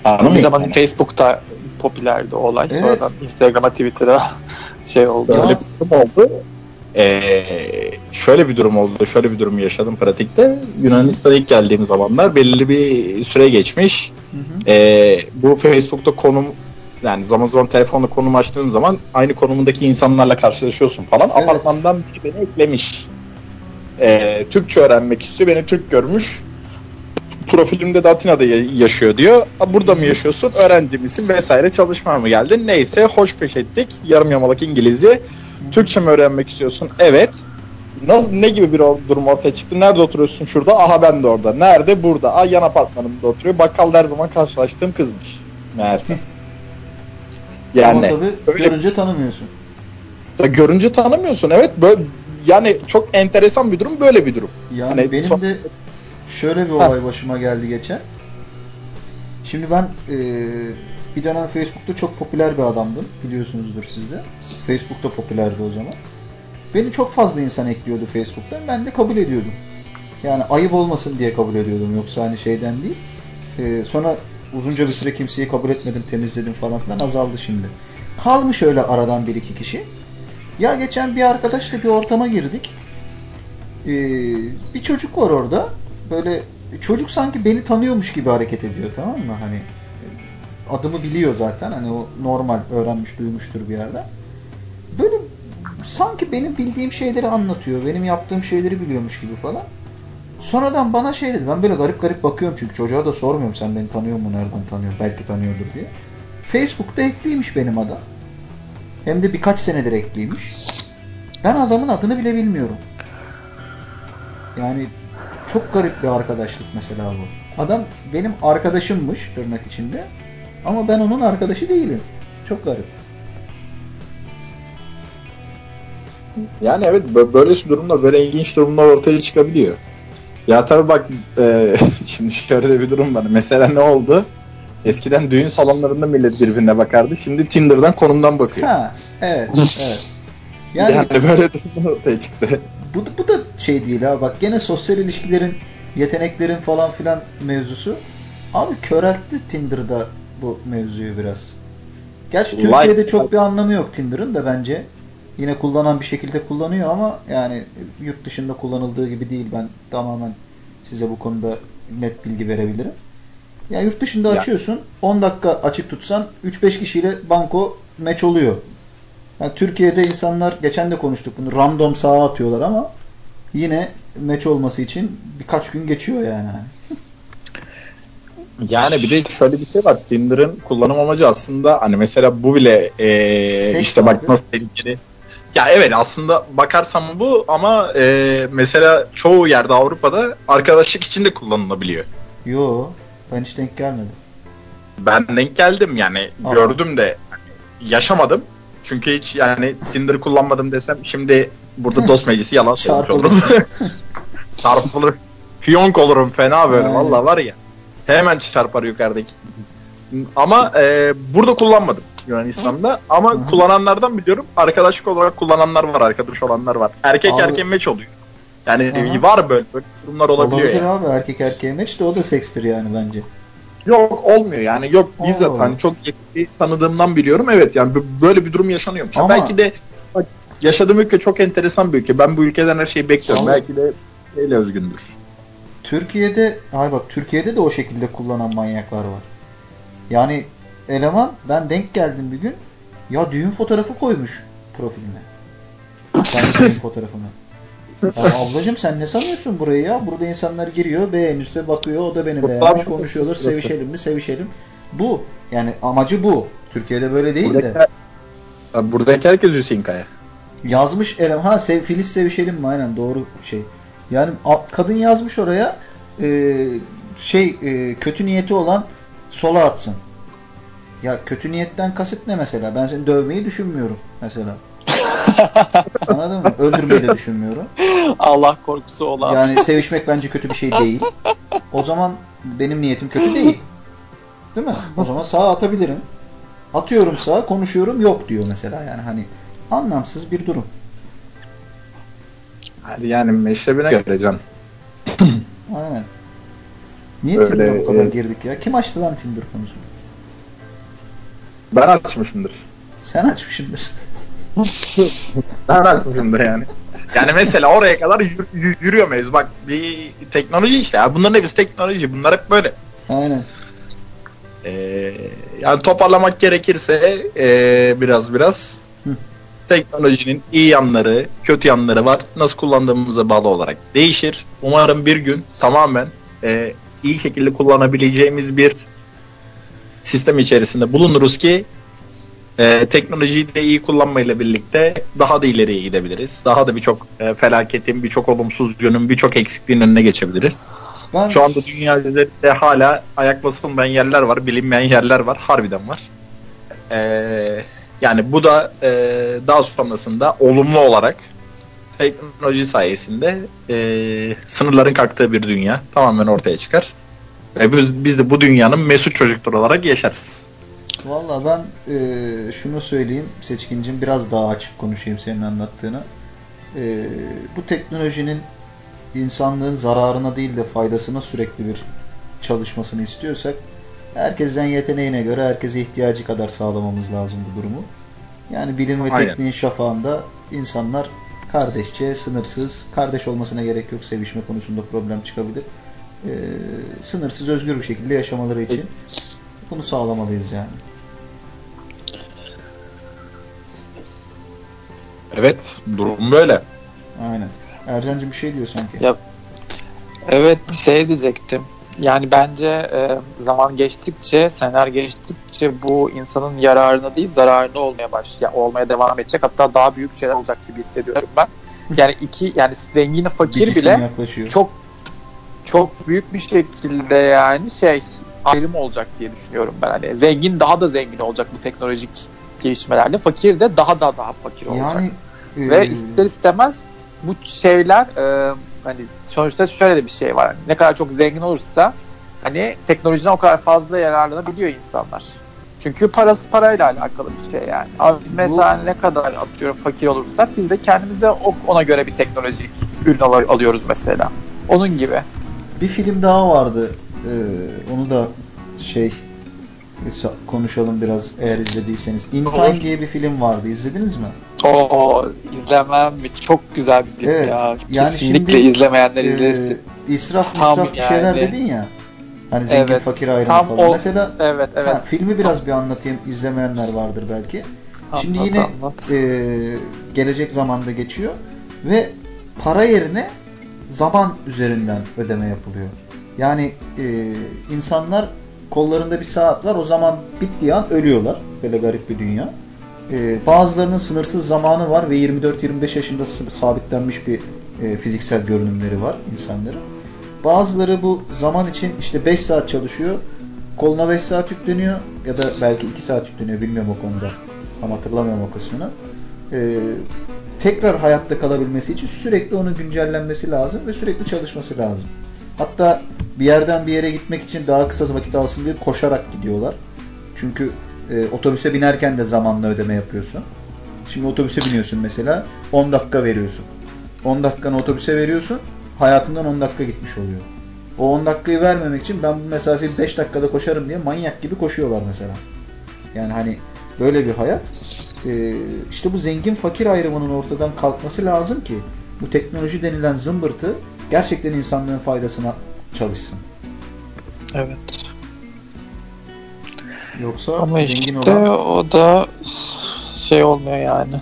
Anladın Bir zaman Yani Facebook'ta popülerdi o olay. Evet. Sonradan Instagram'a, Twitter'a [laughs] şey oldu. Ya. Böyle bir durum oldu. Ee, şöyle bir durum oldu. Şöyle bir durum yaşadım pratikte. Yunanistan'a ilk geldiğim zamanlar belirli bir süre geçmiş. Hı hı. Ee, bu Facebook'ta konum yani zaman zaman telefonla konum açtığın zaman aynı konumundaki insanlarla karşılaşıyorsun falan. Evet. Apartmandan biri beni eklemiş. Ee, Türkçe öğrenmek istiyor. Beni Türk görmüş. Profilimde de Atina'da ya- yaşıyor diyor. "A, Burada mı yaşıyorsun? Öğrenci misin? Vesaire çalışmaya mı geldin? Neyse hoş peş ettik. Yarım yamalak İngilizce. Türkçe mi öğrenmek istiyorsun? Evet. Nasıl ne gibi bir durum ortaya çıktı? Nerede oturuyorsun? Şurada. Aha ben de orada. Nerede? Burada. Aa yan apartmanımda oturuyor. Bakkal her zaman karşılaştığım kızmış. Meğerse. Yani Ama tabii öyle- görünce tanımıyorsun. da görünce tanımıyorsun. Evet böyle yani çok enteresan bir durum. Böyle bir durum. Yani Hani benim son- de şöyle bir olay başıma geldi geçen. Şimdi ben e, bir dönem Facebook'ta çok popüler bir adamdım. Biliyorsunuzdur siz de. Facebook'ta popülerdi o zaman. Beni çok fazla insan ekliyordu Facebook'tan. Ben de kabul ediyordum. Yani ayıp olmasın diye kabul ediyordum. Yoksa hani şeyden değil. E, sonra uzunca bir süre kimseyi kabul etmedim, temizledim falan filan azaldı şimdi. Kalmış öyle aradan bir iki kişi. Ya geçen bir arkadaşla bir ortama girdik. Ee, bir çocuk var orada. Böyle çocuk sanki beni tanıyormuş gibi hareket ediyor tamam mı? Hani adımı biliyor zaten. Hani o normal öğrenmiş, duymuştur bir yerden. Böyle sanki benim bildiğim şeyleri anlatıyor. Benim yaptığım şeyleri biliyormuş gibi falan. Sonradan bana şey dedi. Ben böyle garip garip bakıyorum çünkü çocuğa da sormuyorum sen beni tanıyor mu, nereden tanıyor, belki tanıyordur diye. Facebook'ta ekliymiş benim adam. Hem de birkaç senedir ekliymiş. Ben adamın adını bile bilmiyorum. Yani çok garip bir arkadaşlık mesela bu. Adam benim arkadaşımmış tırnak içinde. Ama ben onun arkadaşı değilim. Çok garip. Yani evet bö- böyle durumlar, böyle ilginç durumlar ortaya çıkabiliyor. Ya tabii bak e, [laughs] şimdi şöyle bir durum var. Mesela ne oldu? Eskiden düğün salonlarında millet birbirine bakardı. Şimdi Tinder'dan konumdan bakıyor. Ha, evet, [laughs] evet. Yani, Yani böyle durumlar ortaya çıktı. bu, bu da şey değil ha. Bak gene sosyal ilişkilerin, yeteneklerin falan filan mevzusu. Abi köreltti Tinder'da bu mevzuyu biraz. Gerçi Like- Türkiye'de çok bir anlamı yok Tinder'ın da bence. Yine kullanan bir şekilde kullanıyor ama yani yurt dışında kullanıldığı gibi değil. Ben tamamen size bu konuda net bilgi verebilirim. Ya yurt dışında Ya- açıyorsun 10 dakika açık tutsan 3-5 kişiyle banko match oluyor. Yani Türkiye'de insanlar geçen de konuştuk bunu random sağa atıyorlar ama yine match olması için birkaç gün geçiyor yani. [laughs] Yani bir de şöyle bir şey var. Tinder'ın kullanım amacı aslında hani mesela bu bile Seks işte bak abi. nasıl tehlikeli. Ya evet aslında bakarsam bu ama ee, mesela çoğu yerde Avrupa'da arkadaşlık için de kullanılabiliyor. Yo ben hiç denk gelmedim. Ben denk geldim yani Aa. gördüm de hani yaşamadım. Çünkü hiç yani Tinder kullanmadım desem şimdi burada dost meclisi yalan [laughs] söylemiş olurum. [laughs] Çarpılır. Fiyonk olurum fena böyle valla var ya. Hemen çarpar yukarıdaki. Ama e, burada kullanmadım Yunanistan'da ama Hı hı. kullananlardan biliyorum. Arkadaşlık olarak kullananlar var, arkadaş olanlar var. Erkek Abi- erkeğe meç oluyor. Yani Aha. var böyle, böyle durumlar olabiliyor Olabilir yani. abi erkek erkeğe meç de o da sekstir yani bence. Yok olmuyor yani yok bizzat hani çok yakın tanıdığımdan biliyorum evet yani böyle bir durum yaşanıyormuş. Ama- Belki de yaşadığım ülke çok enteresan bir ülke. Ben bu ülkeden her şeyi bekliyorum. Ama- Belki de öyle özgündür. Türkiye'de ay bak Türkiye'de de o şekilde kullanan manyaklar var. Yani eleman ben denk geldim bir gün ya düğün fotoğrafı koymuş profiline. Kendi [laughs] düğün fotoğrafını. Ya ablacım sen ne sanıyorsun burayı ya? Burada insanlar giriyor, beğenirse bakıyor, o da beni beğenmiş, konuşuyorlar, sevişelim mi, sevişelim. Bu. Yani amacı bu. Türkiye'de böyle değil de. Buradaki, Ya buradaki herkes Hüseyin Kaya. Yazmış eleman. Ha sev, Filiz sevişelim mi? Aynen doğru şey. Yani a- kadın yazmış oraya e, şey e, kötü niyeti olan sola atsın. Ya kötü niyetten kasıt ne mesela? Ben seni dövmeyi düşünmüyorum mesela. [laughs] Anladın mı? Öldürmeyi de düşünmüyorum. Allah korkusu olan. Yani sevişmek bence kötü bir şey değil. O zaman benim niyetim kötü değil. Değil mi? O zaman sağa atabilirim. Atıyorum sağa, konuşuyorum yok diyor mesela. Yani hani anlamsız bir durum. Hadi yani meşrebine göre can. Aynen. Niye Öyle, Tinder'a bu kadar e- girdik ya? Kim açtı lan Tinder konusunu? Ben açmışımdır. Sen açmışsındır. [laughs] Ben açmışımdır yani. Yani mesela oraya kadar yür- yür- yürüyor muyuz? Bak bir teknoloji işte. Ya. Bunların hepsi teknoloji. Bunlar hep böyle. Aynen. Ee, yani toparlamak gerekirse ee, biraz biraz Hı. teknolojinin iyi yanları, kötü yanları var. Nasıl kullandığımıza bağlı olarak değişir. Umarım bir gün tamamen ee, iyi şekilde kullanabileceğimiz bir sistem içerisinde bulunuruz ki ee, teknolojiyi de iyi kullanmayla birlikte daha da ileriye gidebiliriz. Daha da birçok ee, felaketin, birçok olumsuz yönün, birçok eksikliğin önüne geçebiliriz. Ben Şu anda dünya üzerinde hala ayak basılmayan yerler var, bilinmeyen yerler var, harbiden var. Ee, yani bu da e, daha sonrasında olumlu olarak teknoloji sayesinde e, sınırların kalktığı bir dünya tamamen ortaya çıkar. Ve biz, biz de bu dünyanın mesut çocukları olarak yaşarız. Valla ben e, şunu söyleyeyim Seçkincim biraz daha açık konuşayım senin anlattığını. E, bu teknolojinin insanlığın zararına değil de faydasına sürekli bir çalışmasını istiyorsak herkesten yeteneğine göre herkese ihtiyacı kadar sağlamamız lazım bu durumu. Yani bilim ve Aynen. tekniğin şafağında insanlar kardeşçe, sınırsız, kardeş olmasına gerek yok sevişme konusunda problem çıkabilir. E, sınırsız, özgür bir şekilde yaşamaları için bunu sağlamalıyız yani. Evet, durum böyle. Aynen. Ercan'cığım bir şey diyor sanki. Ya- Evet şey diyecektim. Yani bence e, zaman geçtikçe, seneler geçtikçe bu insanın yararına değil zararına olmaya baş, ya, olmaya devam edecek. Hatta daha büyük şeyler olacak gibi hissediyorum ben. Yani iki yani zengin fakir Bitisim bile yaklaşıyor. çok çok büyük bir şekilde yani şey ayrım olacak diye düşünüyorum ben. Hani zengin daha da zengin olacak bu teknolojik gelişmelerle. Fakir de daha da daha fakir olacak. yani e, Ve ister istemez bu şeyler e, hani sonuçta şöyle de bir şey var. Ne kadar çok zengin olursa hani teknolojiden o kadar fazla yararlanabiliyor insanlar. Çünkü parası parayla alakalı bir şey yani. Ama biz mesela ne kadar atıyorum fakir olursak biz de kendimize ona göre bir teknolojik ürün al- alıyoruz mesela. Onun gibi. Bir film daha vardı. E, onu da şey konuşalım biraz eğer izlediyseniz. In Time diye bir film vardı. İzlediniz mi? O izlemem mi? Çok güzel bir film Evet, ya. yani Kesinlikle şimdi, izlemeyenler E, izlesin. israf Tam israf bir şeyler yani. dedin ya. Hani zengin Evet, fakir ayrımı tam falan. o- Mesela Evet evet. ha, filmi biraz bir anlatayım. İzlemeyenler vardır belki. Şimdi Anlat, yine anlat. e, gelecek zamanda geçiyor ve para yerine zaman üzerinden ödeme yapılıyor. Yani e, insanlar kollarında bir saat var. O zaman bittiği an ölüyorlar. Böyle garip bir dünya. Ee, bazılarının sınırsız zamanı var ve 24-25 yaşında sabitlenmiş bir e, fiziksel görünümleri var insanların. Bazıları bu zaman için işte 5 saat çalışıyor. Koluna 5 saat yükleniyor ya da belki 2 saat yükleniyor bilmiyorum o konuda. Tam hatırlamıyorum o kısmını. Ee, tekrar hayatta kalabilmesi için sürekli onun güncellenmesi lazım ve sürekli çalışması lazım. Hatta bir yerden bir yere gitmek için daha kısa vakit alsın diye koşarak gidiyorlar. Çünkü e, otobüse binerken de zamanla ödeme yapıyorsun. Şimdi otobüse biniyorsun mesela 10 dakika veriyorsun. 10 dakikanı otobüse veriyorsun. Hayatından 10 dakika gitmiş oluyor. O 10 dakikayı vermemek için ben bu mesafeyi 5 dakikada koşarım diye manyak gibi koşuyorlar mesela. Yani hani böyle bir hayat. Ee, işte bu zengin fakir ayrımının ortadan kalkması lazım ki bu teknoloji denilen zımbırtı gerçekten insanlığın faydasına çalışsın. Evet. Yoksa Ama zengin işte olan o da şey olmuyor yani.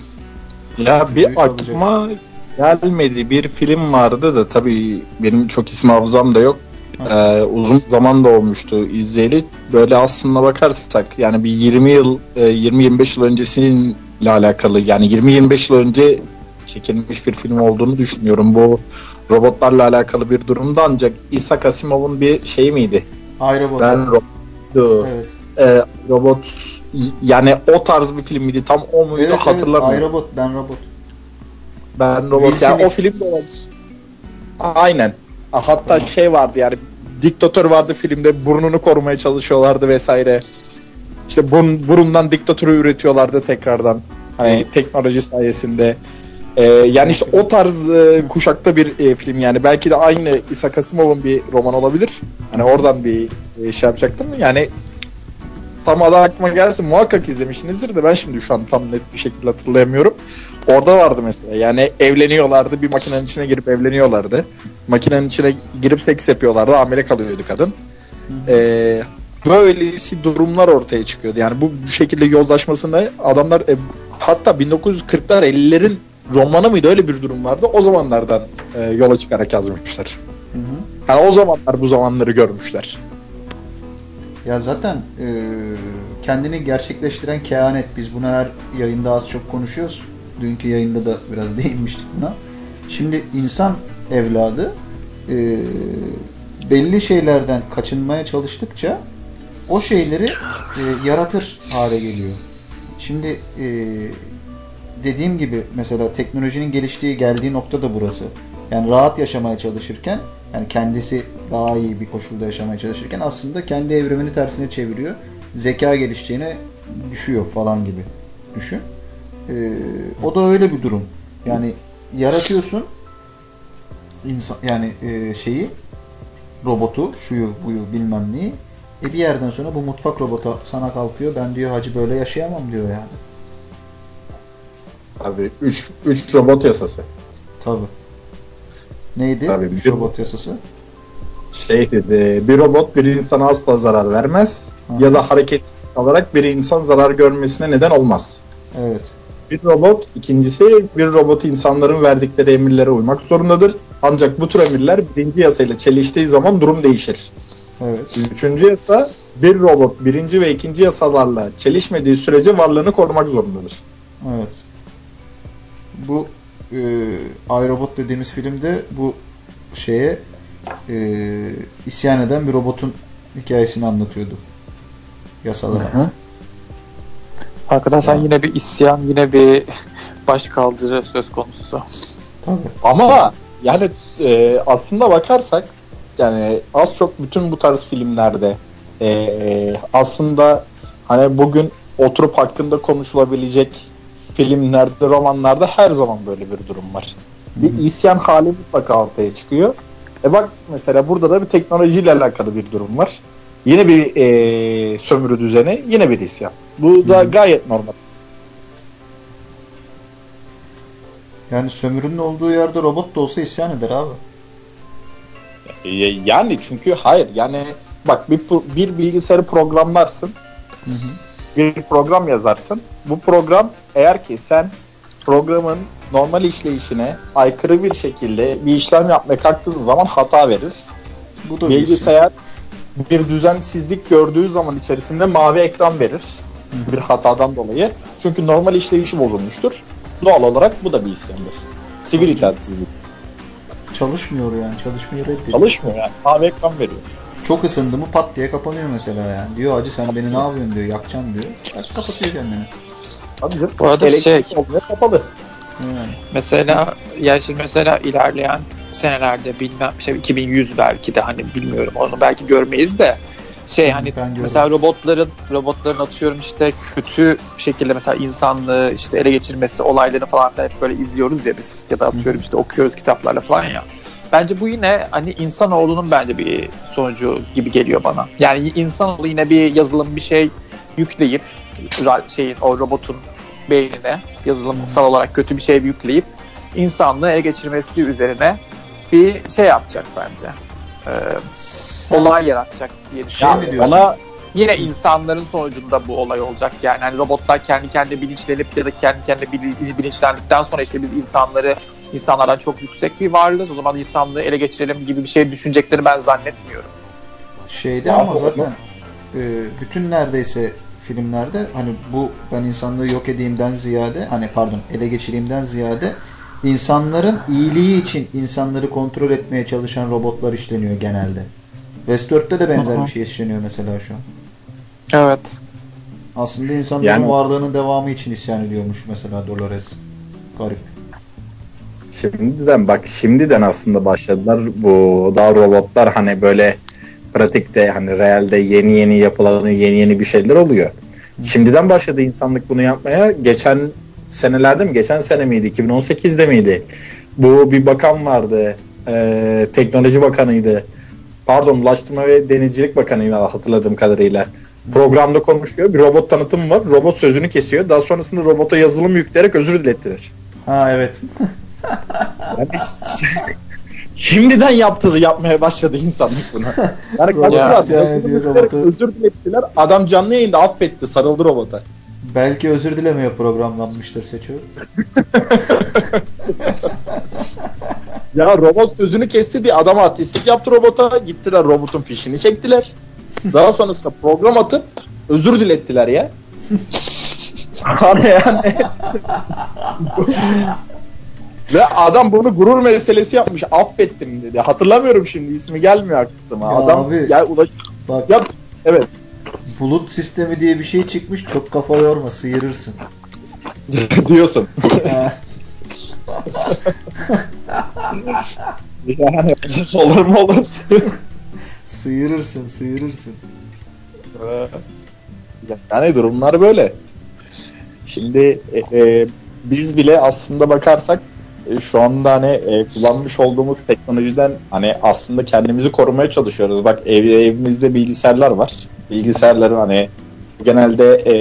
Ya bir aklıma gelmedi bir film vardı da tabii benim çok isim hafızam da yok. Ee, uzun zaman da olmuştu izleyeli. Böyle aslında bakarsak yani bir 20 yıl e, 20-25 yıl öncesiyle alakalı yani 20-25 yıl önce çekilmiş bir film olduğunu düşünüyorum. Bu robotlarla alakalı bir durumda ancak İshak Asimov'un bir şey miydi? ayrı Ben robottu. Evet. Ee, robot yani o tarz bir film miydi? Tam o muydu Evet, evet, hatırlamıyorum. iRobot, ben robot. Ben robot. Yani o film de olabilir. Aynen. Hatta şey vardı yani diktatör vardı filmde burnunu korumaya çalışıyorlardı vesaire. İşte burun, burundan diktatörü üretiyorlardı tekrardan. Hani teknoloji sayesinde. Ee, yani işte o tarz e, kuşakta bir e, film yani. Belki de aynı İshak Asimov'un bir roman olabilir. Hani oradan bir e, şey yapacaktım. Yani tam adı aklıma gelsin muhakkak izlemişsinizdir de ben şimdi şu an tam net bir şekilde hatırlayamıyorum. Orada vardı mesela yani evleniyorlardı bir makinenin içine girip evleniyorlardı. Makinenin içine girip seks yapıyorlardı hamile kalıyordu kadın. Ee, böylesi durumlar ortaya çıkıyordu. Yani bu, bu şekilde yozlaşmasında adamlar e, hatta 1940'lar 50'lerin romanı mıydı öyle bir durum vardı. O zamanlardan e, yola çıkarak yazmışlar. Hı hı. Yani o zamanlar bu zamanları görmüşler. Ya zaten e, kendini gerçekleştiren kehanet. Biz buna her yayında az çok konuşuyoruz. Dünkü yayında da biraz [laughs] değinmiştik buna. Şimdi insan evladı e, belli şeylerden kaçınmaya çalıştıkça o şeyleri e, yaratır hale geliyor. Şimdi e, dediğim gibi mesela teknolojinin geliştiği geldiği nokta da burası. Yani rahat yaşamaya çalışırken yani kendisi daha iyi bir koşulda yaşamaya çalışırken aslında kendi evrimini tersine çeviriyor. Zeka gelişeceğine düşüyor falan gibi düşün. Ee, o da öyle bir durum. Yani yaratıyorsun insan yani e, şeyi robotu şuyu buyu bilmem neyi e bir yerden sonra bu mutfak robotu sana kalkıyor ben diyor hacı böyle yaşayamam diyor yani. Abi 3 3 robot yasası. Tabi. Neydi? Tabii, Üç bir- robot yasası. Şey dedi, bir robot bir insana asla zarar vermez Hı. ya da hareket alarak bir insan zarar görmesine neden olmaz. Evet. Bir robot, ikincisi bir robot insanların verdikleri emirlere uymak zorundadır. Ancak bu tür emirler birinci yasayla çeliştiği zaman durum değişir. Evet. Üçüncü yasa bir robot birinci ve ikinci yasalarla çelişmediği sürece varlığını korumak zorundadır. Evet. Bu e, iRobot dediğimiz filmde bu şeye e, isyan eden bir robotun hikayesini anlatıyordu. Yasalara. Hı. Arkadaşlar Ya. yine bir isyan, yine bir baş kaldırı söz konusu. Tabii. Ama yani e, aslında bakarsak yani az çok bütün bu tarz filmlerde e, aslında hani bugün oturup hakkında konuşulabilecek filmlerde, romanlarda her zaman böyle bir durum var. Bir isyan hali mutlaka ortaya çıkıyor. E bak mesela burada da bir teknolojiyle alakalı bir durum var. Yine bir e, sömürü düzeni, yine bir isyan. Bu da Hı gayet normal. Yani sömürünün olduğu yerde robot da olsa isyan eder abi. Yani çünkü hayır yani bak bir, bir bilgisayarı programlarsın Hı hı. bir program yazarsın. Bu program eğer ki sen programın normal işleyişine aykırı bir şekilde bir işlem yapmaya kalktığın zaman hata verir. Bu da bir isyan. Bir düzensizlik gördüğü zaman içerisinde mavi ekran verir. Bir hatadan dolayı. Çünkü normal işleyişi bozulmuştur. Doğal olarak bu da bir isyandır. Sivil itaatsizlik. Çalışmıyor yani. Çalışmayı reddediyor. Çalışmıyor yani. Mavi ekran veriyor. Çok ısındı mı pat diye kapanıyor mesela yani. Diyor hacı sen beni ne yapıyorsun diyor. Yakacağım diyor. Tak kapatıyor kendini. Canım. Bu arada Elektrik şey- kapalı. Yani. Mesela ya şimdi mesela ilerleyen senelerde bilmem işte 2100 belki de hani bilmiyorum onu belki görmeyiz de. Şey hani Ben mesela robotların robotların atıyorum işte kötü şekilde mesela insanlığı işte ele geçirmesi olaylarını falan da hep böyle izliyoruz ya biz. Ya da atıyorum işte okuyoruz kitaplarla falan ya. Bence bu yine hani insanoğlunun bence bir sonucu gibi geliyor bana. Yani insanoğlu yine bir yazılım bir şey yükleyip şeyin o robotun beynine yazılımsal olarak kötü bir şey yükleyip insanlığı ele geçirmesi üzerine bir şey yapacak bence. Ee, olay yaratacak diye Şey düşünüyorum. mi diyorsun? Ona Yine insanların sonucunda bu olay olacak. Yani hani robotlar kendi kendine bilinçlenip ya da kendi kendine bil- bilinçlendikten sonra işte biz insanları insanlardan çok yüksek bir varlığız. O zaman insanlığı ele geçirelim gibi bir şey düşüneceklerini ben zannetmiyorum. Şeyde Ya ama zaten e, bütün neredeyse filmlerde hani bu ben insanlığı yok edeyimden ziyade hani pardon ele geçireyimden ziyade insanların iyiliği için insanları kontrol etmeye çalışan robotlar işleniyor genelde. Westworld'de de benzer bir şey işleniyor mesela şu an. Evet. Aslında insanların Yani- varlığının devamı için isyan ediyormuş mesela Dolores. Garip. Şimdiden bak şimdiden aslında başladılar bu daha robotlar hani böyle pratikte hani realde yeni yeni yapılan yeni yeni bir şeyler oluyor. Şimdiden başladı insanlık bunu yapmaya. Geçen senelerde mi? Geçen sene miydi? 2018'de miydi? Bu bir bakan vardı. Ee, teknoloji bakanıydı. Pardon Ulaştırma ve Denizcilik Bakanıydı hatırladığım kadarıyla. Programda konuşuyor. Bir robot tanıtımı var. Robot sözünü kesiyor. Daha sonrasında robota yazılım yükleyerek özür dilettirir. Ha evet. Yani [laughs] şimdiden yaptığı yapmaya başladı insanlık bunu. Yani ediyor dileyerek robotu. özür dilettiler. Adam canlı yayında affetti, sarıldı robota. Belki özür dilemeye programlanmıştır seçiyor. [laughs] Ya robot sözünü kesti diye adam artistlik yaptı robota. Gittiler robotun fişini çektiler. Daha sonrasında program atıp özür dilettiler ya. [laughs] Hani yani Ve adam bunu gurur meselesi yapmış. Affettim dedi. Hatırlamıyorum şimdi ismi gelmiyor aklıma. Ya adam abi. ya ulaş Bak ya evet. Bulut sistemi diye bir şey çıkmış çok kafa yorma sıyırırsın. [laughs] diyorsun. Yani [laughs] olur mu olur. sıyırırsın sıyırırsın. yani durumlar böyle. Şimdi e, e, biz bile aslında bakarsak e, şu anda hani e, kullanmış olduğumuz teknolojiden hani aslında kendimizi korumaya çalışıyoruz. Bak ev, evimizde bilgisayarlar var. Bilgisayarların hani genelde e,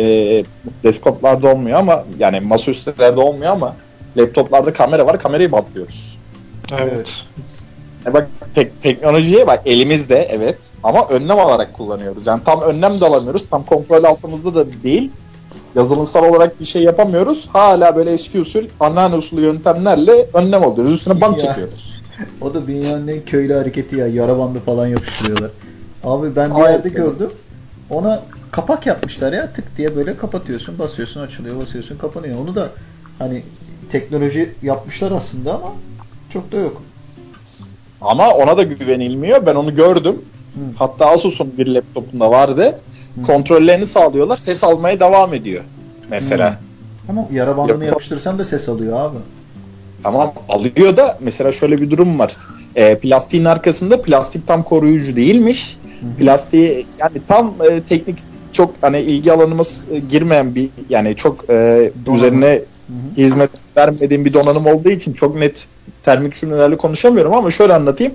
desktoplarda olmuyor ama yani masaüstülerde olmuyor ama laptoplarda kamera var. Kamerayı batlıyoruz. Evet. E bak tek, teknolojiye bak elimizde evet ama önlem alarak kullanıyoruz. Yani tam önlem de alamıyoruz. Tam kontrol altımızda da değil. Yazılımsal olarak bir şey yapamıyoruz. Hala böyle eski usul, anneanne usulü yöntemlerle önlem alıyoruz. Üstüne bant Ya. çekiyoruz. O da dünyanın en köylü hareketi ya. Yara bandı falan yapıştırıyorlar. Abi ben bir Aynen. yerde gördüm. Ona kapak yapmışlar ya. Tık diye böyle kapatıyorsun, basıyorsun, açılıyor, basıyorsun, kapanıyor. Onu da hani teknoloji yapmışlar aslında ama çok da yok. Ama ona da güvenilmiyor. Ben onu gördüm. Hı. Hatta Asus'un bir laptopunda vardı. Hı. Kontrollerini sağlıyorlar. Ses almaya devam ediyor. Mesela. Ama yara bandını Yok. yapıştırsan da ses alıyor abi. Tamam alıyor da mesela şöyle bir durum var. Ee, plastiğin arkasında plastik tam koruyucu değilmiş. Plastiği yani tam e, teknik çok hani ilgi alanımız e, girmeyen bir yani çok e, Donanım. üzerine Hı hı. hizmet vermediğim bir donanım olduğu için çok net termik cümlelerle konuşamıyorum ama şöyle anlatayım.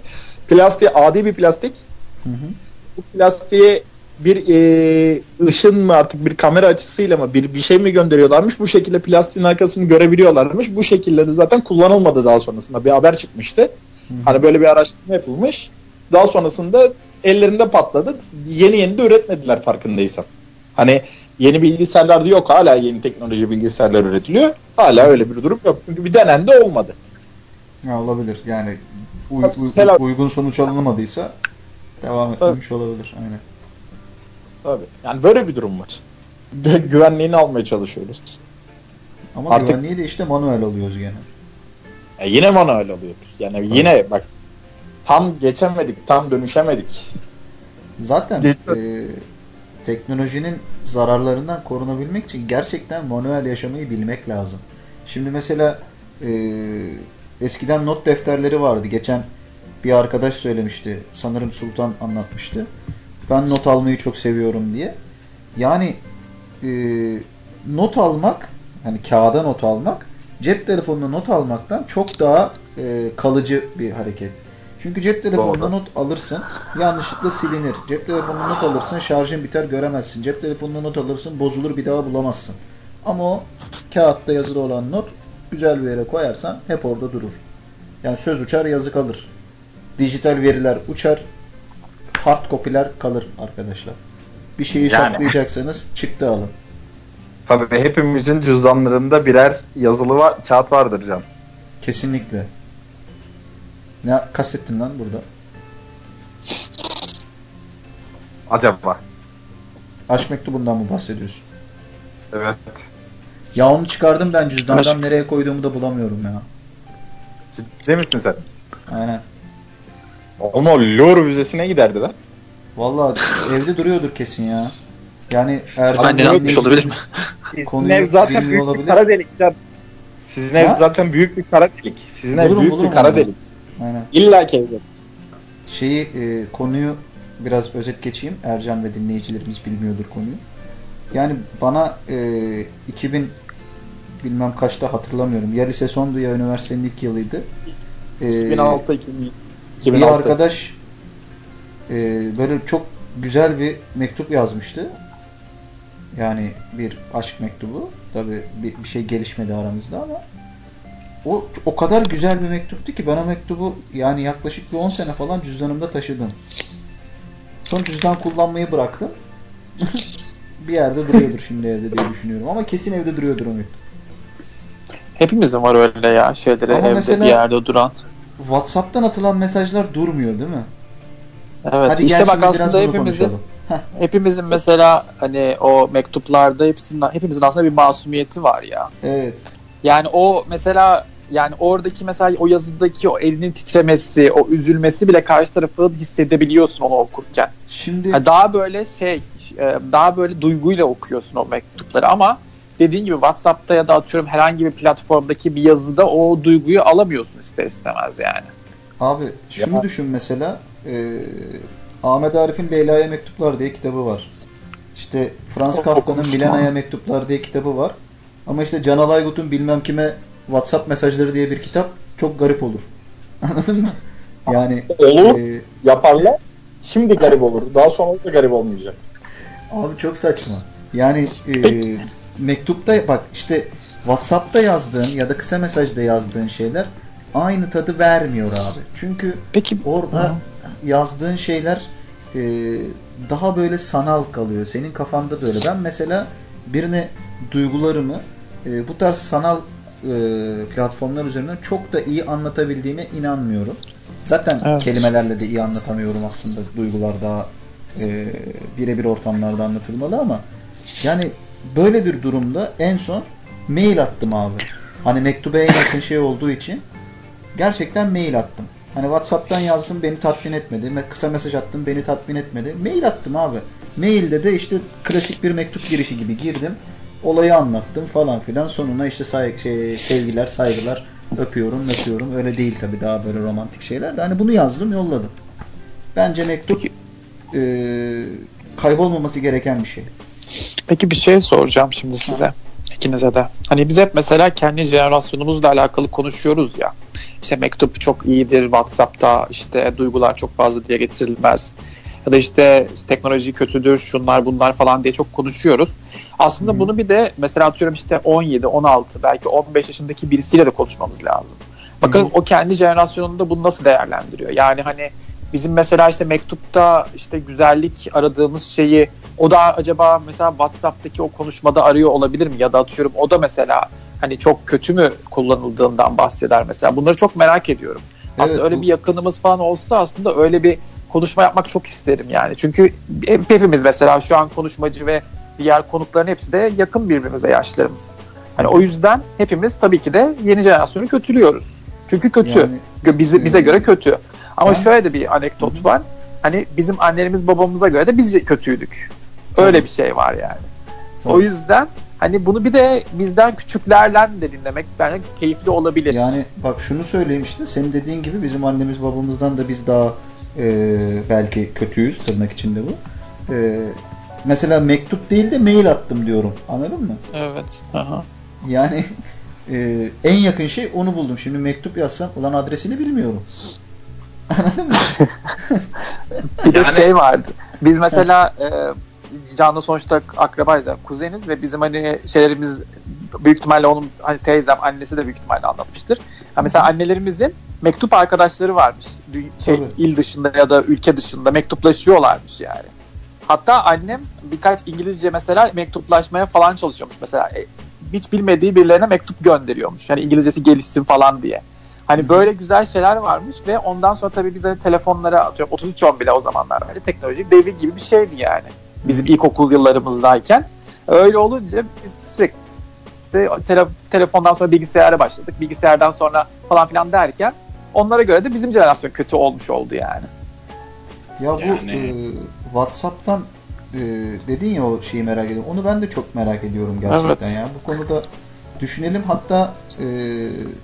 Plastik adi bir plastik. Hı hı. Bu plastiğe bir e, ışın mı artık bir kamera açısıyla mı bir bir şey mi gönderiyorlarmış? Bu şekilde plastiğin arkasını görebiliyorlarmış. Bu şekilde de zaten kullanılmadı daha sonrasında. Bir haber çıkmıştı. Hı hı. Hani böyle bir araştırma yapılmış. Daha sonrasında ellerinde patladı. Yeni yeni de üretmediler farkındaysan. Hani yeni bilgisayarlar da yok. Hala yeni teknoloji bilgisayarlar üretiliyor. Hala öyle bir durum yok. Çünkü bir denendi olmadı. Ya olabilir. Yani uy- uy- uygun sonuç alınamadıysa Devam etmemiş olabilir. Aynen. Tabii. Yani böyle bir durum var. Gü- Güvenliğini almaya çalışıyoruz. Ama Artık- güvenliği de işte manuel alıyoruz gene. E yine manuel alıyoruz. Yani yine bak tam geçemedik, tam dönüşemedik. Zaten e, teknolojinin zararlarından korunabilmek için gerçekten manuel yaşamayı bilmek lazım. Şimdi mesela e, eskiden not defterleri vardı. Geçen bir arkadaş söylemişti. Sanırım Sultan anlatmıştı. Ben not almayı çok seviyorum diye. Yani e, not almak, hani kağıda not almak, cep telefonuna not almaktan çok daha e, kalıcı bir hareket. Çünkü cep telefonuna Doğru. not alırsın, yanlışlıkla silinir. Cep telefonuna not alırsın, şarjın biter göremezsin. Cep telefonuna not alırsın, bozulur bir daha bulamazsın. Ama o kağıtta yazılı olan not güzel bir yere koyarsan hep orada durur. Yani söz uçar yazı kalır. Dijital veriler uçar, hard kopiler kalır arkadaşlar. Bir şeyi Yani. saklayacaksanız çıktı alın. Tabii hepimizin cüzdanlarında birer yazılı var, kağıt vardır can. Kesinlikle. Ne kastettin lan burada? Acaba. Aşk mektubundan mı bahsediyorsun? Evet. Ya onu çıkardım ben cüzdandan Aşk- nereye koyduğumu da bulamıyorum ya. Ciddi misin sen? Aynen. Ama o Louvre Müzesi'ne giderdi lan. Vallahi evde duruyordur kesin ya. Yani Ercan Annen Bey'in atmış ne- olabilir mi? Konuyu Sizin ev zaten büyük olabilir. bir kara delik. Sizin ev Ha? zaten büyük bir kara delik. Sizin ev büyük bulurum bir kara delik. Aynen. İlla ki evde. Şeyi e, konuyu biraz özet geçeyim. Ercan ve dinleyicilerimiz bilmiyordur konuyu. Yani bana e, 2000 bilmem kaçta hatırlamıyorum. Ya lise sondu ya üniversitenin ilk yılıydı. E, 2006 2000 bir 2006. arkadaş e, böyle çok güzel bir mektup yazmıştı. Yani bir aşk mektubu. Tabi bir, bir şey gelişmedi aramızda ama o o kadar güzel bir mektuptu ki ben o mektubu yani yaklaşık bir 10 sene falan cüzdanımda taşıdım. Son cüzdan kullanmayı bıraktım. [laughs] bir yerde duruyordur şimdi evde diye düşünüyorum ama kesin evde duruyordur o mektup. Hepimizin var öyle ya şeyleri Ama evde bir yerde duran. WhatsApp'tan atılan mesajlar durmuyor değil mi? Evet Hadi işte bak aslında hepimizin hepimizin mesela hani o mektuplarda hepsinin hepimizin aslında bir masumiyeti var ya. Evet. Yani o mesela yani oradaki mesela o yazıdaki o elinin titremesi, o üzülmesi bile karşı tarafın hissedebiliyorsun onu okurken. Şimdi Ha, daha böyle şey, e, daha böyle duyguyla okuyorsun o mektupları ama dediğin gibi WhatsApp'ta ya da atıyorum herhangi bir platformdaki bir yazıda o duyguyu alamıyorsun ister istemez yani. Abi şunu Ya. düşün mesela e, Ahmet Arif'in Leyla'ya Mektuplar diye kitabı var. İşte Franz Çok Kafka'nın Milena'ya. Mektuplar diye kitabı var. Ama işte Canal Aygut'un bilmem kime WhatsApp mesajları diye bir kitap çok garip olur. [laughs] Anladın mı? Yani Olur. e, Yaparlar. Şimdi garip olur. Daha sonra da garip olmayacak. Abi çok saçma. Yani e, Peki. mektupta bak işte WhatsApp'ta yazdığın ya da kısa mesajda yazdığın şeyler aynı tadı vermiyor abi. Çünkü Peki orada yazdığın şeyler e, daha böyle sanal kalıyor. Senin kafanda da öyle. Ben mesela birine duygularımı e, bu tarz sanal e, platformlar üzerinden çok da iyi anlatabildiğime inanmıyorum. Zaten Evet. kelimelerle de iyi anlatamıyorum aslında. Duygular daha e, birebir ortamlarda anlatılmalı ama yani böyle bir durumda en son mail attım abi. Hani mektuba en yakın şey olduğu için gerçekten mail attım. Hani WhatsApp'tan yazdım beni tatmin etmedi. Me- Kısa mesaj attım beni tatmin etmedi. Mail attım abi. Mailde de işte klasik bir mektup girişi gibi girdim. Olayı anlattım falan filan. Sonuna işte say- şey, sevgiler, saygılar, öpüyorum, öpüyorum. Öyle değil tabii daha böyle romantik şeyler de. Hani bunu yazdım, yolladım. Bence mektup e, kaybolmaması gereken bir şey. Peki bir şey soracağım şimdi size. ikinize de. Hani biz hep mesela kendi jenerasyonumuzla alakalı konuşuyoruz ya. İşte mektup çok iyidir WhatsApp'ta işte duygular çok fazla diye getirilmez. Ya da işte teknoloji kötüdür şunlar bunlar falan diye çok konuşuyoruz. Aslında bunu bir de mesela atıyorum işte 17, 16 belki 15 yaşındaki birisiyle de konuşmamız lazım. Hı. o kendi jenerasyonunda bunu nasıl değerlendiriyor? Yani hani bizim mesela işte mektupta işte güzellik aradığımız şeyi o da acaba mesela WhatsApp'taki o konuşmada arıyor olabilir mi? Ya da atıyorum o da mesela hani çok kötü mü kullanıldığından bahseder mesela. Bunları çok merak ediyorum. Aslında Evet, öyle bu- bir yakınımız falan olsa aslında öyle bir konuşma yapmak çok isterim yani. Çünkü hepimiz mesela şu an konuşmacı ve diğer konukların hepsi de yakın birbirimize yaşlarımız. Hani o yüzden hepimiz tabii ki de yeni jenerasyonu kötülüyoruz. Çünkü kötü. Yani, bize, bize göre kötü. Ama ben- şöyle de bir anekdot Hı hı. var. Hani bizim annemiz babamıza göre de biz kötüydük. Öyle Tabii. bir şey var yani. Tabii. O yüzden hani bunu bir de bizden küçüklerden de dinlemek bence keyifli olabilir. Yani bak şunu söyleyeyim işte senin dediğin gibi bizim annemiz babamızdan da biz daha e, belki kötüyüz tırnak içinde bu. E, mesela mektup değil de mail attım diyorum. Anladın mı? Evet. Aha. Yani e, en yakın şey onu buldum. Şimdi mektup yazsam ulan adresini bilmiyorum. Anladın mı? [laughs] Bir de Yani- şey vardı. Biz mesela e, Can'la sonuçta akrabayız yani kuzeniz ve bizim hani şeylerimiz büyük ihtimalle onun hani teyzem annesi de büyük ihtimalle anlatmıştır. Ha mesela annelerimizin mektup arkadaşları varmış. Şey, Tabii. il dışında ya da ülke dışında mektuplaşıyorlarmış yani. Hatta annem birkaç İngilizce mesela mektuplaşmaya falan çalışıyormuş. Mesela e, hiç bilmediği birilerine mektup gönderiyormuş. Yani İngilizcesi gelişsin falan diye. Hani böyle güzel şeyler varmış ve ondan sonra tabii biz hani telefonlara atıyorum 3310 bile o zamanlar böyle teknolojik devir gibi bir şeydi yani. Bizim ilkokul yıllarımızdayken. Öyle olunca biz sürekli tele- telefondan sonra bilgisayara başladık. Bilgisayardan sonra falan filan derken onlara göre de bizim jenerasyon kötü olmuş oldu yani. Ya bu Yani- e, WhatsApp'tan e, dedin ya o şeyi merak ediyorum. Onu ben de çok merak ediyorum gerçekten Evet. ya. Bu konuda düşünelim hatta e,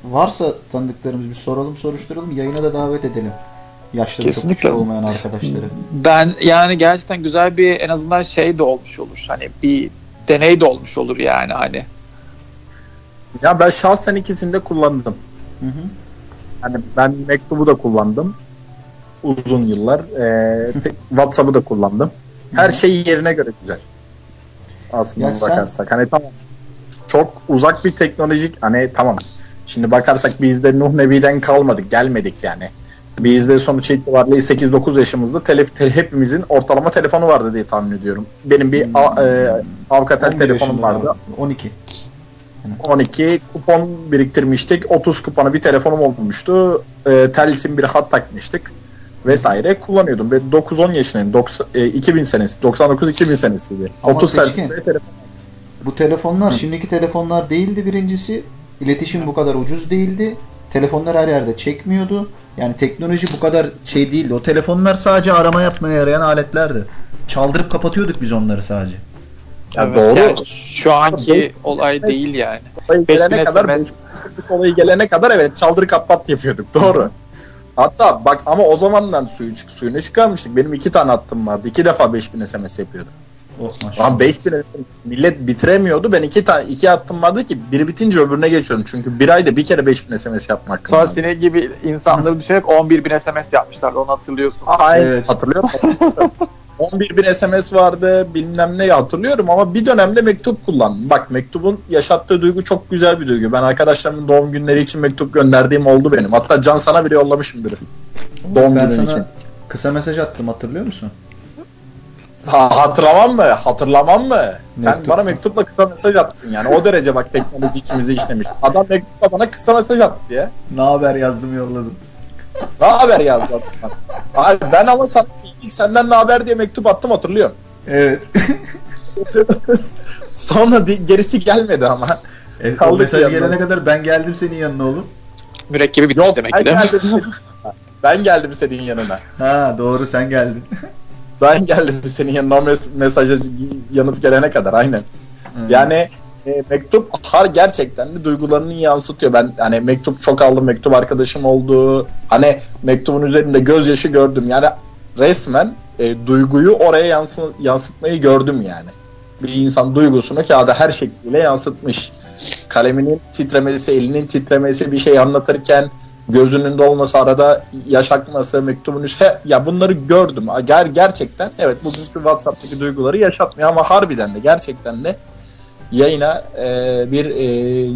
varsa tanıdıklarımız bir soralım soruşturalım yayına da davet edelim. Yaşları çok Kesinlikle. küçük olmayan arkadaşları. Ben yani gerçekten güzel bir en azından şey de olmuş olur. Hani bir deney de olmuş olur yani hani. Ya ben şahsen ikisini de kullandım. Hı hı. Hani ben mektubu da kullandım. Uzun yıllar. Ee, WhatsApp'ı da kullandım. Her şey yerine göre güzel. Aslında Ya sen- bakarsak. Hani tamam. Çok uzak bir teknolojik hani tamam. Şimdi bakarsak biz de Nuh Nebi'den kalmadık. Gelmedik yani. Biz de sonuç itibariyle 8-9 yaşımızda tele, tele- hepimizin ortalama telefonu vardı diye tahmin ediyorum. Benim bir a, e, Avkatel 11 telefonum vardı. falan. 12. 12 kupon biriktirmiştik. 30 kupona bir telefonum olmuştu. E, Telsim bir hat takmıştık vesaire kullanıyordum. Ve 9-10 yaşındayım. 90, e, 2000 senesi. 99-2000 senesiydi. Ama 30 seçkin. senesi telefon. Bu telefonlar Hı. şimdiki telefonlar değildi birincisi. İletişim bu kadar ucuz değildi. Telefonlar her yerde çekmiyordu. Yani teknoloji bu kadar şey değildi. O telefonlar sadece arama yapmaya yarayan aletlerdi. Çaldırıp kapatıyorduk biz onları sadece. Ya Evet, doğru. yani şu anki Beş- olay SMS. değil yani. Olayı 5000 gelene kadar. 5 olayı gelene kadar evet çaldır kapat yapıyorduk. Doğru. Hatta bak ama o zamandan suyu çık suyunu çıkarmıştık. Benim iki tane hattım vardı. İki defa 5000 SMS yapıyordum. Oh. Lan 5000 SMS millet bitiremiyordu. Ben iki tane iki hattım vardı ki biri bitince öbürüne geçiyordum. Çünkü bir ayda bir kere 5000 SMS yapmak. Sonra senin gibi insanları düşünerek 11 bin SMS yapmışlardı onu hatırlıyorsun. Ay, Evet. hatırlıyorum. [laughs] 11 bin SMS vardı bilmem ne hatırlıyorum ama bir dönemde mektup kullandım. Bak mektubun yaşattığı duygu çok güzel bir duygu. Ben arkadaşlarımın doğum günleri için mektup gönderdiğim oldu benim. Hatta Can sana bile yollamışımdır. Doğum ben günün için. kısa mesaj attım hatırlıyor musun? Ha, hatırlamam mı? Hatırlamam mı? Sen Mektup. bana mektupla kısa mesaj attın yani. O derece bak teknoloji içimize işlemiş. Adam mektupla bana kısa mesaj attı diye. Ne haber yazdım yolladım. Ne haber yazdı adam. Hayır, ben ama sana ilk senden ne haber diye mektup attım hatırlıyorum. Evet. [laughs] Sonra gerisi gelmedi ama. evet o Kaldık mesaj yanında. gelene kadar ben geldim senin yanına oğlum. Mürekkebi bitmiş Yok demek ben ki değil mi? geldim senin, ben geldim senin yanına. Ha doğru sen geldin. Ben geldim senin yanına o mes- mesaja yanıt gelene kadar aynen. Yani e, mektup har gerçekten de duygularını yansıtıyor. Ben hani mektup çok aldım, mektup arkadaşım oldu. Hani mektubun üzerinde gözyaşı gördüm. Yani resmen e, duyguyu oraya yansı- yansıtmayı gördüm yani. Bir insan duygusunu kağıda her şekliyle yansıtmış. Kaleminin titremesi, elinin titremesi bir şey anlatırken gözünün dolması, arada yaş akması, mektubun üstü ya bunları gördüm. Ger gerçekten evet bugünkü WhatsApp'taki duyguları yaşatmıyor ama harbiden de gerçekten de yayına e, bir e,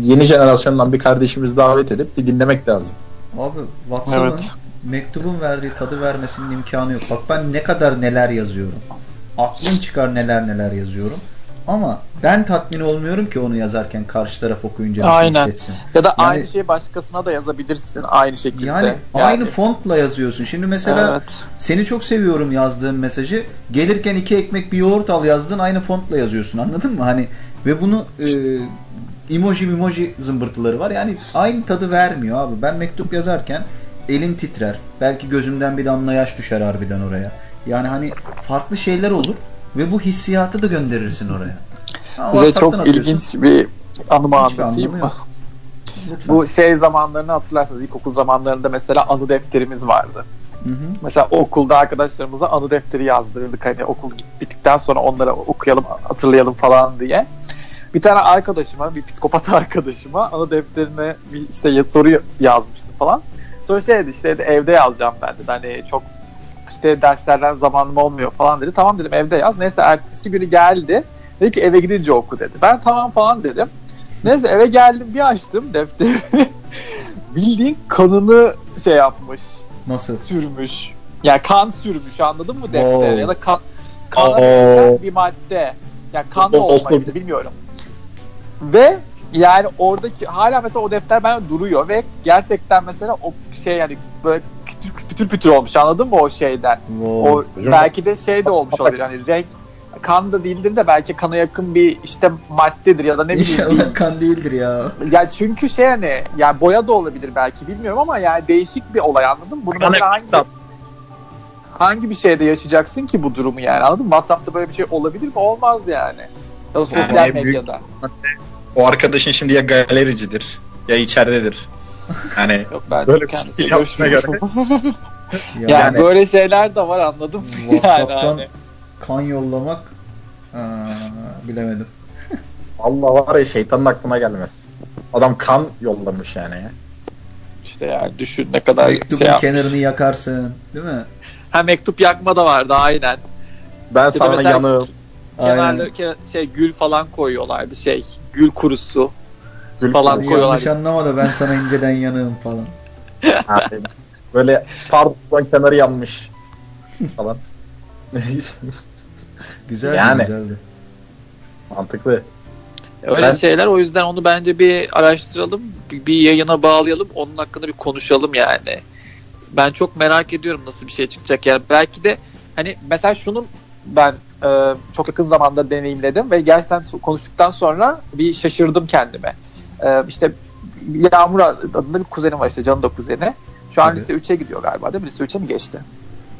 yeni jenerasyondan bir kardeşimiz davet edip bir dinlemek lazım. Abi WhatsApp'ın Evet. mektubun verdiği tadı vermesinin imkanı yok. Bak ben ne kadar neler yazıyorum. Aklım çıkar neler neler yazıyorum. Ama ben tatmin olmuyorum ki onu yazarken karşı taraf okuyunca nasıl Aynen. hissetsin. Ya da Yani- aynı şeyi başkasına da yazabilirsin aynı şekilde. Yani, aynı fontla yazıyorsun. Şimdi mesela Evet. seni çok seviyorum yazdığın mesajı. Gelirken iki ekmek bir yoğurt al yazdın aynı fontla yazıyorsun. Anladın mı? Hani ve bunu e, emoji emoji zımbırtıları var. Yani aynı tadı vermiyor abi. Ben mektup yazarken elim titrer. Belki gözümden bir damla yaş düşer harbiden oraya. Yani hani farklı şeyler olur ve bu hissiyatı da gönderirsin oraya. Ha, Size çok atıyorsun. ilginç bir anımı Hiçbir anlatayım mı? [laughs] Bu şey zamanlarını hatırlarsanız ilkokul zamanlarında mesela anı defterimiz vardı. Hı hı. Mesela okulda arkadaşlarımıza anı defteri yazdırırdık hani okul bittikten sonra onlara okuyalım hatırlayalım falan diye. Bir tane arkadaşıma, bir psikopat [laughs] arkadaşıma anı defterine bir işte soru yazmıştım falan. Sonra şey dedi işte evde yazacağım ben dedi. Hani çok işte derslerden zamanım olmuyor falan dedi. Tamam dedim evde yaz. Neyse ertesi günü geldi. Dedi ki eve gidince oku dedi. Ben tamam falan dedim. Neyse eve geldim bir açtım defteri. [laughs] Bildiğin kanını şey yapmış Nasıl? sürmüş. Yani kan sürmüş anladın mı deftere Wow. ya da kan kana benzer bir madde. Yani kan da olmayabilir bilmiyorum. Ve yani oradaki hala mesela o defter ben duruyor ve gerçekten mesela o şey yani böyle pütür pütür olmuş anladın mı o şeyden? Wow. O Hocam- belki de şey de olmuş olabilir hani renk kan da değildir de belki kana yakın bir işte maddedir ya da ne bileyim İnşallah kan değildir ya. ya çünkü şey hani yani boya da olabilir belki bilmiyorum ama yani değişik bir olay anladın mı? Bunu Yani- mesela hangi hangi bir şeyde yaşayacaksın ki bu durumu yani anladın mı? WhatsApp'ta böyle bir şey olabilir mi? Olmaz yani. Ya sosyal Yani büyük- medyada. O arkadaşın şimdi ya galericidir ya içeridedir. Yani Yok ben Böyle bir kendisiyle stil yaptığına görüşmüyorum. [laughs] Yani, yani, böyle şeyler de var anladın [laughs] mı? WhatsApp'tan Yani kan yollamak aa, bilemedim. [laughs] Allah var ya şeytanın aklına gelmez. Adam kan yollamış yani. ya. işte yani düşün ne kadar Mektubun şey yap. kenarını yakarsın, değil mi? Ha mektup yakma da vardı aynen. Ben da sana yanığım. Kenarları ke- şey gül falan koyuyorlardı şey gül kurusu. Gül falan Hadi koyuyorlar. yanlış anlama da ben sana inceden yanığım falan. [laughs] Böyle pardon kenarı yanmış falan. [laughs] Güzeldi Yani. güzeldi. Mantıklı. Öyle Ben- şeyler o yüzden onu bence bir araştıralım, bir, bir yayına bağlayalım, onun hakkında bir konuşalım yani. Ben çok merak ediyorum nasıl bir şey çıkacak yani. Belki de hani mesela şunun ben e, çok yakın zamanda deneyimledim ve gerçekten konuştuktan sonra bir şaşırdım kendime. E, işte Yağmur adında bir kuzenim var işte Can'ın da kuzeni. Şu an Tabii. lise 3'e gidiyor galiba değil mi? Lise 3'e mi geçti?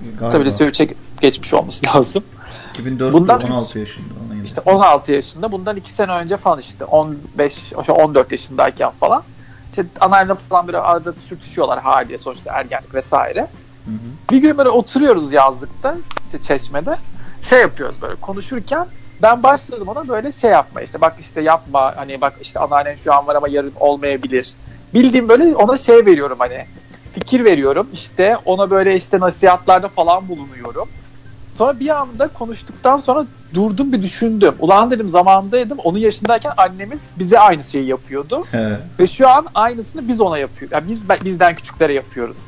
Galiba. Tabii lise 3'e geçmiş olması [laughs] lazım. 2004 Bundan- 16 yaşında. İşte 16 yaşında bundan 2 sene önce falan işte 15 işte 14 yaşındayken falan işte anayla falan böyle arada sürtüşüyorlar haliye sonuçta ergenlik vesaire. Hı hı. Bir gün böyle oturuyoruz yazlıkta işte çeşmede şey yapıyoruz böyle konuşurken ben başladım ona böyle şey yapma işte bak işte yapma hani bak işte anneannen şu an var ama yarın olmayabilir. Bildiğim böyle ona şey veriyorum hani fikir veriyorum işte ona böyle işte nasihatlarda falan bulunuyorum. Sonra bir anda konuştuktan sonra durdum bir düşündüm. Ulan dedim zamandaydım. Onun yaşındayken annemiz bize aynı şeyi yapıyordu. He. Ve şu an aynısını biz ona yapıyoruz. Yani biz bizden küçüklere yapıyoruz.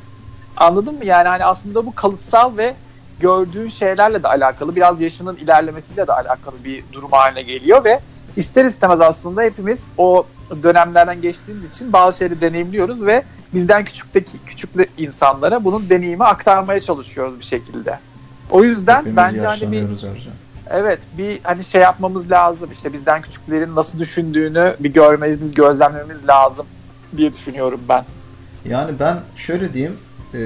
Anladın mı? Yani hani aslında bu kalıtsal ve gördüğün şeylerle de alakalı, biraz yaşının ilerlemesiyle de alakalı bir durum haline geliyor ve ister istemez aslında hepimiz o dönemlerden geçtiğimiz için bazı şeyleri deneyimliyoruz ve bizden küçükteki küçük insanlara bunun deneyimi aktarmaya çalışıyoruz bir şekilde. O yüzden Hepimiz bence hani bir Ercan. Evet bir hani şey yapmamız lazım işte bizden küçüklerin nasıl düşündüğünü bir görmemiz, gözlemlememiz lazım diye düşünüyorum ben. Yani ben şöyle diyeyim, e,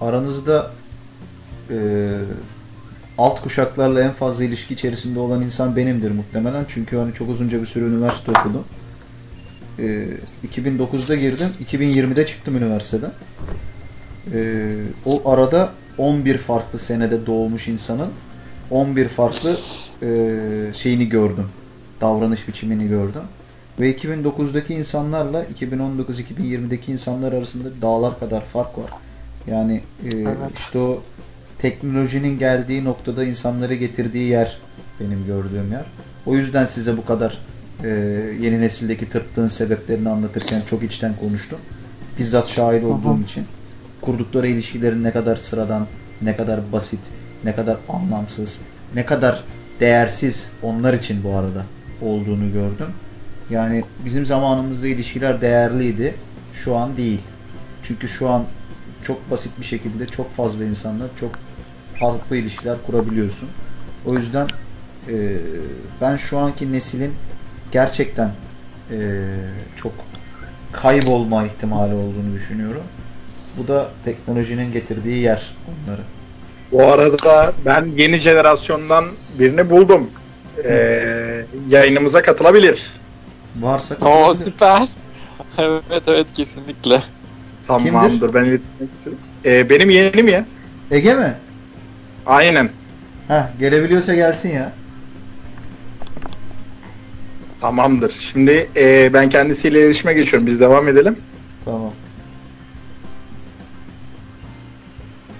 aranızda e, alt kuşaklarla en fazla ilişki içerisinde olan insan benimdir muhtemelen. Çünkü hani çok uzunca bir süre üniversite okudum. E, 2009'da girdim, 2020'de çıktım üniversiteden. E, o arada 11 farklı senede doğmuş insanın 11 farklı e, şeyini gördüm. Davranış biçimini gördüm. Ve 2009'daki insanlarla 2019-2020'deki insanlar arasında dağlar kadar fark var. Yani e, Evet. işte o teknolojinin geldiği noktada insanları getirdiği yer benim gördüğüm yer. O yüzden size bu kadar e, yeni nesildeki tırtlığın sebeplerini anlatırken çok içten konuştum. Bizzat şahit olduğum için. Kurdukları ilişkilerin ne kadar sıradan, ne kadar basit, ne kadar anlamsız, ne kadar değersiz onlar için bu arada. olduğunu gördüm. Yani bizim zamanımızda ilişkiler değerliydi. Şu an değil. Çünkü şu an çok basit bir şekilde çok fazla insanla çok farklı ilişkiler kurabiliyorsun. O yüzden e, ben şu anki neslin gerçekten e, çok kaybolma ihtimali olduğunu düşünüyorum. Bu da teknolojinin getirdiği yer onları. Bu arada ben yeni jenerasyondan birini buldum. Ee, yayınımıza katılabilir. Varsa Oo süper. [laughs] evet evet kesinlikle. Tamamdır ben iletişime geçiyorum. Ee, benim yeğenim ya. Ege mi? Aynen. Heh, gelebiliyorsa gelsin ya. Tamamdır. Şimdi e, ben kendisiyle iletişime geçiyorum. Biz devam edelim. Tamam.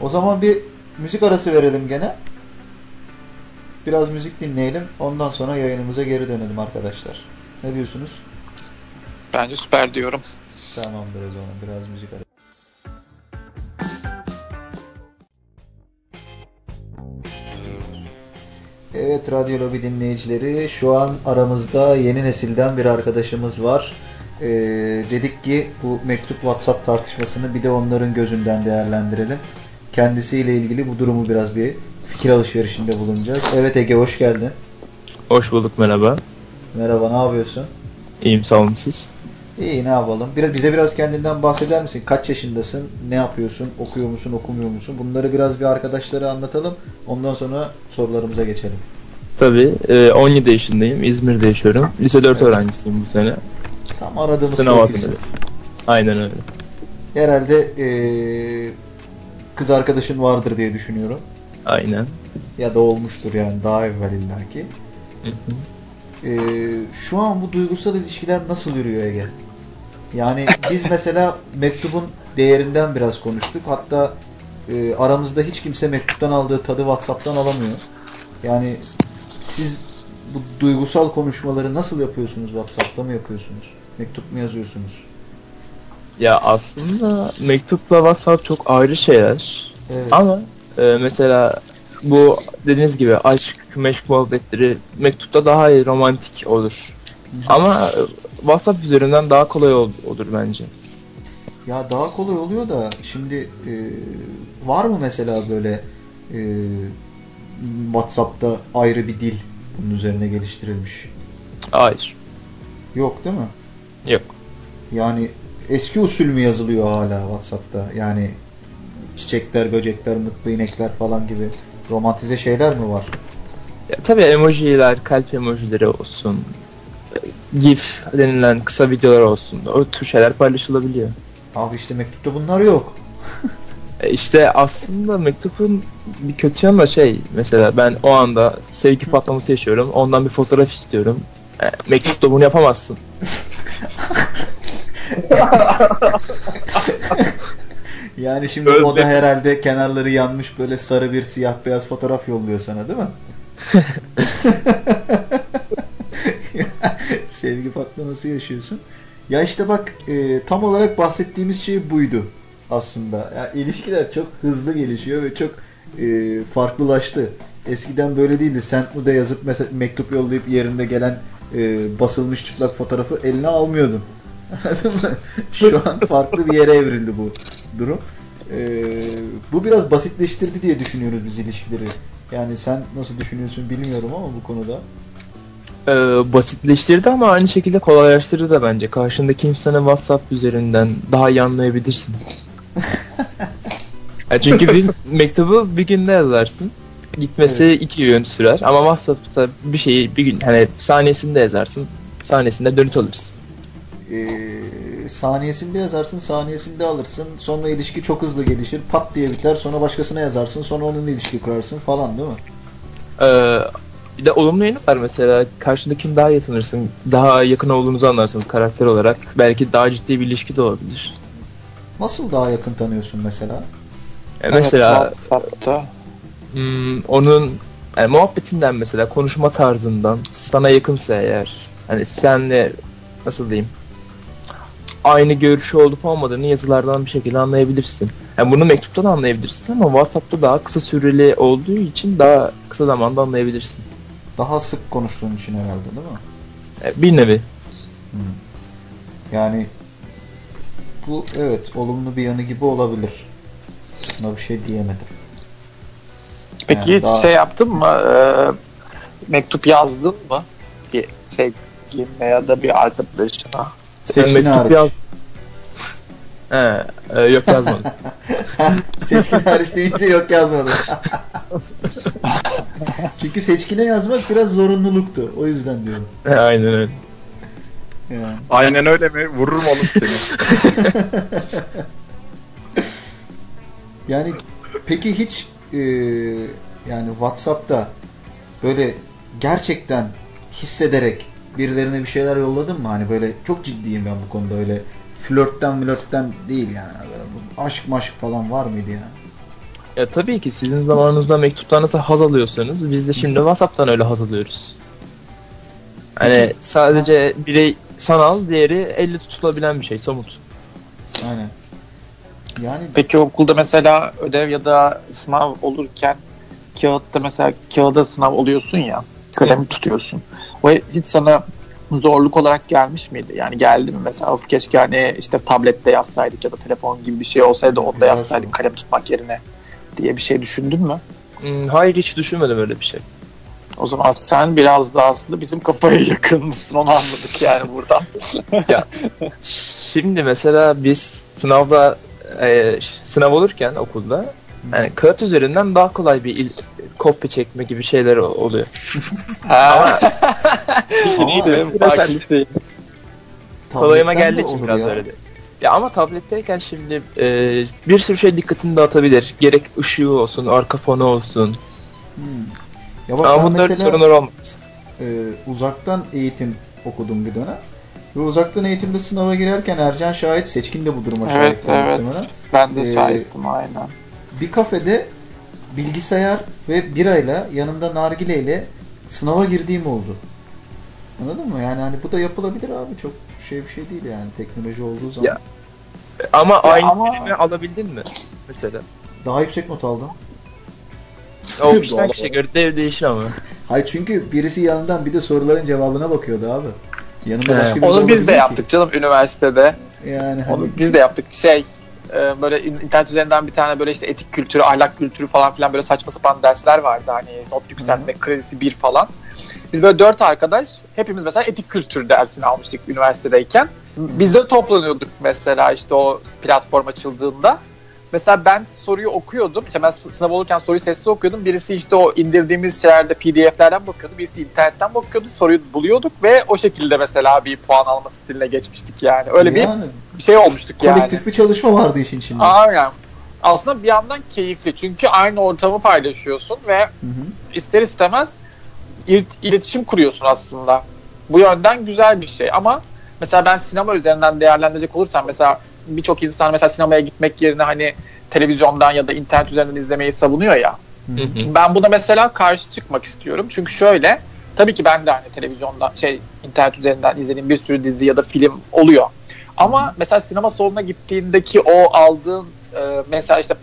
O zaman bir müzik arası verelim gene. Biraz müzik dinleyelim. Ondan sonra yayınımıza geri dönelim arkadaşlar. Ne diyorsunuz? Bence süper diyorum. Tamamdır o zaman. Biraz müzik arası. Evet Radyo Lobi dinleyicileri şu an aramızda yeni nesilden bir arkadaşımız var. Ee, dedik ki bu mektup WhatsApp tartışmasını bir de onların gözünden değerlendirelim. Kendisiyle ilgili bu durumu biraz bir fikir alışverişinde bulunacağız. Evet Ege hoş geldin. Hoş bulduk merhaba. Merhaba ne yapıyorsun? İyiyim sağ olun siz. İyi ne yapalım? Biraz, bize biraz kendinden bahseder misin? Kaç yaşındasın? Ne yapıyorsun? Okuyor musun? Okumuyor musun? Bunları biraz bir arkadaşlara anlatalım. Ondan sonra sorularımıza geçelim. Tabii e, 17 yaşındayım. İzmir'de yaşıyorum. Lise 4 öğrencisiyim bu sene. Tam aradığımız Sınav altında. Aynen öyle. Herhalde eee, kız arkadaşın vardır diye düşünüyorum. Aynen. Ya da olmuştur yani daha evvel illaki. Hı hı. Eee, şu an bu duygusal ilişkiler nasıl yürüyor Ege? Yani biz mesela mektubun değerinden biraz konuştuk. Hatta e, aramızda hiç kimse mektuptan aldığı tadı WhatsApp'tan alamıyor. Yani siz bu duygusal konuşmaları nasıl yapıyorsunuz? WhatsApp'ta mı yapıyorsunuz? Mektup mu yazıyorsunuz? Ya aslında mektupla WhatsApp çok ayrı şeyler. Evet. Ama e, mesela bu dediğiniz gibi aşk, meşk muhabbetleri mektupta daha iyi romantik olur. Ama e, WhatsApp üzerinden daha kolay ol- olur bence. Ya daha kolay oluyor da şimdi e, var mı mesela böyle e, WhatsApp'ta ayrı bir dil bunun üzerine geliştirilmiş? Hayır. Yok değil mi? Yok. Yani eski usul mü yazılıyor hala WhatsApp'ta? Yani çiçekler, böcekler, mutlu inekler falan gibi romantize şeyler mi var? Ya, tabii emojiler, kalp emojileri olsun. GIF denilen kısa videolar olsun. O tür şeyler paylaşılabiliyor. Abi işte mektupta bunlar yok. [laughs] E işte aslında mektubun bir kötü yanı da şey mesela ben o anda sevgi patlaması yaşıyorum. Ondan bir fotoğraf istiyorum. E, mektupta bunu yapamazsın. [laughs] Yani şimdi Özlem. herhalde kenarları yanmış böyle sarı bir siyah beyaz fotoğraf yolluyor sana değil mi? [laughs] Sevgi patlaması yaşıyorsun. Ya işte bak e, tam olarak bahsettiğimiz şey buydu aslında. Ya ilişkiler çok hızlı gelişiyor ve çok e, farklılaştı. Eskiden böyle değildi. Sen de yazıp mesela mektup yollayıp yerinde gelen e, basılmış çıplak fotoğrafı eline almıyordun. [laughs] Şu an farklı bir yere evrildi bu durum. Ee, bu biraz basitleştirdi diye düşünüyoruz biz ilişkileri. Yani sen nasıl düşünüyorsun bilmiyorum ama bu konuda. E, basitleştirdi ama aynı şekilde kolaylaştırdı da bence. Karşındaki insanı WhatsApp üzerinden daha iyi anlayabilirsin. [laughs] Ya çünkü bir mektubu bir günde yazarsın. Gitmesi iki gün sürer ama WhatsApp'ta bir şeyi bir gün hani saniyesinde yazarsın. Saniyesinde dönüt alırsın. Ee, saniyesinde yazarsın, saniyesinde alırsın. Sonra ilişki çok hızlı gelişir. Pat diye biter. Sonra başkasına yazarsın. Sonra onunla ilişki kurarsın falan değil mi? Ee, bir de olumlu yanı var mesela karşındakini daha iyi tanırsın. Daha yakın olduğunuzu anlarsınız karakter olarak. Belki daha ciddi bir ilişki de olabilir. Nasıl daha yakın tanıyorsun mesela? E, mesela Evet, WhatsApp'ta. hmm, onun yani muhabbetinden mesela konuşma tarzından sana yakınsa eğer hani senle nasıl diyeyim aynı görüşü olup olmadığını yazılardan bir şekilde anlayabilirsin. Yani bunu mektuptan anlayabilirsin ama WhatsApp'ta daha kısa süreli olduğu için daha kısa zamanda anlayabilirsin. Daha sık konuştuğun için herhalde değil mi? E, Bir nevi. Yani bu evet olumlu bir yanı gibi olabilir. Buna bir şey diyemedim. Peki Yani hiç daha- şey yaptın mı? Ee, mektup yazdın mı? Bir sevgiline ya da bir arkadaşına. Seçkin mektup hariç. yaz- He, e, yok yazmadım. [laughs] Seçkin hariç deyince yok yazmadım. [laughs] Çünkü seçkine yazmak biraz zorunluluktu. O yüzden diyorum. He, Aynen öyle. Yani. Aynen öyle mi? Vururum oğlum seni. [laughs] Yani peki hiç e, yani WhatsApp'ta böyle gerçekten hissederek birilerine bir şeyler yolladın mı? Hani böyle çok ciddiyim ben bu konuda öyle flörtten flörtten değil yani. Böyle bu aşk maşk falan var mıydı yani? Ya tabii ki sizin zamanınızda mektuplarınızı haz alıyorsanız biz de şimdi WhatsApp'tan öyle haz alıyoruz. Hani sadece biri sanal, diğeri elle tutulabilen bir şey, somut. Aynen. Yani Peki okulda mesela ödev ya da sınav olurken kağıtta mesela kağıda sınav oluyorsun ya kalemi tutuyorsun. O hiç sana zorluk olarak gelmiş miydi? Yani geldi mi mesela of keşke hani işte tablette yazsaydık ya da telefon gibi bir şey olsaydı onda yazsaydık kalem tutmak yerine diye bir şey düşündün mü? Hmm, hayır hiç düşünmedim öyle bir şey. O zaman sen biraz daha aslında bizim kafaya yakınmışsın onu anladık yani buradan. [laughs] [laughs] Şimdi mesela biz sınavda e, sınav olurken okulda yani kağıt üzerinden daha kolay bir il, kopya çekme gibi şeyler oluyor. [laughs] Ha. [laughs] Ama Benim Kolayıma geldiği için biraz ya. öyle. de. Ya ama tabletteyken şimdi e, bir sürü şey dikkatini dağıtabilir. Gerek ışığı olsun, arka fonu olsun. Hmm. Ya bak Ama bunların mesela sorunları olmaz. e, uzaktan eğitim okudum bir dönem. Ve uzaktan eğitimde sınava girerken Ercan şahit, Seçkin de bu duruma Evet şahit. evet. muhtemelen. Ben de Ee, şahittim aynen. Bir kafede bilgisayar ve birayla yanımda nargileyle sınava girdiğim oldu. Anladın mı? Yani hani bu da yapılabilir abi. Çok şey bir şey değil yani teknoloji olduğu zaman. Ya. Ama Ya aynı ama- bilimi alabildin mi? Mesela. Daha yüksek not aldım. O kişiden kişiye göre de değişir ama. Hayır çünkü birisi yanından bir de soruların cevabına bakıyordu abi. Yanında He. başka biri Onu biz de ki. yaptık canım üniversitede. Yani hani Onu biz de yaptık. Şey e, böyle in- internet üzerinden bir tane böyle işte etik kültürü, ahlak kültürü falan filan böyle saçma sapan dersler vardı. Hani not yükseltme kredisi bir falan. Biz böyle dört arkadaş hepimiz mesela etik kültür dersini almıştık üniversitedeyken. Biz de toplanıyorduk mesela işte o platform açıldığında. Mesela ben soruyu okuyordum. İşte ben sı- sınav olurken soruyu sessiz okuyordum. Birisi işte o indirdiğimiz şeylerde pdf'lerden bakıyordu. Birisi internetten bakıyordu. Soruyu buluyorduk ve o şekilde mesela bir puan alma stiline geçmiştik yani. Öyle bir yani bir şey olmuştuk yani. kolektif bir çalışma vardı işin içinde. Aynen. Aslında bir yandan keyifli çünkü aynı ortamı paylaşıyorsun ve Hı hı. ister istemez ilet- iletişim kuruyorsun aslında. Bu yönden güzel bir şey ama mesela ben sinema üzerinden değerlendirecek olursam mesela birçok insan mesela sinemaya gitmek yerine hani televizyondan ya da internet üzerinden izlemeyi savunuyor ya. Hı Hı hı. hı. Ben buna mesela karşı çıkmak istiyorum. Çünkü şöyle tabii ki ben de hani televizyonda şey internet üzerinden izlediğim bir sürü dizi ya da film oluyor. Ama mesela sinema salonuna gittiğindeki o aldığın e, mesela işte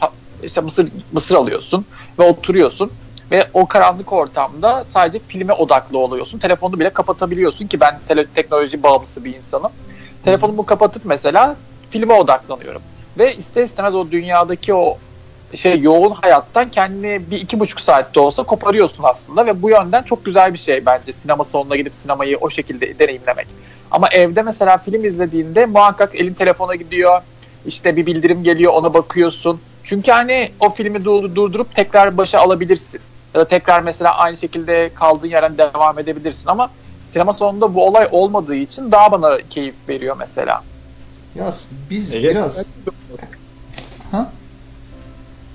işte mısır mısır alıyorsun ve oturuyorsun ve o karanlık ortamda sadece filme odaklı oluyorsun. Telefonunu bile kapatabiliyorsun ki ben tele- teknoloji bağımlısı bir insanım. Telefonumu kapatıp mesela filme odaklanıyorum. Ve ister istemez o dünyadaki o şey yoğun hayattan kendini bir iki buçuk saatte olsa koparıyorsun aslında ve bu yönden çok güzel bir şey bence sinema salonuna gidip sinemayı o şekilde deneyimlemek. Ama evde mesela film izlediğinde muhakkak elin telefona gidiyor. işte bir bildirim geliyor ona bakıyorsun. Çünkü hani o filmi dur- durdurup tekrar başa alabilirsin. Ya da tekrar mesela aynı şekilde kaldığın yerden devam edebilirsin ama sinema salonunda bu olay olmadığı için daha bana keyif veriyor mesela. Ya biz Ege- biraz ha?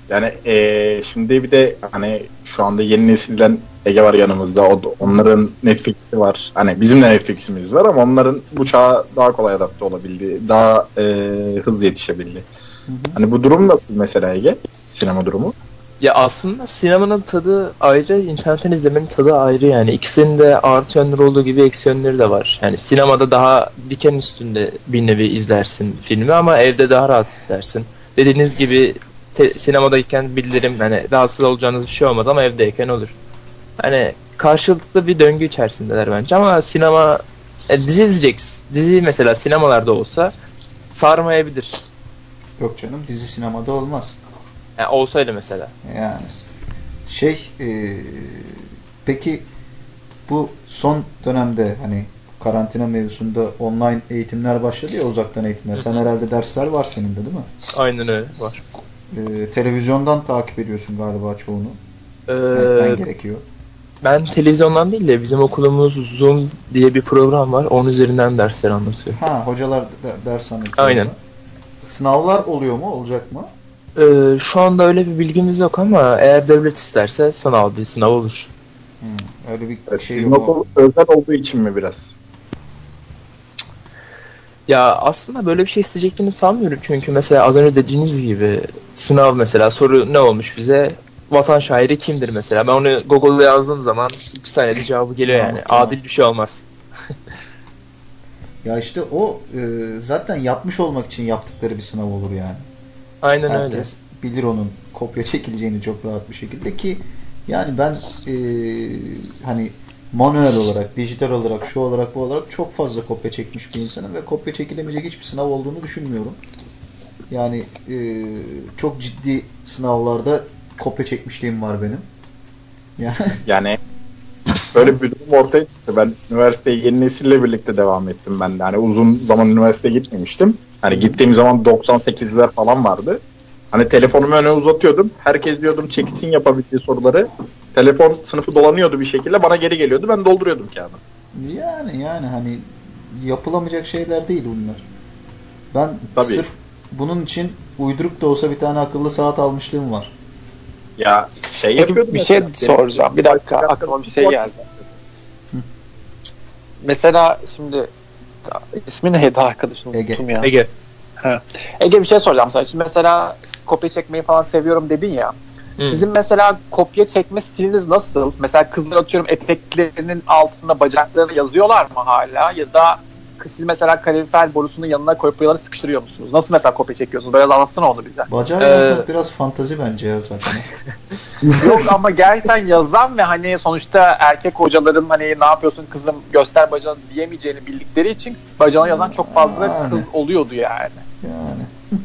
Yani eee, şimdi bir de hani şu anda yeni nesilden Ege var yanımızda. O, onların Netflix'i var. Hani bizim de Netflix'imiz var ama onların bu çağa daha kolay adapte olabildi. Daha eee, hızlı yetişebildi. Hı hı. Hani bu durum nasıl mesela Ege? Sinema durumu? Ya aslında sinemanın tadı ayrı, internetten izlemenin tadı ayrı yani. İkisinin de artı yönleri olduğu gibi eksi yönleri de var. Yani sinemada daha diken üstünde bir nevi izlersin filmi ama evde daha rahat izlersin. Dediğiniz gibi te- sinemadayken bildirim hani rahatsız olacağınız bir şey olmaz ama evdeyken olur. Hani karşılıklı bir döngü içerisindeler bence ama sinema e, dizi izleyeceksin. Dizi mesela sinemalarda olsa sarmayabilir. Yok canım dizi sinemada olmaz. Yani olsaydı mesela. Yani şey e, peki bu son dönemde hani karantina mevzusunda online eğitimler başladı ya uzaktan eğitimler. Sen herhalde dersler var senin de değil mi? Aynen öyle var. E, televizyondan takip ediyorsun galiba çoğunu. Ee, Etmen gerekiyor. ben televizyondan değil de bizim okulumuz Zoom diye bir program var. Onun üzerinden dersler anlatıyor. Ha hocalar da, ders anlatıyor. Aynen. Sınavlar oluyor mu? Olacak mı? Ee, şu anda öyle bir bilgimiz yok ama eğer devlet isterse sanal bir sınav olur. Hmm, öyle bir şey Sizin yok. okul özel olduğu için mi biraz? Ya aslında böyle bir şey isteyeceklerini sanmıyorum. Çünkü mesela az önce dediğiniz gibi sınav mesela soru ne olmuş bize? Vatan şairi kimdir mesela? Ben onu Google'da yazdığım zaman iki saniyede cevabı geliyor yani. Tamam. Adil bir şey olmaz. [laughs] Ya işte o e, zaten yapmış olmak için yaptıkları bir sınav olur yani. Aynen öyle. Herkes bilir onun kopya çekileceğini çok rahat bir şekilde ki yani ben e, hani manuel olarak, dijital olarak, şu olarak, bu olarak çok fazla kopya çekmiş bir insanım ve kopya çekilemeyecek hiçbir sınav olduğunu düşünmüyorum. Yani e, çok ciddi sınavlarda kopya çekmişliğim var benim. Yani [laughs] Yani böyle bir durum ortaya çıktı. Ben üniversiteye yeni nesille birlikte devam ettim ben de. Hani uzun zaman üniversiteye gitmemiştim. Hani gittiğim zaman 98'ler falan vardı. Hani telefonumu öne uzatıyordum. Herkes diyordum çeksin yapabildiği soruları. Telefon sınıfı dolanıyordu bir şekilde. Bana geri geliyordu. Ben dolduruyordum kağıdı. Yani yani hani yapılamayacak şeyler değil bunlar. Ben Tabii. sırf bunun için uyduruk da olsa bir tane akıllı saat almışlığım var. Ya şey Peki yapıyordum. bir şey mesela. soracağım. Bir dakika aklıma bir şey geldi. Mesela şimdi ismi neydi arkadaşın Ege. unuttum ya. Ege. Ege bir şey soracağım sana. Şimdi mesela kopya çekmeyi falan seviyorum dedin ya. Hı. Sizin mesela kopya çekme stiliniz nasıl? Mesela kızlar atıyorum eteklerinin altında bacaklarını yazıyorlar mı hala? Ya da siz mesela kalorifer borusunun yanına koyup boyaları sıkıştırıyor musunuz? Nasıl mesela kopya çekiyorsunuz? Biraz anlatsana onu bize. Bacağı Ee, yazmak biraz fantazi bence ya zaten. [laughs] Yok ama gerçekten yazan ve hani sonuçta erkek hocaların hani ne yapıyorsun kızım göster bacağını diyemeyeceğini bildikleri için bacağına yazan çok fazla Yani. kız oluyordu yani. Yani. [laughs]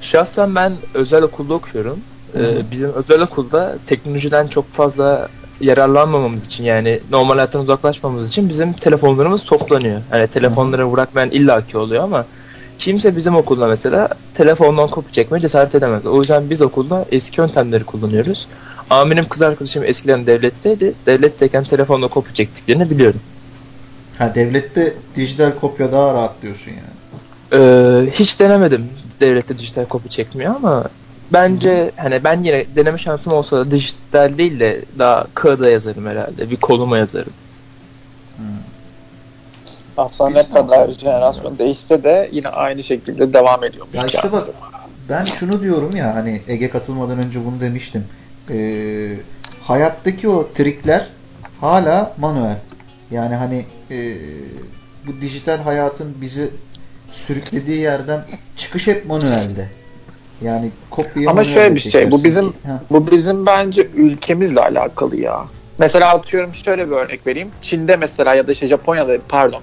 Şahsen ben özel okulda okuyorum. Ee, bizim özel okulda teknolojiden çok fazla yararlanmamamız için yani normal hayattan uzaklaşmamamız için bizim telefonlarımız toplanıyor. Yani telefonları bırakmayan illaki oluyor ama kimse bizim okulda mesela telefondan kopya çekmeye cesaret edemez. O yüzden biz okulda eski yöntemleri kullanıyoruz. Ama benim kız arkadaşım eskiden devletteydi. Devletteyken telefonla kopya çektiklerini biliyorum. Ha devlette dijital kopya daha rahat diyorsun yani. Ee, hiç denemedim devlette dijital kopya çekmiyor ama bence hani ben yine deneme şansım olsa da dijital değil de daha kağıda yazarım herhalde. Bir koluma yazarım. Aslında Biz ne kadar jenerasyon değişse de yine aynı şekilde devam ediyormuş. Ya işte bak ben şunu diyorum ya hani Ege katılmadan önce bunu demiştim. Ee, hayattaki o trikler hala manuel. Yani hani e, bu dijital hayatın bizi sürüklediği yerden çıkış hep manuelde. Yani kopyayı Ama şöyle bir şey, bu bizim- ki- Ha, Bu bizim bence ülkemizle alakalı ya. Mesela atıyorum şöyle bir örnek vereyim. Çin'de mesela ya da işte Japonya'da pardon.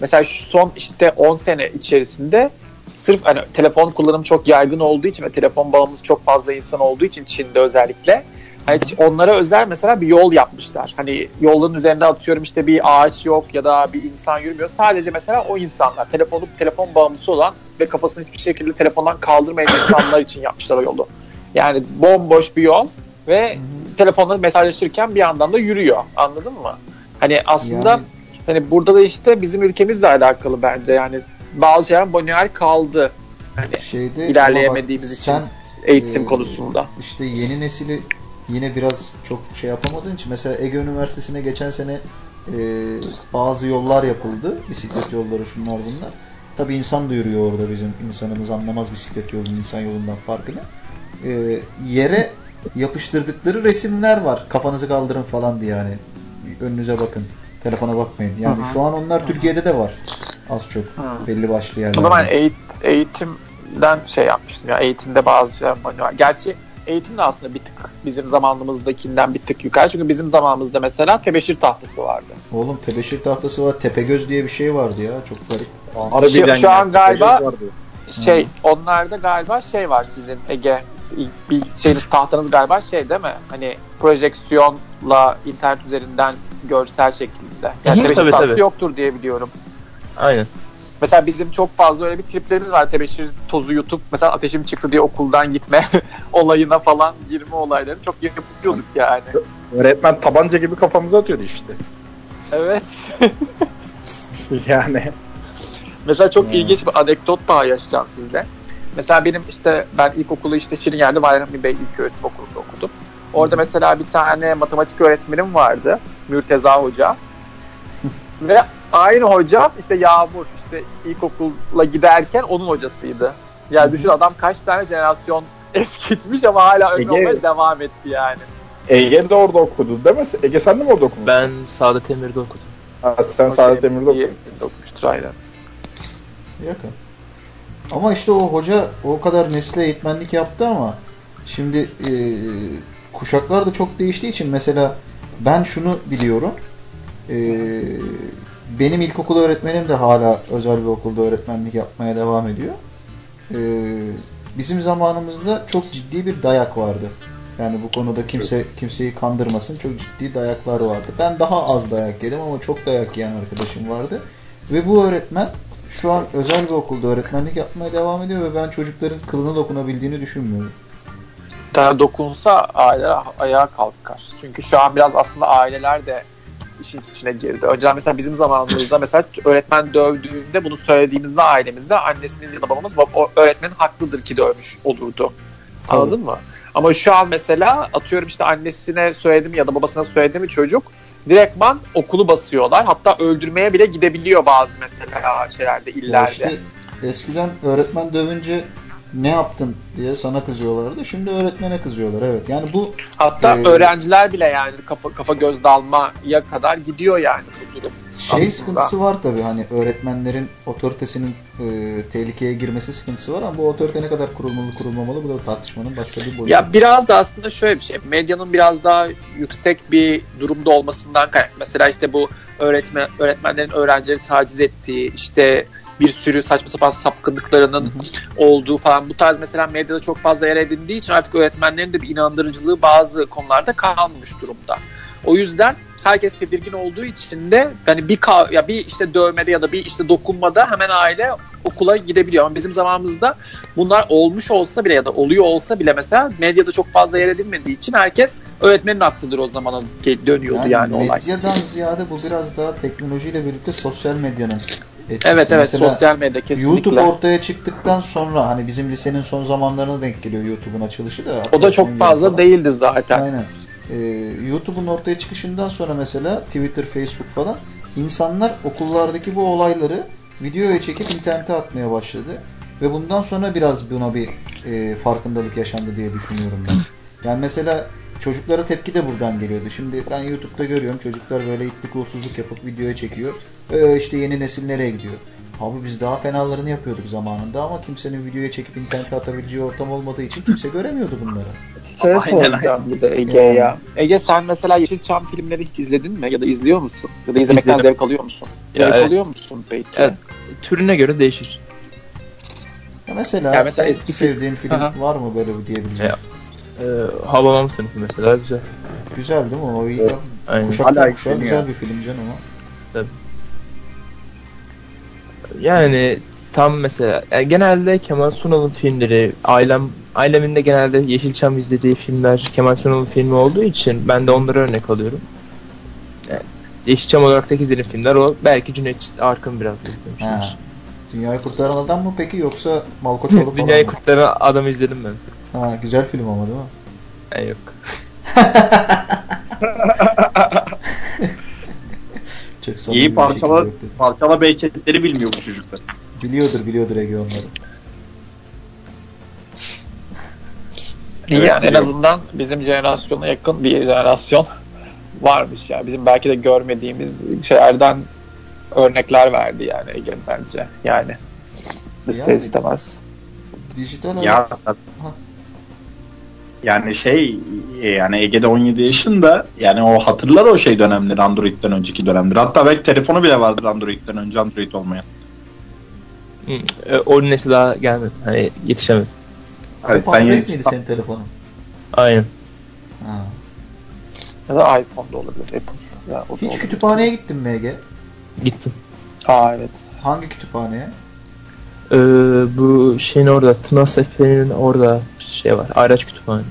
Mesela şu son işte 10 sene içerisinde sırf hani telefon kullanımı çok yaygın olduğu için ve telefon bağımlısı çok fazla insan olduğu için Çin'de özellikle hani onlara özel mesela bir yol yapmışlar. Hani yolun üzerinde atıyorum işte bir ağaç yok ya da bir insan yürümüyor. Sadece mesela o insanlar telefonu telefon bağımlısı olan ve kafasını hiçbir şekilde telefondan kaldırmayan insanlar için yapmışlar o yolu. Yani bomboş bir yol ve telefonla mesajlaşırken bir yandan da yürüyor. Anladın mı? Hani aslında Yani- hani burada da işte bizim ülkemizle alakalı bence yani bazı şeyler manuel kaldı. Hani şeyde ilerleyemediğimiz ama için bak, eğitim e, konusunda. işte yeni nesili yine biraz çok şey yapamadığın için mesela Ege Üniversitesi'ne geçen sene e, bazı yollar yapıldı. Bisiklet yolları şunlar bunlar. Tabi insan da yürüyor orada bizim insanımız anlamaz bisiklet yolunun insan yolundan farkını. E, yere yapıştırdıkları resimler var. Kafanızı kaldırın falan diye yani. Önünüze bakın. Telefona bakmayın. Yani Hı hı. şu an onlar Türkiye'de de var. Az çok. Hı. Belli başlı yerlerde. eğit- eğitimden şey yapmıştım ya eğitimde bazı şeyler manuel. Gerçi eğitim de aslında bir tık bizim zamanımızdakinden bir tık yukarı. Çünkü bizim zamanımızda mesela tebeşir tahtası vardı. Oğlum tebeşir tahtası var. Tepegöz diye bir şey vardı ya. Çok garip. Şu- şu an galiba-. Şey onlarda galiba şey var sizin Ege bir şeyiniz tahtanız galiba şey değil mi? Hani projeksiyonla internet üzerinden görsel şekilde. Yani Hı hı, tebeşir tabii, tahtası tabii. yoktur diye biliyorum. Aynen. Mesela bizim çok fazla öyle bir triplerimiz var. Tebeşir tozu yutup mesela ateşim çıktı diye okuldan gitme [laughs] olayına falan girme olayları çok yapıyorduk yani. Öğretmen tabanca gibi kafamıza atıyordu işte. Evet. [laughs] Yani. Mesela çok Hmm. ilginç bir anekdot paylaşacağım sizle. Mesela benim işte ben ilkokulu işte Şirinyer'de Bayrami Bey İlköğretim Okulu'nda okudum. Orada mesela bir tane matematik öğretmenim vardı. Mürteza Hoca. Ve aynı hocam işte Yağmur işte ilkokula giderken onun hocasıydı. Yani düşün adam kaç tane jenerasyon [laughs] eskitmiş ama hala olmaya devam etti yani. Ege de orada okudu değil mi? Ege sen de mi orada okudun? Ben Saadet Emir'de okudum. Ha, sen Saadet Emir'de okudun. Okumuştur aynen. Yakın. Ama işte o hoca o kadar nesle eğitmenlik yaptı ama şimdi e, kuşaklar da çok değiştiği için mesela ben şunu biliyorum. E, benim ilkokul öğretmenim de hala özel bir okulda öğretmenlik yapmaya devam ediyor. E, bizim zamanımızda çok ciddi bir dayak vardı. Yani bu konuda kimse kimseyi kandırmasın. Çok ciddi dayaklar vardı. Ben daha az dayak yedim ama çok dayak yiyen arkadaşım vardı. Ve bu öğretmen şu an özel bir okulda öğretmenlik yapmaya devam ediyor ve ben çocukların kılına dokunabildiğini düşünmüyorum. daha dokunsa aileler ayağa kalkar. Çünkü şu an biraz aslında aileler de işin içine girdi. Önceden mesela bizim zamanımızda mesela öğretmen dövdüğünde bunu söylediğimizde ailemizde annesiniz ya da babamız "Bab- o öğretmenin haklıdır ki dövmüş olurdu. Anladın mı? Ama şu an mesela atıyorum işte annesine söyledim ya da babasına söyledi mi çocuk direktman okulu basıyorlar. Hatta öldürmeye bile gidebiliyor bazı mesela şeylerde Ya illerde. işte eskiden öğretmen dövünce ne yaptın diye sana kızıyorlardı. Şimdi öğretmene kızıyorlar. Evet. Yani bu Hatta Ee, öğrenciler bile yani kafa, kafa göz dalmaya kadar gidiyor yani bu durum. şey Aslında. sıkıntısı var tabii. Hani öğretmenlerin otoritesinin e, tehlikeye girmesi sıkıntısı var ama bu otorite ne kadar kurulmalı kurulmamalı bu da tartışmanın başka bir boyutu. Ya biraz da aslında şöyle bir şey. Medyanın biraz daha yüksek bir durumda olmasından kaynaklı. Mesela işte bu öğretmen öğretmenlerin öğrencileri taciz ettiği, işte bir sürü saçma sapan sapkınlıklarının olduğu falan bu tarz mesela medyada çok fazla yer edindiği için artık öğretmenlerin de bir inandırıcılığı bazı konularda kalmamış durumda. O yüzden herkes tedirgin olduğu için de yani bir ka- ya bir işte dövmede ya da bir işte dokunmada hemen aile okula gidebiliyor. Ama bizim zamanımızda bunlar olmuş olsa bile ya da oluyor olsa bile mesela medyada çok fazla yer edinmediği için herkes öğretmenin haklıdır o zamana dönüyordu yani, olay. medyadan ziyade bu biraz daha teknolojiyle birlikte sosyal medyanın etkisi. Evet evet Mesela sosyal medya kesinlikle. YouTube ortaya çıktıktan sonra hani bizim lisenin son zamanlarına denk geliyor YouTube'un açılışı da. o da çok fazla değildi zaten. Aynen. Ee, YouTube'un ortaya çıkışından sonra mesela Twitter, Facebook falan insanlar okullardaki bu olayları videoya çekip internete atmaya başladı. Ve bundan sonra biraz buna bir e, farkındalık yaşandı diye düşünüyorum ben. Yani mesela çocuklara tepki de buradan geliyordu. Şimdi ben YouTube'da görüyorum çocuklar böyle itlik uğursuzluk yapıp videoya çekiyor. Ee, işte yeni nesil nereye gidiyor? Abi biz daha fenalarını yapıyorduk zamanında ama kimsenin videoya çekip internete atabileceği ortam olmadığı için kimse göremiyordu bunları. Şey Aynen, soracağım bir de Ege'ye ya. Ege sen mesela Yeşilçam filmleri hiç izledin mi? Ya da izliyor musun? Ya da izlemekten İzledim. zevk alıyor musun? Ya zevk evet. alıyor musun peki? Evet. Türüne göre değişir. Ya mesela, Ya mesela eski sevdiğin film Aha. var mı böyle bir diyebileceğin? Ya. Ee, Habamam sınıfı mesela güzel. Güzel değil mi? O iyi. Evet. Aynen. Kuşaktan Hala güzel bir film canım o. Yani tam mesela yani genelde Kemal Sunal'ın filmleri, ailem ailemin de genelde Yeşilçam izlediği filmler Kemal Sunal'ın filmi olduğu için ben de onları örnek alıyorum. Yani Yeşilçam olarak tek izlediğim filmler o. Belki Cüneyt Arkın biraz Ha. izlemişimdir. Dünyayı Kurtaran Adam mı peki yoksa Malkoçoğlu falan Dünyayı mı? Kurtaran adamı izledim ben. Ha, güzel film ama değil mi? Yani yok. [laughs] [laughs] Samimi İyi bir parçala, parçala beyketleri bilmiyor bu çocuklar. Biliyordur biliyordur Ege onları. İyi Evet, yani en biliyorum. azından bizim jenerasyona yakın bir jenerasyon [laughs] varmış ya. Bizim belki de görmediğimiz şeylerden örnekler verdi yani Ege bence. Yani ister Yani. istemez. Dijital Ya hayat- Yani şey e, yani Ege'de 17 yaşında yani o hatırlar o şey dönemleri Android'den önceki dönemleri. Hatta belki telefonu bile vardır Android'den önce Android olmayan. Hı, e, O nesil daha gelmedi. Hani yetişemedi. Evet, sen yeni- miydi senin telefonun? Aynen. Ha. Ya da iPhone da olabilir. Apple. Ya, o da Hiç olabilir. kütüphaneye gittin mi Ege? Gittim. Aa evet. Hangi kütüphaneye? Ee, bu şeyin orada, Tınas Efe'nin orada şey var. Araç kütüphane.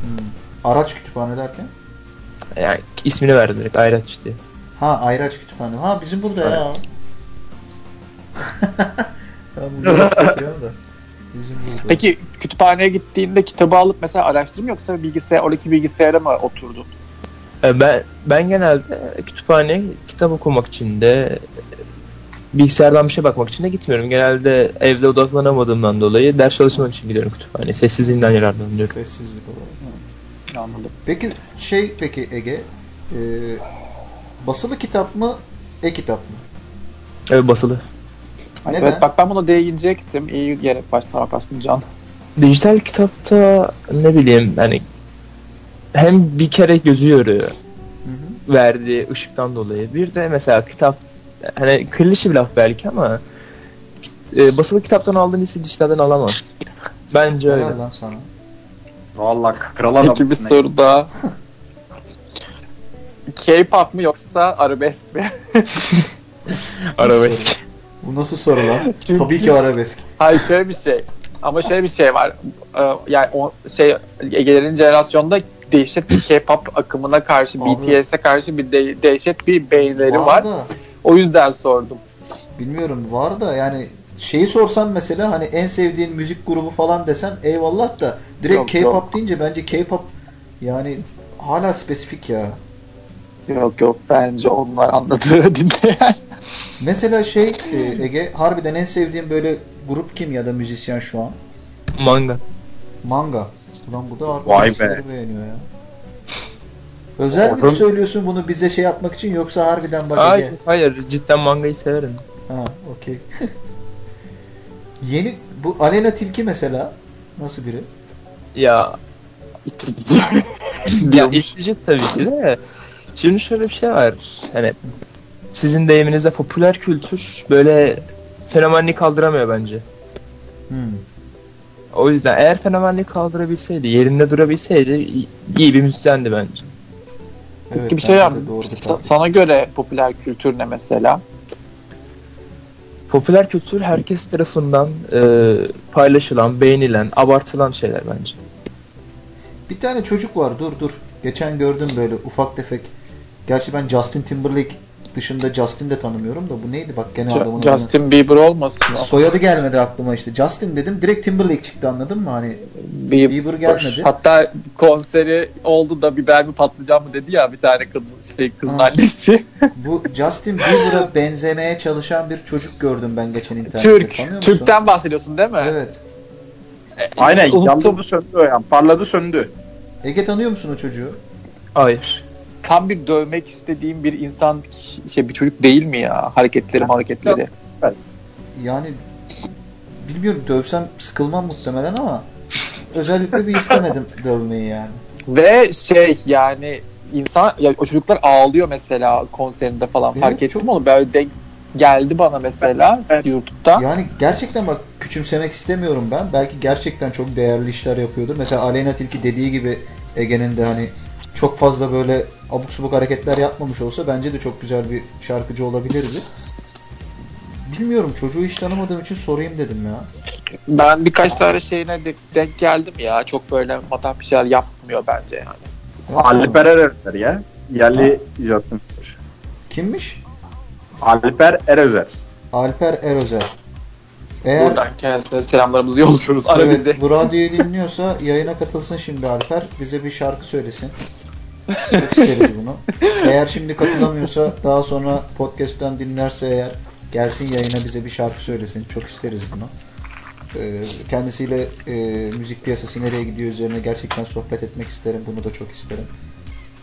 Hmm. Araç kütüphane derken? Yani ismini verdim direkt Ayraç diye. Ha Ayraç kütüphane. Ha bizim burada ya. [laughs] ben bakıyorum da. Bizim burada. Peki kütüphaneye gittiğinde kitabı alıp mesela araştırma yoksa bilgisayar oradaki bilgisayara mı oturdun? Ee, Ben ben genelde kütüphaneye kitap okumak için de bilgisayardan bir şey bakmak için de gitmiyorum. Genelde evde odaklanamadığımdan dolayı ders çalışmak için gidiyorum kütüphaneye. Sessizliğinden yararlanıyorum. Sessizlik olarak. Ha. Anladım. Peki şey peki Ege e, basılı kitap mı e-kitap mı? Evet basılı. Neden? Evet bak ben bunu değinecektim. İyi yere baş parmak bastın Can. Dijital kitapta ne bileyim hani hem bir kere gözü yoruyor Hı hı. verdiği ışıktan dolayı. Bir de mesela kitap hani klişe bir laf belki ama e, basılı kitaptan aldığın hissi dijitalden alamaz. Bence öyle. Lan sana. Vallahi kral Peki bir adamsın. soru daha. K-pop mu yoksa arabesk mi? [laughs] Arabesk. Bu nasıl soru lan? Çünkü- Tabii ki arabesk. Hayır şöyle bir şey. Ama şöyle bir şey var. Ee, Yani o şey Ege'lerin jenerasyonda dehşet bir K-pop akımına karşı. BTS'e karşı bir de- dehşet bir beğenileri var. O yüzden sordum. bilmiyorum var da yani şeyi sorsan mesela hani en sevdiğin müzik grubu falan desen eyvallah da direkt Yok, K-pop yok. deyince bence K-pop yani hala spesifik ya. Yok yok bence onlar anladığı [laughs] dinleyen. Mesela şey e, Ege harbiden en sevdiğin böyle grup kim ya da müzisyen şu an? Manga. Manga. Ulan bu da Vay harbiden be. eskileri beğeniyor ya. Özel mi Orhun- söylüyorsun bunu bize şey yapmak için yoksa harbiden bak Hayır, hayır cidden mangayı severim. Ha, okey. [laughs] Yeni bu Alena Tilki mesela nasıl biri? Ya ya itici tabii ki de. Şimdi şöyle bir şey var. Hani sizin deyiminizde popüler kültür böyle fenomenliği kaldıramıyor bence. Hmm. O yüzden eğer fenomenliği kaldırabilseydi, yerinde durabilseydi iyi- iyi bir müzisyendi bence. Evet, bir şey yap. Sana göre popüler kültür ne mesela? Popüler kültür herkes tarafından e, paylaşılan, beğenilen, abartılan şeyler bence. Bir tane çocuk var dur dur. Geçen gördüm böyle ufak tefek. Gerçi ben Justin Timberlake dışında Justin de tanımıyorum da bu neydi bak gene adamın Ju- adını- Justin Bieber olmasın. Soyadı gelmedi aklıma işte. Justin dedim direkt Timberlake çıktı anladın mı? Hani Bieber. Bieber gelmedi. Hatta konseri oldu da biber mi patlıcan mı dedi ya bir tane kadın şey kızın Ha. annesi. [laughs] bu Justin Bieber'a benzemeye çalışan bir çocuk gördüm ben geçen internette. Türk. Tanıyor musun? Türk'ten bahsediyorsun değil mi? Evet. Aynen Unuttum. yandı söndü o yani. Parladı söndü. Ege tanıyor musun o çocuğu? Hayır. Tam bir dövmek istediğim bir insan şey bir çocuk değil mi ya? Hareketleri hareketleri. Yani bilmiyorum dövsem sıkılmam muhtemelen ama özellikle bir istemedim [laughs] dövmeyi yani. Ve şey yani insan ya o çocuklar ağlıyor mesela konserinde falan Evet, fark ettim çok- onu böyle de geldi bana mesela Evet. YouTube'da. Yani gerçekten bak küçümsemek istemiyorum ben. Belki gerçekten çok değerli işler yapıyordur. Mesela Aleyna Tilki dediği gibi Ege'nin de hani çok fazla böyle abuk subuk hareketler yapmamış olsa bence de çok güzel bir şarkıcı olabilirdi. Bilmiyorum çocuğu hiç tanımadığım için sorayım dedim ya. Ben birkaç tane şeyine de denk geldim ya. Çok böyle matah bir şeyler yapmıyor bence yani. Alper Erezer ya. Yerli Justin Bieber. Kimmiş? Alper Erezer. Alper Erozer. Eğer Buradan kendisine selamlarımızı yolluyoruz. Ara evet, bizi. bu radyoyu dinliyorsa yayına katılsın şimdi Alper. Bize bir şarkı söylesin. Çok isteriz bunu. [laughs] Eğer şimdi katılamıyorsa daha sonra podcast'ten dinlerse eğer gelsin yayına bize bir şarkı söylesin. Çok isteriz bunu. Ee, kendisiyle e, müzik piyasası nereye gidiyor üzerine gerçekten sohbet etmek isterim. Bunu da çok isterim.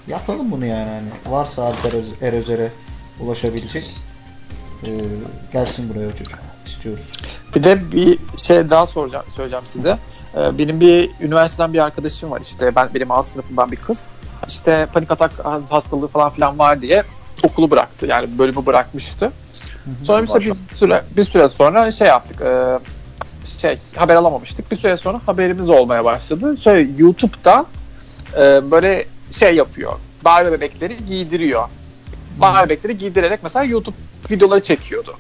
Yapalım bunu yani. Hani varsa Alper Öz- Erözer'e ulaşabilecek e, gelsin buraya o çocuk. İstiyoruz. Bir de bir şey daha soracağım, söyleyeceğim size. Ee, benim bir üniversiteden bir arkadaşım var işte ben benim alt sınıfımdan bir kız. İşte panik atak hastalığı falan filan var diye okulu bıraktı. Yani bölümü bırakmıştı. Sonra işte bir süre bir süre sonra şey yaptık. e, şey haber alamamıştık. Bir süre sonra haberimiz olmaya başladı. Şey YouTube'da e, böyle şey yapıyor. Barbie bebekleri giydiriyor. Barbie bebekleri giydirerek mesela YouTube videoları çekiyordu.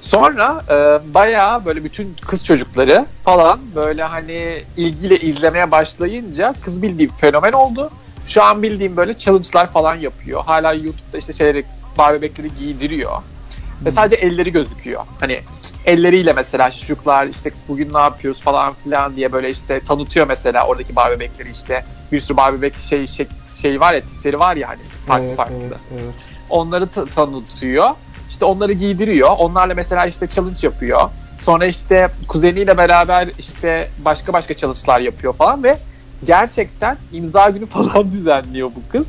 Sonra e, bayağı böyle bütün kız çocukları falan böyle hani ilgiyle izlemeye başlayınca kız bildiğim fenomen oldu. Şu an bildiğim böyle challenge'lar falan yapıyor. Hala YouTube'da işte şeyleri Barbie bebekleri giydiriyor. Ve sadece elleri gözüküyor. Hani elleriyle mesela çocuklar işte bugün ne yapıyoruz falan filan diye böyle işte tanıtıyor mesela oradaki Barbie bebekleri işte bir sürü Barbie bebek şey, şey, şey var ya tipleri var ya hani farklı evet, farklı. evet, evet. Onları ta- tanıtıyor. İşte onları giydiriyor. Onlarla mesela işte challenge yapıyor. Sonra işte kuzeniyle beraber işte başka başka challenge'lar yapıyor falan ve gerçekten imza günü [laughs] falan düzenliyor bu kız.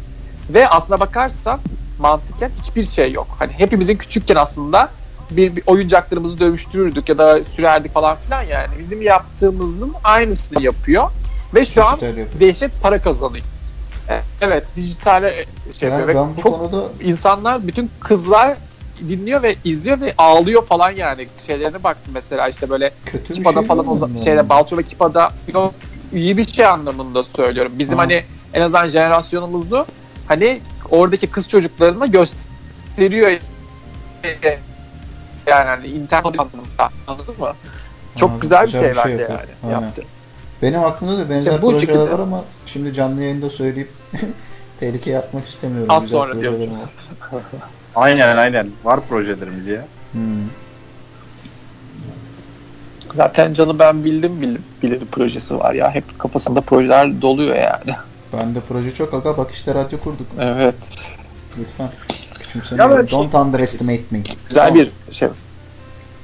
Ve aslına bakarsan mantıken hiçbir şey yok. Hani hepimizin küçükken aslında bir, bir oyuncaklarımızı dövüştürürdük ya da sürerdik falan filan yani. Bizim yaptığımızın aynısını yapıyor. Ve şu an Dijital yapıyor. dehşet para kazanıyor. E- Evet, dijitale şey Yani yapıyor. Ve çok konuda insanlar bütün kızlar dinliyor ve izliyor ve ağlıyor falan yani şeylerine baktım mesela işte böyle kötü Kipa'da şey falan o şeyde yani? Balço ve Kipa'da iyi bir şey anlamında söylüyorum. Bizim Ha. hani en azından jenerasyonumuzu hani oradaki kız çocuklarına gösteriyor yani hani internet anlamında anladın mı? Çok Anladım. güzel bir Güzel şey, bir şey bence yapıyor. yani Aynen. yaptı. Benim aklımda da benzer İşte bu projeler şekilde. var ama şimdi canlı yayında söyleyip [laughs] tehlikeye atmak istemiyorum. Az sonra var. Aynen aynen. Var projelerimiz ya. Hmm. Zaten canı ben bildim bilir projesi var ya. Hep kafasında projeler doluyor yani. Bende proje çok aga bak işte radyo kurduk. Evet. Lütfen. Küçümsemiyorum. Ya ben şey- Don't underestimate me. Güzel bir şey.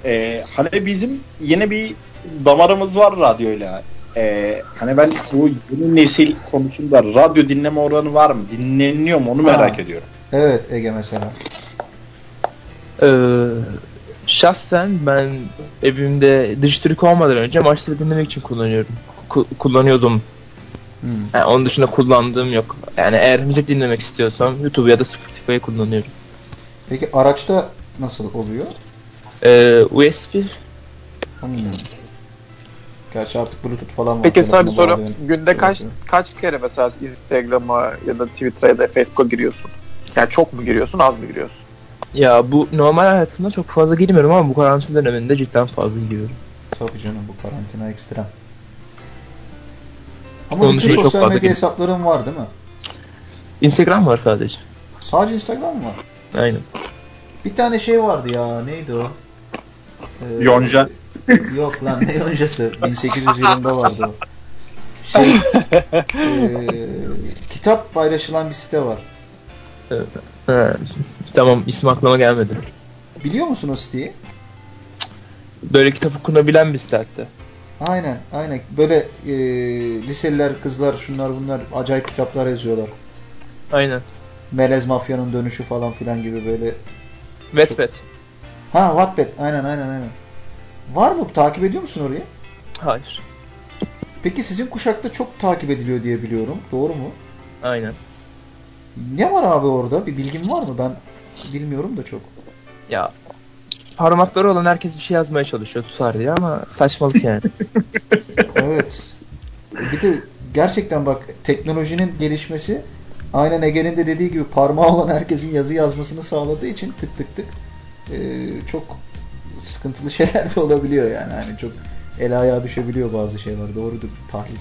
Ee, hani bizim yine bir damarımız var radyoyla. Ee, hani ben bu yeni nesil konusunda radyo dinleme oranı var mı? Dinleniyor mu onu merak Ha. ediyorum. Evet Ege mesela. Ee, şahsen ben evimde Dijitürk olmadan önce maçları dinlemek için kullanıyorum. Ku- kullanıyordum. Hmm. Yani onun dışında kullandığım yok. Yani eğer müzik dinlemek istiyorsam YouTube ya da Spotify'ı kullanıyorum. Peki araçta nasıl oluyor? Ee, USB Hmm. Gerçi artık Bluetooth falan var. Peki sana bir soru. Günde kaç kaç kere mesela Instagram'a ya da Twitter'a ya da Facebook'a giriyorsun? Yani çok mu giriyorsun, az mı giriyorsun? Ya bu normal hayatımda çok fazla girmiyorum ama bu karantina döneminde cidden fazla giriyorum. Tabii canım bu karantina ekstrem. Ama Onun bütün sosyal medya gir- hesapların var değil mi? Instagram var sadece. Sadece Instagram mı var? Aynen. Bir tane şey vardı ya neydi o? Ee, Yonca. Yok lan ne yoncası? [laughs] 1800 yılında vardı o. Şey, [laughs] ee, kitap paylaşılan bir site var. Ha, tamam isim aklıma gelmedi. Biliyor musun o siteyi? Böyle kitap okunabilen bir site hatta. Aynen, aynen. Böyle ee, liseliler, kızlar, şunlar bunlar acayip kitaplar yazıyorlar. Aynen. Melez Mafya'nın dönüşü falan filan gibi böyle. Wattpad. Ha, Wattpad. Aynen, aynen, aynen. Var mı? Takip ediyor musun orayı? Hayır. Peki sizin kuşakta çok takip ediliyor diye biliyorum. Doğru mu? Aynen. Ne var abi orada? Bir bilgin var mı? Ben bilmiyorum da çok. Ya parmakları olan herkes bir şey yazmaya çalışıyor tutar diye ama saçmalık yani. [laughs] Evet. Bir de gerçekten bak teknolojinin gelişmesi aynen Ege'nin de dediği gibi parmağı olan herkesin yazı yazmasını sağladığı için tık tık tık eee, çok sıkıntılı [laughs] şeyler de olabiliyor yani. Hani çok el ayağa düşebiliyor bazı şeyler. Doğrudur tahlil.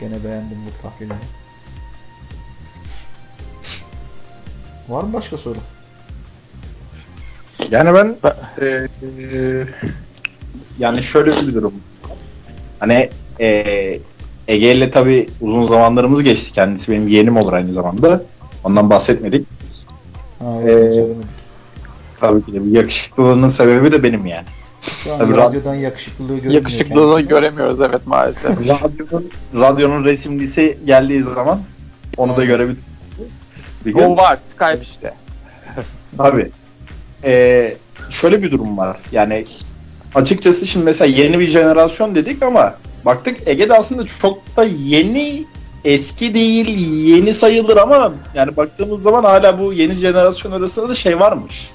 Gene beğendim bu tahlilini. Var mı başka soru? Yani ben e, e, yani şöyle bir durum. Hani e, Ege ile tabii uzun zamanlarımız geçti. Kendisi benim yeğenim olur aynı zamanda. Ondan bahsetmedik. Ha, Ee, söylemedik. Tabii ki de bir yakışıklılığının sebebi de benim yani. Şu an tabii radyodan yakışıklılığı görünmüyor Yakışıklılığını kendisine. göremiyoruz evet maalesef. [laughs] Radyonun, radyonun resimlisi geldiği zaman onu da görebiliriz. Bir gün. o var Skype işte. Tabii. Ee, şöyle bir durum var. Yani açıkçası şimdi mesela yeni bir jenerasyon dedik ama baktık Ege'de aslında çok da yeni eski değil yeni sayılır ama yani baktığımız zaman hala bu yeni jenerasyon arasında da şey varmış.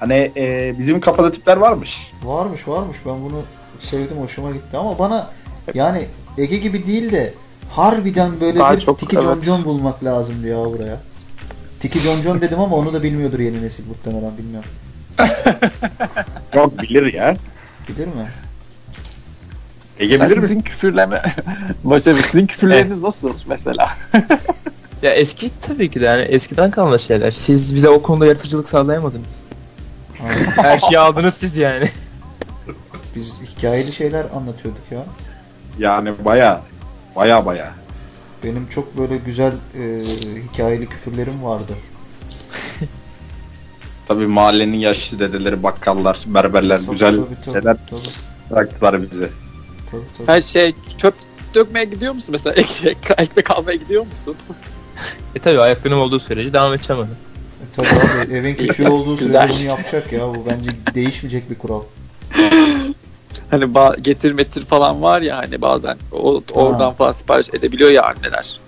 Hani e, bizim kafada tipler varmış. Varmış varmış ben bunu sevdim hoşuma gitti ama bana yani Ege gibi değil de harbiden böyle Daha bir çok, Tiki evet. John John bulmak lazımdı ya buraya. Tiki John John dedim ama onu da bilmiyordur yeni nesil muhtemelen bilmiyorum. [laughs] Yok bilir ya. Bilir mi? Ege bilir mi? sizin küfürleme [laughs] Başarı sizin küfürleriniz nasıl mesela? [laughs] Ya eski tabii ki de yani eskiden kalma şeyler. Siz bize o konuda yaratıcılık sağlayamadınız. Her şeyi aldınız siz yani. Biz hikayeli şeyler anlatıyorduk ya. Yani baya baya baya. Benim çok böyle güzel e, hikayeli küfürlerim vardı. [laughs] Tabii mahallenin yaşlı dedeleri, bakkallar, berberler Tabii, güzel tabii, tabii, şeyler tabii, bıraktılar bize. tabii, tabii. Her şey çöp dökmeye gidiyor musun mesela? [laughs] Ekmek, ekmek almaya gidiyor musun? E tabii ayaklarım olduğu sürece devam edeceğim onu. E, tabii abi evin küçüğü [laughs] olduğu sürece bunu yapacak ya. Bu bence değişmeyecek bir kural. Hani ba- getir metir falan var ya hani bazen o, oradan falan sipariş edebiliyor ya anneler.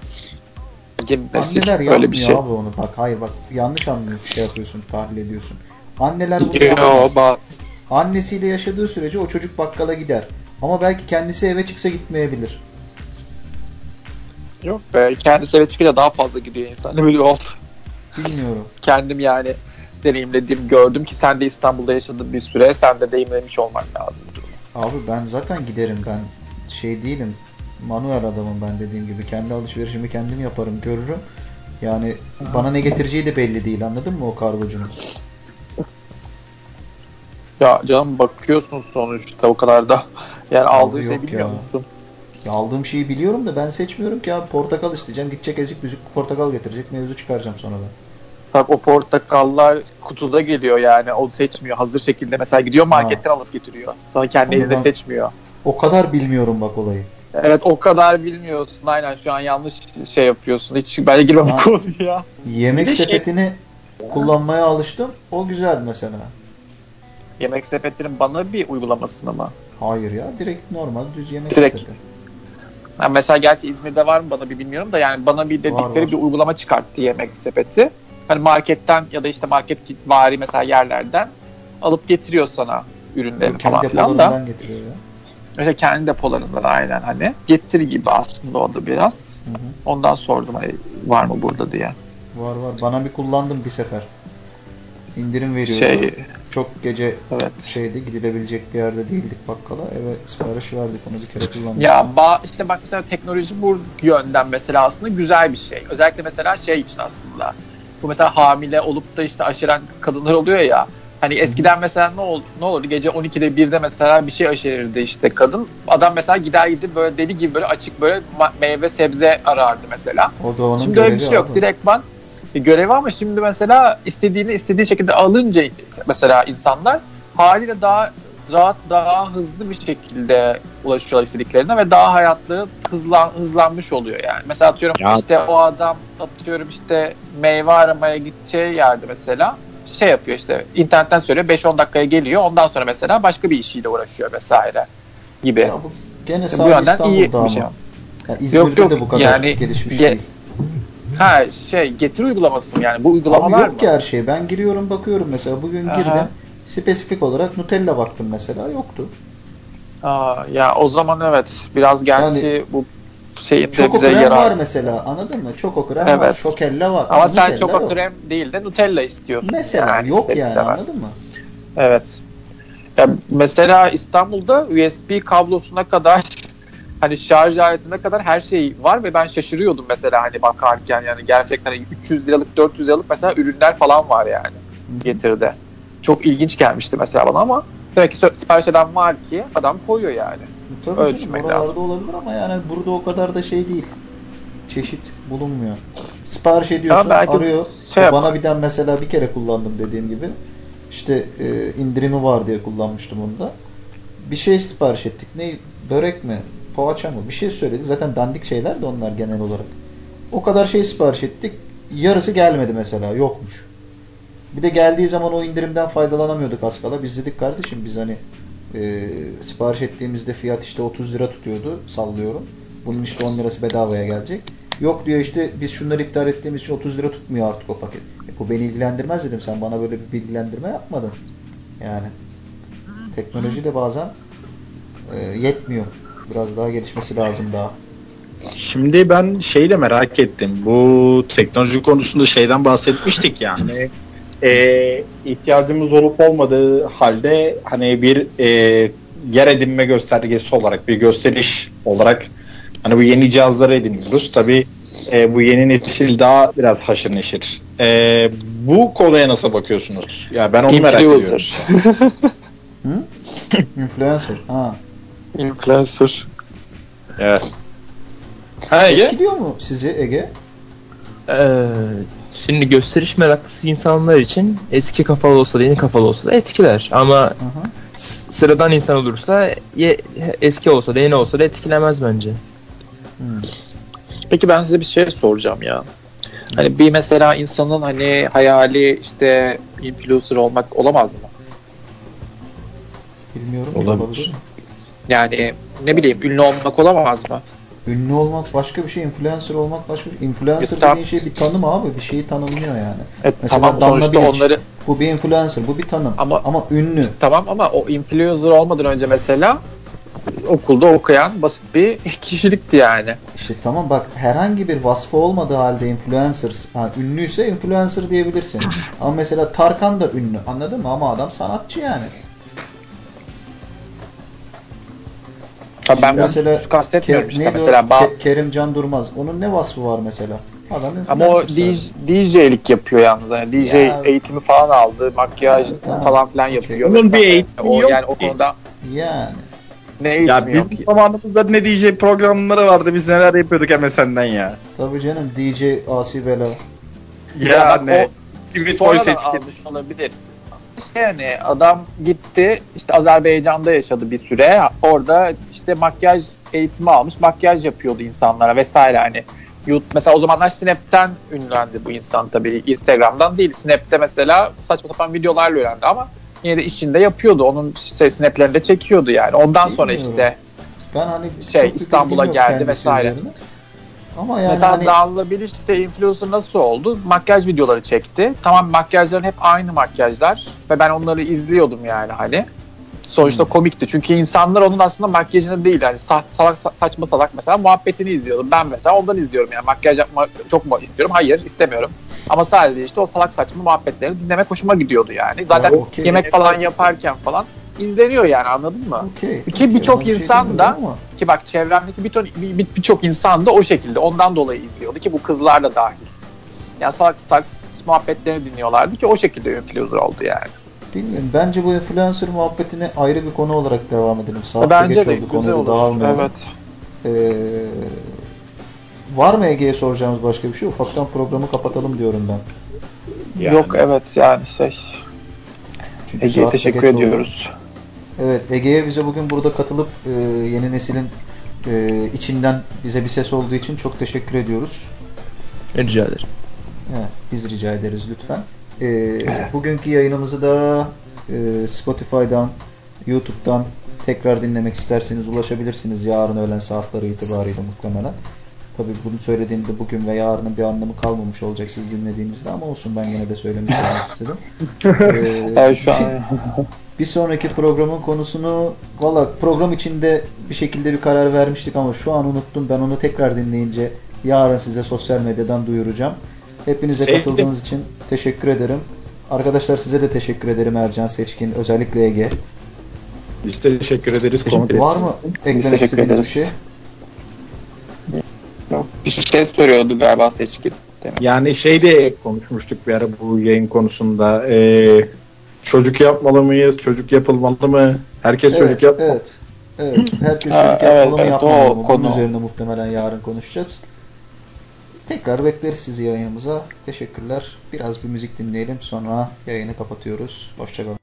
Yeni nesil Anneler böyle bir şey. abi onu. Bak hayır bak yanlış anlıyor şey yapıyorsun tahlil ediyorsun. Anneler bunu yapamaz. ba- Annesiyle yaşadığı sürece o çocuk bakkala gider. Ama belki kendisi eve çıksa gitmeyebilir. yok be kendisi eve çıkınca daha fazla gidiyor insan. Ne oldu. Bilmiyorum. [laughs] Kendim yani deneyimledim gördüm ki sen de İstanbul'da yaşadın bir süre sen de deneyimlemiş olman lazım. Abi ben zaten giderim ben şey değilim. Manuel adamım ben dediğim gibi. Kendi alışverişimi kendim yaparım, görürüm. Yani bana ne getireceği de belli değil anladın mı o kargocunun? Ya canım bakıyorsun sonuçta o kadar da yani aldığı şey yok bilmiyor ya. musun? Ya aldığım şeyi biliyorum da ben seçmiyorum ki abi portakal isteyeceğim. Gidecek ezik büzük portakal getirecek. Mevzu çıkaracağım sonra ben. Bak o portakallar kutuda geliyor yani o seçmiyor hazır şekilde mesela gidiyor marketten alıp getiriyor. Sana kendi elinde seçmiyor. O kadar bilmiyorum bak olayı. Evet o kadar bilmiyorsun aynen şu an yanlış şey yapıyorsun. Hiç bence girme bu Ha. konuya. [laughs] Yemek Bir şey- sepetini kullanmaya alıştım. O güzel mesela. Yemek sepetinin bana bir uygulamasını mı? Hayır ya direkt normal düz yemek Direkt. sepeti. Ha, mesela gerçi İzmir'de var mı bana bir bilmiyorum da yani bana bir dedikleri Var, var. bir uygulama çıkarttı yemek sepeti. Hani marketten ya da işte market vari mesela yerlerden alıp getiriyor sana ürünlerini Kendi falan filan da. getiriyor ya. Mesela kendi depolarından aynen hani. Getir gibi aslında o da biraz. Hı hı. Ondan sordum hani var mı burada diye. Var var. Bana bir kullandım bir sefer. İndirim veriyordu. Şey Çok gece evet. şeydi gidilebilecek bir yerde değildik bakkala. Eve sipariş verdik onu bir kere kullandım. Ya ba işte bak mesela teknoloji bu yönden mesela aslında güzel bir şey. Özellikle mesela şey için aslında. Bu mesela hamile olup da işte aşıran kadınlar oluyor ya. Hani eskiden mesela ne oldu ne olurdu gece 12'de 1'de mesela bir şey aşerirdi işte kadın. Adam mesela gider gidip böyle deli gibi böyle açık böyle meyve sebze arardı mesela. O da onun Şimdi öyle bir şey yok. Direktman bir görevi ama şimdi mesela istediğini istediği şekilde alınca mesela insanlar haliyle daha rahat, daha hızlı bir şekilde ulaşıyorlar istediklerine ve daha hayatları hızlan, hızlanmış oluyor yani. Mesela atıyorum Ya- işte o adam atıyorum işte meyve aramaya gideceği yerde mesela şey yapıyor işte internetten söylüyor 5-10 dakikaya geliyor ondan sonra mesela başka bir işiyle uğraşıyor vesaire gibi. Ya bu gene bu sadece yönden iyi İstanbul'da bir şey. ama. Ya İzmir'de yok, de bu kadar yani gelişmiş ge- değil. Ha şey getir uygulaması mı yani bu uygulamalar Abi yok mı? ki her şey. Ben giriyorum bakıyorum mesela. Bugün Aha. girdim. Spesifik olarak Nutella baktım mesela. Yoktu. Aa, ya o zaman evet biraz gerçi bu şeyin de bize yarar. var mesela. Anladın mı? Çoko krem var. Evet. Şokella var. Ama sen Nutella çoko yok. krem değil de Nutella istiyorsun. Mesela yani yok yani istemez. anladın mı? Evet. Ya mesela İstanbul'da USB kablosuna kadar hani şarj aletine kadar her şey var ve ben şaşırıyordum mesela hani bakarken yani gerçekten hani 300 liralık 400 liralık mesela ürünler falan var yani getirdi. Çok ilginç gelmişti mesela bana ama demek ki sipariş eden var ki adam koyuyor yani. Tabii Öyle canım, lazım. olabilir ama yani burada o kadar da şey değil. Çeşit bulunmuyor. Sipariş ediyorsun, arıyor. şey bana yapar. birden mesela bir kere kullandım dediğim gibi. İşte e, indirimi var diye kullanmıştım onu da. Bir şey sipariş ettik. Ne? Börek mi? Poğaça mı? Bir şey söyledik. Zaten dandik şeyler de onlar genel olarak. O kadar şey sipariş ettik. Yarısı gelmedi mesela. Yokmuş. Bir de geldiği zaman o indirimden faydalanamıyorduk az kala. Biz dedik kardeşim biz hani Ee, sipariş ettiğimizde fiyat işte 30 lira tutuyordu sallıyorum. Bunun işte 10 lirası bedavaya gelecek. Yok diyor işte biz şunları iptal ettiğimiz için 30 lira tutmuyor artık o paket. E, bu beni ilgilendirmez dedim. Sen bana böyle bir bilgilendirme yapmadın. Yani teknoloji de bazen e, yetmiyor. Biraz daha gelişmesi lazım daha. Şimdi ben şeyle merak ettim. Bu teknoloji konusunda şeyden bahsetmiştik yani. Ee, ihtiyacımız olup olmadığı halde hani bir e, yer edinme göstergesi olarak bir gösteriş olarak hani bu yeni cihazları ediniyoruz. Tabi bu yeni nesil daha biraz haşır neşir. E, bu konuya nasıl bakıyorsunuz? Ya ben onu merak ediyorum. [laughs] Influencer. Influencer. Ha. Influencer. Evet. Ha Ege? Etkiliyor mu sizi Ege? Ee, şimdi gösteriş meraklısı insanlar için eski kafalı olsa da yeni kafalı olsa da etkiler. Ama s- sıradan insan olursa ye- eski olsa da yeni olsa da etkilemez bence. Hmm. Peki ben size bir şey soracağım ya. Hani bir mesela insanın hani hayali işte influencer olmak olamaz mı? Bilmiyorum. Olabilir. Yani ne bileyim ünlü olmak olamaz mı? Ünlü olmak başka bir şey, influencer olmak başka bir şey. Influencer E, tam- dediğin şey bir tanım abi. Bir şeyi tanımlıyor yani. Evet, Mesela tamam Damla Bilic. onları Bu bir influencer, bu bir tanım. Ama- Ama, ünlü. tamam ama o influencer olmadan önce mesela okulda okuyan basit bir [laughs] kişilikti yani. İşte tamam bak herhangi bir vasfı olmadığı halde influencer, ha, ünlüyse influencer diyebilirsin. [laughs] Ama mesela Tarkan da ünlü. Anladın mı? Ama adam sanatçı yani. Tabii ben mesela kastetmiyorum Ke- işte neydi o? mesela ba- Ke- Kerim Can Durmaz. Onun ne vasfı var mesela? Adam ama o DJ'lik yapıyor yalnız. Yani DJ Ya. eğitimi falan aldı. Makyaj Tamam. falan filan yapıyor. Onun bir eğitimi o, yok yani o konuda Yani. ne Ya ki? zamanımızda ne DJ programları vardı biz neler yapıyorduk MSN'den ya. Tabii canım DJ Asi Bela. Ya bak Yani o Boy sonradan seçkin. olabilir. Yani adam gitti işte Azerbaycan'da yaşadı bir süre. Orada işte makyaj eğitimi almış. Makyaj yapıyordu insanlara vesaire hani. YouTube, mesela o zamanlar Snap'ten ünlendi bu insan tabii. Instagram'dan değil. Snap'te mesela saçma sapan videolarla öğrendi ama yine de içinde yapıyordu. Onun işte Snap'lerini de çekiyordu yani. Ondan sonra Bilmiyorum. işte Ben hani Şey, İstanbul'a geldi vesaire. üzerine. Ama yani mesela hani Damla Bilic işte influencer nasıl oldu? Makyaj videoları çekti. Tamam makyajların hep aynı makyajlar ve ben onları izliyordum yani hani. Sonuçta Hmm. komikti. Çünkü insanlar onun aslında makyajını değil yani sa- salak sa- saçma salak mesela muhabbetini izliyordum. Ben mesela ondan izliyorum yani makyaj yapmak çok mu istiyorum? Hayır istemiyorum. Ama sadece işte o salak saçma muhabbetlerini dinlemek hoşuma gidiyordu yani. Zaten Ya okey. yemek falan yaparken falan izleniyor yani anladın mı? okey. Ki okey, birçok bir şey insan da- ama Ki bak çevremdeki birçok bir, bir, birçok insan da o şekilde ondan dolayı izliyordu ki bu kızlar da dahil. Yani salak salak muhabbetlerini dinliyorlardı ki o şekilde influencer oldu yani. bilmiyorum. Bence bu influencer muhabbetine ayrı bir konu olarak devam edelim. Saat Bence geç de oldu, güzel olur. dağılmayalım. Evet. Ee, var mı Ege'ye soracağımız başka bir şey? Ufaktan programı kapatalım diyorum ben. Yani. Yok evet yani şey. Ege'ye teşekkür geç oldu. Evet Ege'ye bize bugün burada katılıp e, yeni neslin e, içinden bize bir ses olduğu için çok teşekkür ediyoruz. Rica ederim. Evet, biz rica ederiz lütfen. E, bugünkü yayınımızı da e, Spotify'dan, YouTube'dan tekrar dinlemek isterseniz ulaşabilirsiniz yarın öğlen saatleri itibariyle muhtemelen. Tabii bunu söylediğimde bugün ve yarının bir anlamı kalmamış olacak siz dinlediğinizde ama olsun ben yine de söylemiş olmak istedim. [laughs] E, Evet şu an [laughs] bir sonraki programın konusunu valla program içinde bir şekilde bir karar vermiştik ama şu an unuttum. Ben onu tekrar dinleyince yarın size sosyal medyadan duyuracağım. Hepinize Sevdim. katıldığınız için teşekkür ederim. Arkadaşlar size de teşekkür ederim Ercan Seçkin, özellikle Ege. Biz teşekkür ederiz. konuk Var mı eklemek teşekkür istediğiniz bir şey? Yok. bir şey söylüyordu galiba seçkin. Yani şey de konuşmuştuk bir ara bu yayın konusunda. Ee, çocuk yapmalı mıyız? Çocuk yapılmalı mı? Herkes çocuk yap. Evet. Evet. Herkes Ha, çocuk evet, yapmalı mı evet, [laughs] yapmamalı o mı? Bunun konu. üzerine muhtemelen yarın konuşacağız. Tekrar bekleriz sizi yayınımıza. Teşekkürler. Biraz bir müzik dinleyelim sonra yayını kapatıyoruz. Hoşçakalın.